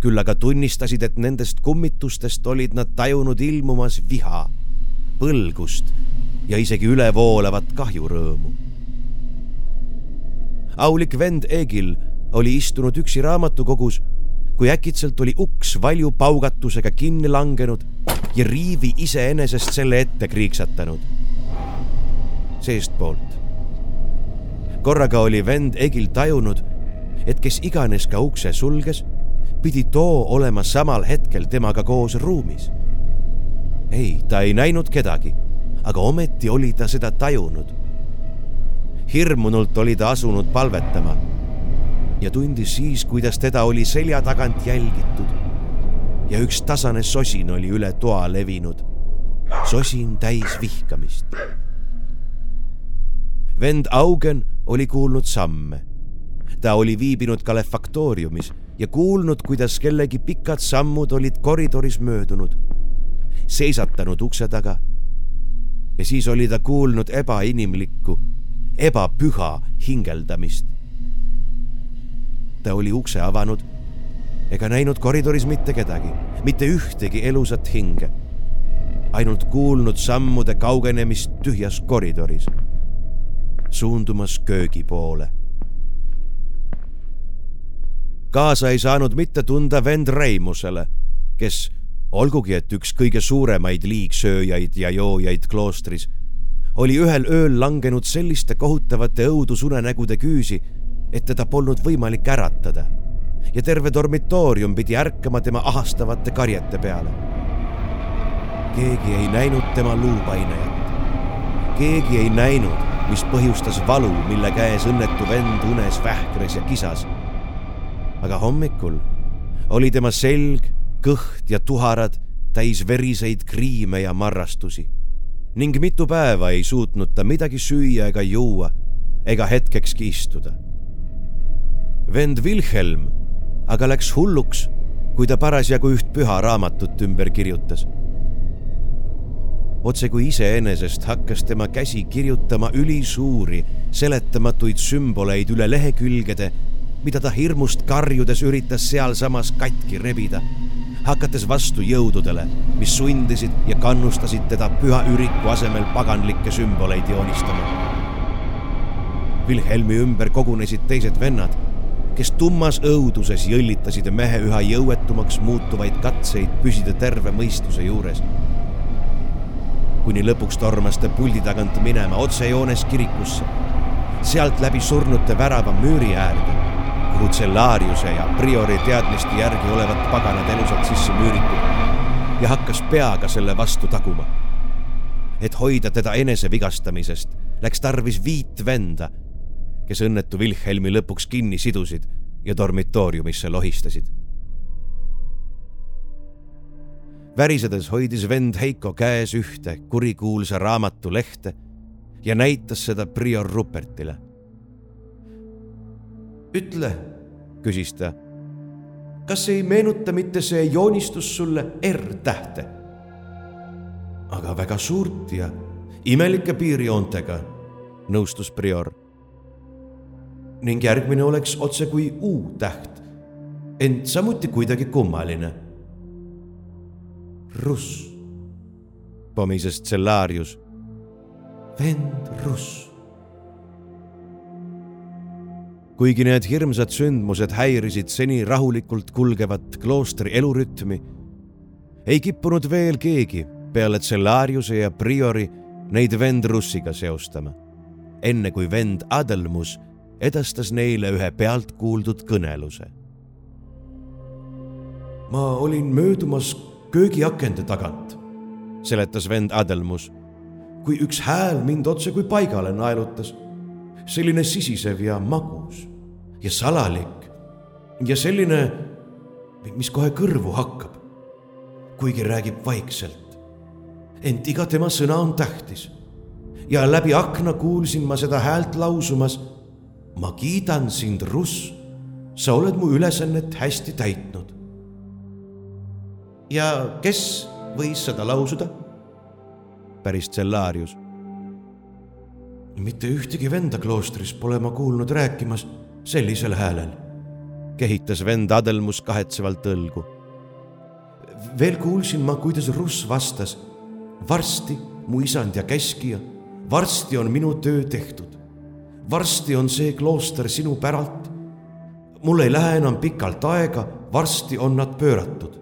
küll aga tunnistasid, et nendest kummitustest olid nad tajunud ilmumas viha, põlgust ja isegi ülevoolavat kahjurõõmu. aulik vend Egil oli istunud üksi raamatukogus, kui äkitselt oli uks valju paugatusega kinni langenud ja riivi iseenesest selle ette kriiksatanud. seestpoolt korraga oli vend Egil tajunud, et kes iganes ka ukse sulges, pidi too olema samal hetkel temaga koos ruumis. ei, ta ei näinud kedagi, aga ometi oli ta seda tajunud. hirmunult oli ta asunud palvetama ja tundis siis, kuidas teda oli selja tagant jälgitud. ja üks tasane sosin oli üle toa levinud. sosin täis vihkamist vend Augen oli kuulnud samme. ta oli viibinud kalefaktooriumis ja kuulnud, kuidas kellegi pikad sammud olid koridoris möödunud, seisatanud ukse taga. ja siis oli ta kuulnud ebainimlikku, ebapüha hingeldamist. Ta oli ukse avanud ega näinud koridoris mitte kedagi, mitte ühtegi elusat hinge. ainult kuulnud sammude kaugenemist tühjas koridoris suundumas köögi poole. kaasa ei saanud mitte tunda vend Reimusele, kes, olgugi et üks kõige suuremaid liigsööjaid ja joojaid kloostris, oli ühel ööl langenud selliste kohutavate õudusunenägude küüsi, et teda polnud võimalik äratada ja terve dormitoorium pidi ärkama tema ahastavate karjete peale. keegi ei näinud tema luupainajat. keegi ei näinud, mis põhjustas valu, mille käes õnnetu vend unes vähkres ja kisas. aga hommikul oli tema selg, kõht ja tuharad täis veriseid kriime ja marrastusi ning mitu päeva ei suutnud ta midagi süüa ega juua ega hetkekski istuda. Vend Wilhelm aga läks hulluks, kui ta parasjagu üht püha raamatut ümber kirjutas otse kui iseenesest hakkas tema käsi kirjutama ülisuuri seletamatuid sümboleid üle lehekülgede mida ta hirmust karjudes üritas sealsamas katki rebida, hakates vastu jõududele, mis sundisid ja kannustasid teda püha üriku asemel paganlikke sümboleid joonistama. Wilhelmi ümber kogunesid teised vennad, kes tummas õuduses jõllitasid mehe üha jõuetumaks muutuvaid katseid püsida terve mõistuse juures. kuni lõpuks tormas ta puldi tagant minema otsejoones kirikusse, sealt läbi surnute värava müüri äärde, kuhu Cellariuse ja priori teadmiste järgi olevat paganad elusalt sisse müüritud ja hakkas peaga selle vastu taguma. et hoida teda enese vigastamisest, läks tarvis viit venda kes õnnetu Wilhelmi lõpuks kinni sidusid ja dormitooriumisse lohistasid. värisedes hoidis vend Heiko käes ühte kurikuulsa raamatu lehte ja näitas seda prior Rupertile. ütle, küsis ta, kas ei meenuta mitte see joonistus sulle R-tähte? aga väga suurt ja imelike piirjoontega, nõustus prior ning järgmine oleks otse kui U-täht, ent samuti kuidagi kummaline. Russ, pomises Cellarius. vend Russ. kuigi need hirmsad sündmused häirisid seni rahulikult kulgevat kloostri elurütmi, ei kippunud veel keegi peale Cellariuse ja Priori neid vend Russiga seostama, enne kui vend Adelmus edastas neile ühe pealtkuuldud kõneluse. ma olin möödumas köögiakende tagant, seletas vend Adelmus, kui üks hääl mind otse kui paigale naelutas. selline sisisev ja magus ja salalik ja selline, mis kohe kõrvu hakkab, kuigi räägib vaikselt. ent iga tema sõna on tähtis ja läbi akna kuulsin ma seda häält lausumas ma kiidan sind, Russ, sa oled mu ülesannet hästi täitnud. ja kes võis seda lausuda? päris Cellarius. mitte ühtegi venda kloostris pole ma kuulnud rääkimas sellisel häälel, kehitas vend Adelmus kahetsevalt õlgu. veel kuulsin ma, kuidas Russ vastas. varsti, mu isand ja käskija, varsti on minu töö tehtud varsti on see klooster sinu päralt. mul ei lähe enam pikalt aega, varsti on nad pööratud.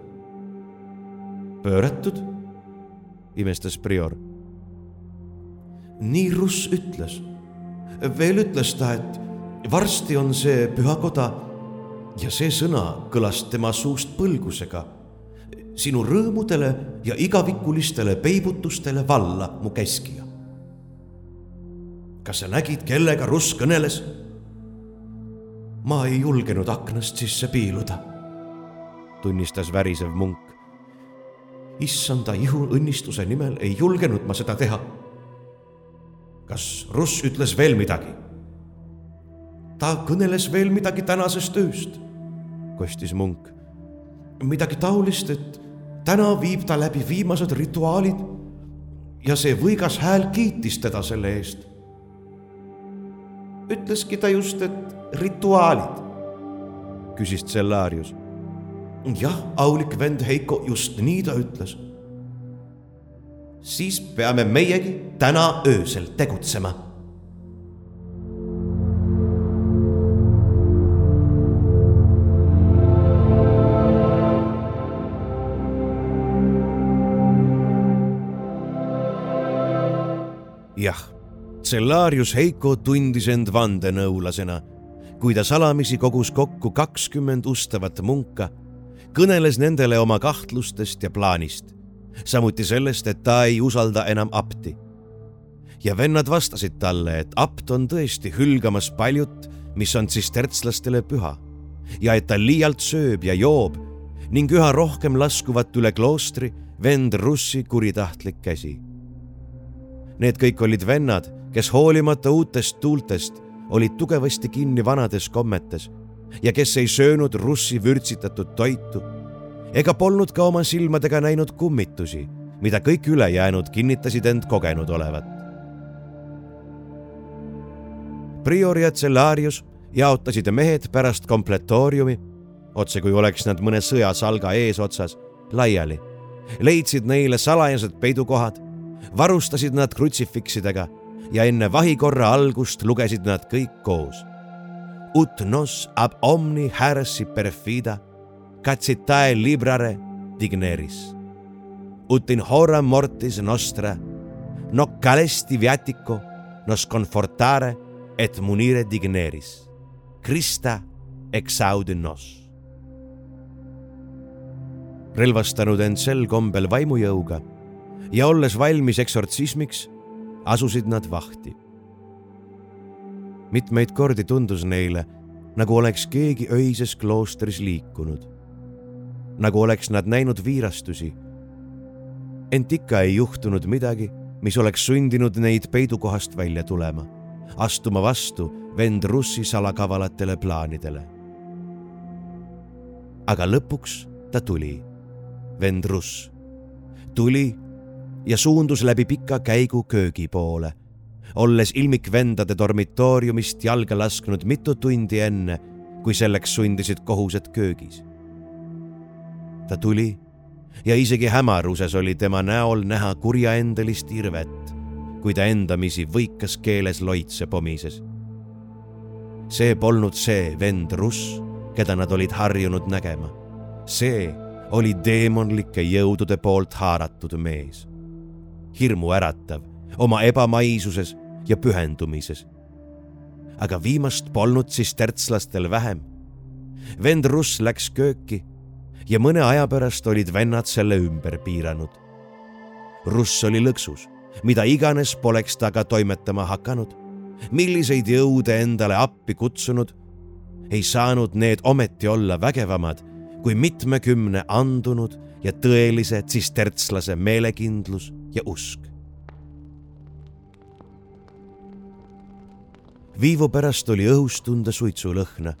pööratud? imestas prior. nii Russ ütles. veel ütles ta, et varsti on see pühakoda ja see sõna kõlas tema suust põlgusega. sinu rõõmudele ja igavikulistele peibutustele valla, mu käskija kas sa nägid, kellega Russ kõneles? ma ei julgenud aknast sisse piiluda, tunnistas värisev munk. issanda ihuõnnistuse nimel ei julgenud ma seda teha. kas Russ ütles veel midagi? ta kõneles veel midagi tänasest ööst, kostis munk. midagi taolist, et täna viib ta läbi viimased rituaalid ja see võigas hääl kiitis teda selle eest ütleski ta just, et rituaalid, küsis Cellarius. jah, aulik vend Heiko, just nii ta ütles. siis peame meiegi täna öösel tegutsema Cellarius Heiko tundis end vandenõulasena, kui ta salamisi kogus kokku kakskümmend ustavat munka, kõneles nendele oma kahtlustest ja plaanist, samuti sellest, et ta ei usalda enam apti. ja vennad vastasid talle, et apt on tõesti hülgamas paljut, mis on tsistertslastele püha ja et ta liialt sööb ja joob ning üha rohkem laskuvat üle kloostri vend Russi kuritahtlik käsi. Need kõik olid vennad kes hoolimata uutest tuultest olid tugevasti kinni vanades kommetes ja kes ei söönud russi vürtsitatud toitu ega polnud ka oma silmadega näinud kummitusi, mida kõik ülejäänud kinnitasid end kogenud olevat. Prior ja Cellarius jaotasid mehed pärast kompletooriumi, otse kui oleks nad mõne sõjasalga eesotsas, laiali. leidsid neile salajased peidukohad, varustasid nad krutsifiksidega ja enne vahikorra algust lugesid nad kõik koos. Ut nos ab omni härsi perfida, cacitae librare digneris. Ut in hora mortis nostra, no calesti viatico, nos confortare et munire digneris. Christa exaudi nos. relvastanud end sel kombel vaimujõuga ja olles valmis eksortsismiks, asusid nad vahti. mitmeid kordi tundus neile, nagu oleks keegi öises kloostris liikunud. nagu oleks nad näinud viirastusi. ent ikka ei juhtunud midagi, mis oleks sundinud neid peidukohast välja tulema, astuma vastu vend Russi salakavalatele plaanidele. aga lõpuks ta tuli, vend Russ tuli ja suundus läbi pika käigu köögi poole, olles ilmikvendade dormitooriumist jalga lasknud mitu tundi enne, kui selleks sundisid kohused köögis. ta tuli ja isegi hämaruses oli tema näol näha kurjaendelist irvet, kui ta endamisi võikas keeles loitse pomises. see polnud see vend Russ, keda nad olid harjunud nägema. see oli teemonlike jõudude poolt haaratud mees hirmuäratav oma ebamaisuses ja pühendumises. aga viimast polnud siis tertslastel vähem. vend Russ läks kööki ja mõne aja pärast olid vennad selle ümber piiranud. Russ oli lõksus, mida iganes poleks ta ka toimetama hakanud, milliseid jõude endale appi kutsunud, ei saanud need ometi olla vägevamad kui mitmekümne andunud ja tõelise tsistertslase meelekindlus ja usk. viivu pärast oli õhus tunda suitsulõhna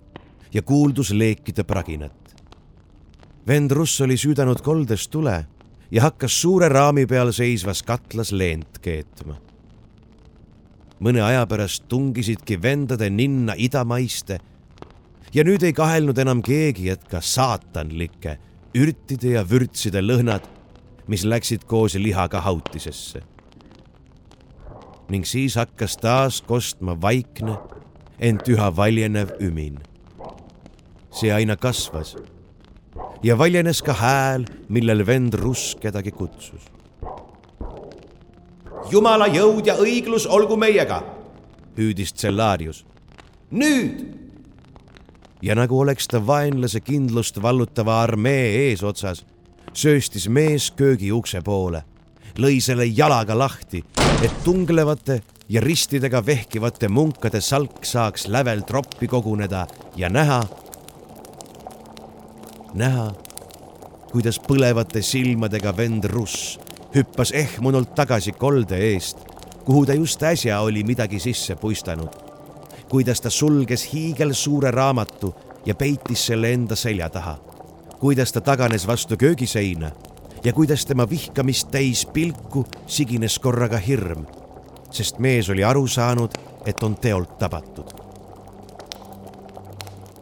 ja kuuldus leekide praginat. vend Russ oli süüdanud koldes tule ja hakkas suure raami peal seisvas katlas leent keetma. mõne aja pärast tungisidki vendade ninna idamaiste ja nüüd ei kahelnud enam keegi, et ka saatanlike ürtide ja vürtside lõhnad mis läksid koos lihaga hautisesse. ning siis hakkas taas kostma vaikne, ent üha valjenev ümin. see aina kasvas ja valjenes ka hääl, millel vend Russ kedagi kutsus. jumala jõud ja õiglus olgu meiega, hüüdis Cellarius. nüüd ja nagu oleks ta vaenlase kindlust vallutava armee eesotsas, sööstis mees köögi ukse poole, lõi selle jalaga lahti, et tunglevate ja ristidega vehkivate munkade salk saaks lävel troppi koguneda ja näha, näha, kuidas põlevate silmadega vend Russ hüppas ehmunult tagasi kolde eest, kuhu ta just äsja oli midagi sisse puistanud. kuidas ta sulges hiigelsuure raamatu ja peitis selle enda selja taha kuidas ta taganes vastu köögiseina ja kuidas tema vihkamist täis pilku sigines korraga hirm, sest mees oli aru saanud, et on teolt tabatud.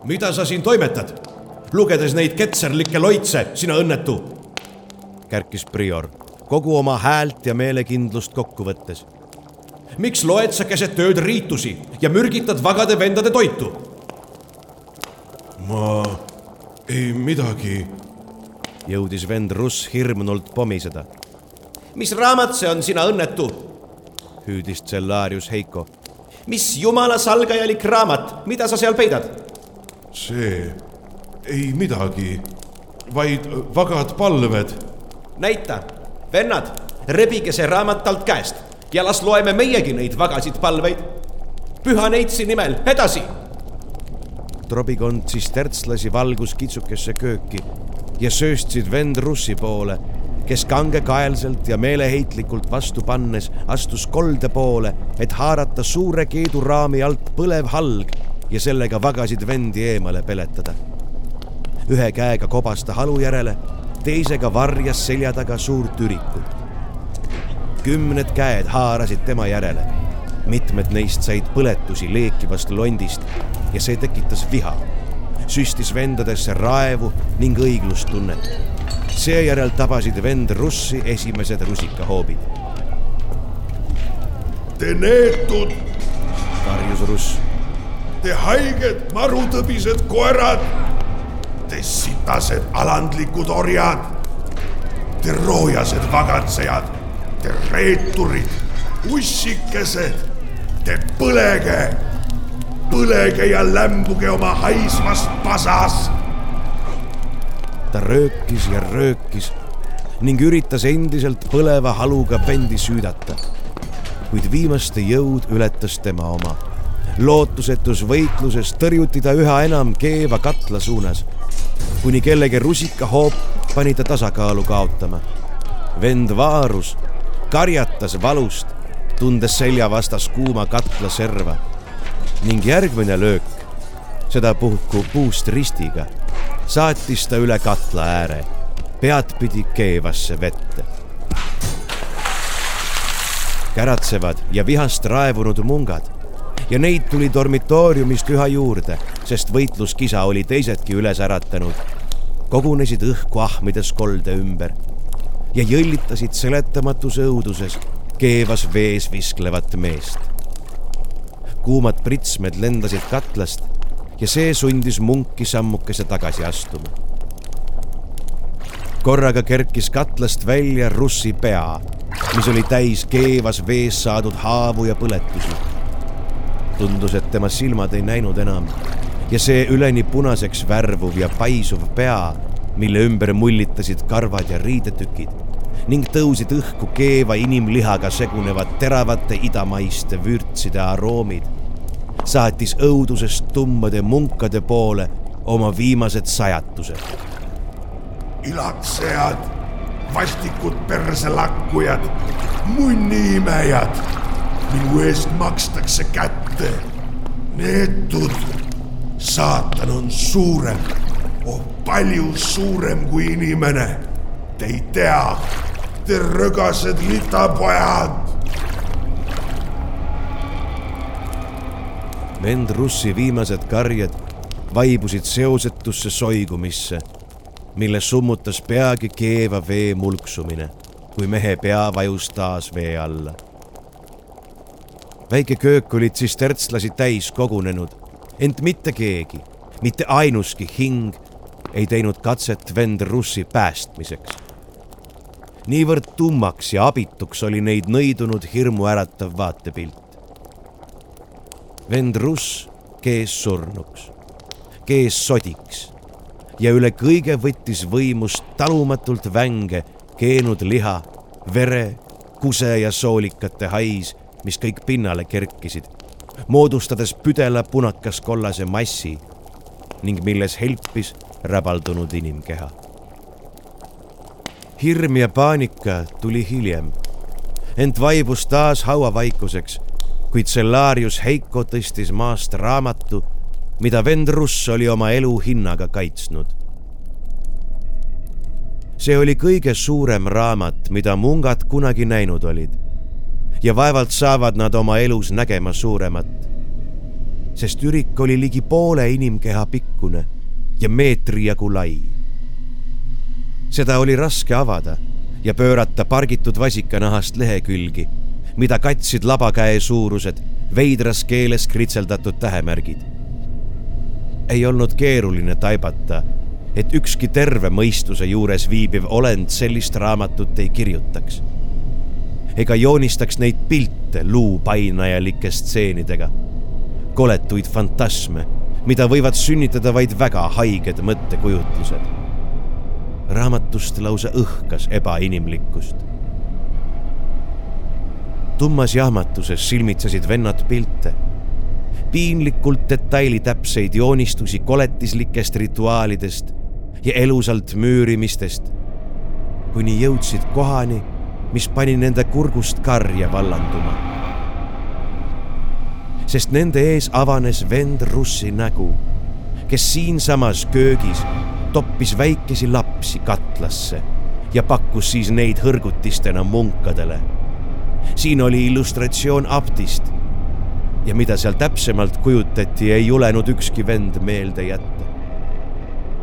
mida sa siin toimetad, lugedes neid ketserlikke loitse, sina õnnetu? kärkis prior kogu oma häält ja meelekindlust kokku võttes. miks loed sa keset ööd riitusi ja mürgitad vagade vendade toitu? ma ei midagi. jõudis vend Russ hirmunult pomiseda. mis raamat see on, sina õnnetu? hüüdis Cellarius Heiko. mis jumala salgajalik raamat, mida sa seal peidad? see, ei midagi, vaid vagad palved. näita, vennad, rebige see raamat talt käest ja las loeme meiegi neid vagasid palveid. püha neitsi nimel, edasi trobikond tsistertslasi valgus kitsukesse kööki ja sööstsid vend Russi poole, kes kangekaelselt ja meeleheitlikult vastu pannes astus kolde poole, et haarata suure keeduraami alt põlev halg ja sellega vagasid vendi eemale peletada. ühe käega kobas ta halu järele, teisega varjas selja taga suurt ürikut. kümned käed haarasid tema järele mitmed neist said põletusi leekivast londist ja see tekitas viha, süstis vendadesse raevu ning õiglustunnet. seejärel tabasid vend Russi esimesed rusikahoobid. Te neetud, karjus Russ. te haiged marutõbised koerad, te sitased alandlikud orjad, te roojased vagatsejad, te reeturid, ussikesed, te põlege, põlege ja lämbuge oma haisvas pasas ta röökis ja röökis ning üritas endiselt põleva haluga vendi süüdata. kuid viimaste jõud ületas tema oma. lootusetus võitluses tõrjuti ta üha enam keeva katla suunas, kuni kellegi rusikahoop pani ta tasakaalu kaotama. vend vaarus, karjatas valust, tundes selja vastas kuuma katla serva ning järgmine löök, sedapuhku puust ristiga saatis ta üle katla ääre, peadpidi keevasse vette. käratsevad ja vihast raevunud mungad ja neid tuli dormitooriumist üha juurde, sest võitluskisa oli teisedki üles äratanud. kogunesid õhku ahmides kolde ümber ja jõllitasid seletamatus õuduses keevas vees visklevat meest. Kuumad pritsmed lendasid katlast ja see sundis munki sammukese tagasi astuma. korraga kerkis katlast välja russi pea, mis oli täis keevas vees saadud haavu ja põletusi. tundus, et tema silmad ei näinud enam ja see üleni punaseks värvuv ja paisuv pea, mille ümber mullitasid karvad ja riidetükid ning tõusid õhku keeva inimlihaga segunevad teravate idamaiste vürtside aroomid saatis õudusest tummade munkade poole oma viimased sajatused. ilatsejad, vastikud perselakkujad, munniimejad, minu eest makstakse kätte. Neetud, saatan on suurem, oh palju suurem kui inimene. Te ei tea, te rõgased litapojad vend Russi viimased karjed vaibusid seosetusse soigumisse, mille summutas peagi keeva vee mulksumine, kui mehe pea vajus taas vee alla. väike köök oli tsistertslasi täis kogunenud, ent mitte keegi, mitte ainuski hing ei teinud katset vend Russi päästmiseks. niivõrd tummaks ja abituks oli neid nõidunud hirmuäratav vaatepilt vend Russ kees surnuks, kees sodiks ja üle kõige võttis võimust talumatult vänge keenud liha, vere, kuse ja soolikate hais, mis kõik pinnale kerkisid, moodustades püdela punakas-kollase massi ning milles helpis räbaldunud inimkeha. hirm ja paanika tuli hiljem, ent vaibus taas hauavaikuseks kuid Cellarius Heiko tõstis maast raamatu, mida vend Russ oli oma elu hinnaga kaitsnud. see oli kõige suurem raamat, mida mungad kunagi näinud olid. ja vaevalt saavad nad oma elus nägema suuremat. sest ürik oli ligi poole inimkeha pikkune ja meetri jagu lai. seda oli raske avada ja pöörata pargitud vasikanahast lehekülgi mida katsid labakäe suurused, veidras keeles kritseldatud tähemärgid. ei olnud keeruline taibata, et ükski terve mõistuse juures viibiv olend sellist raamatut ei kirjutaks. ega joonistaks neid pilte luupainajalike stseenidega, koletuid fantasme, mida võivad sünnitada vaid väga haiged mõttekujutlused. raamatust lausa õhkas ebainimlikkust tummas jahmatuses silmitsesid vennad pilte. piinlikult detailitäpseid joonistusi koletislikest rituaalidest ja elusalt müürimistest, kuni jõudsid kohani, mis pani nende kurgust karja vallanduma. sest nende ees avanes vend Russi nägu, kes siinsamas köögis toppis väikesi lapsi katlasse ja pakkus siis neid hõrgutistena munkadele siin oli illustratsioon aptist, ja mida seal täpsemalt kujutati, ei julenud ükski vend meelde jätta.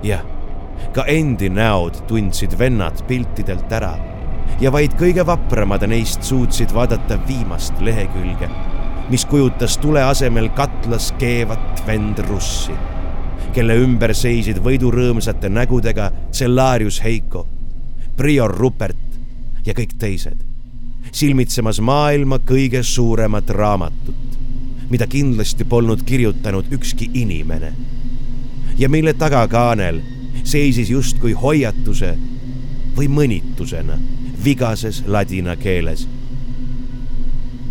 jah, ka endi näod tundsid vennad piltidelt ära. Ja vaid kõige vapramad neist suutsid vaadata viimast lehekülge, mis kujutas tule asemel katlas keevat vend Russi, kelle ümber seisid võidurõõmsate nägudega Cellarius Heiko, Prior Rupert ja kõik teised, silmitsemas maailma kõige suuremat raamatut mida kindlasti polnud kirjutanud ükski inimene ja mille tagakaanel seisis justkui hoiatuse või mõnitusena vigases ladina keeles.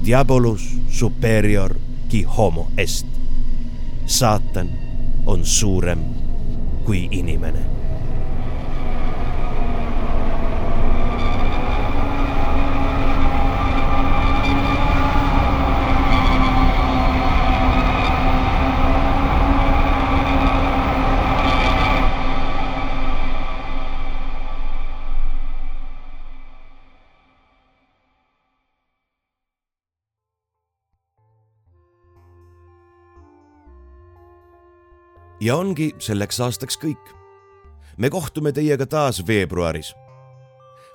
Diabolus superior qui homo est. saatan on suurem kui inimene ja ongi selleks aastaks kõik. me kohtume teiega taas veebruaris.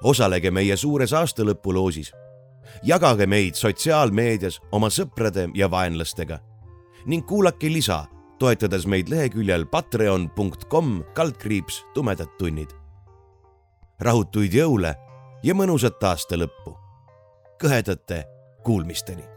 osalege meie suures aastalõpuloosis. jagage meid sotsiaalmeedias oma sõprade ja vaenlastega ning kuulake lisa, toetades meid leheküljel patreon.com kaldkriips tumedad tunnid. rahutuid jõule ja mõnusat aastalõppu. kõhedate kuulmisteni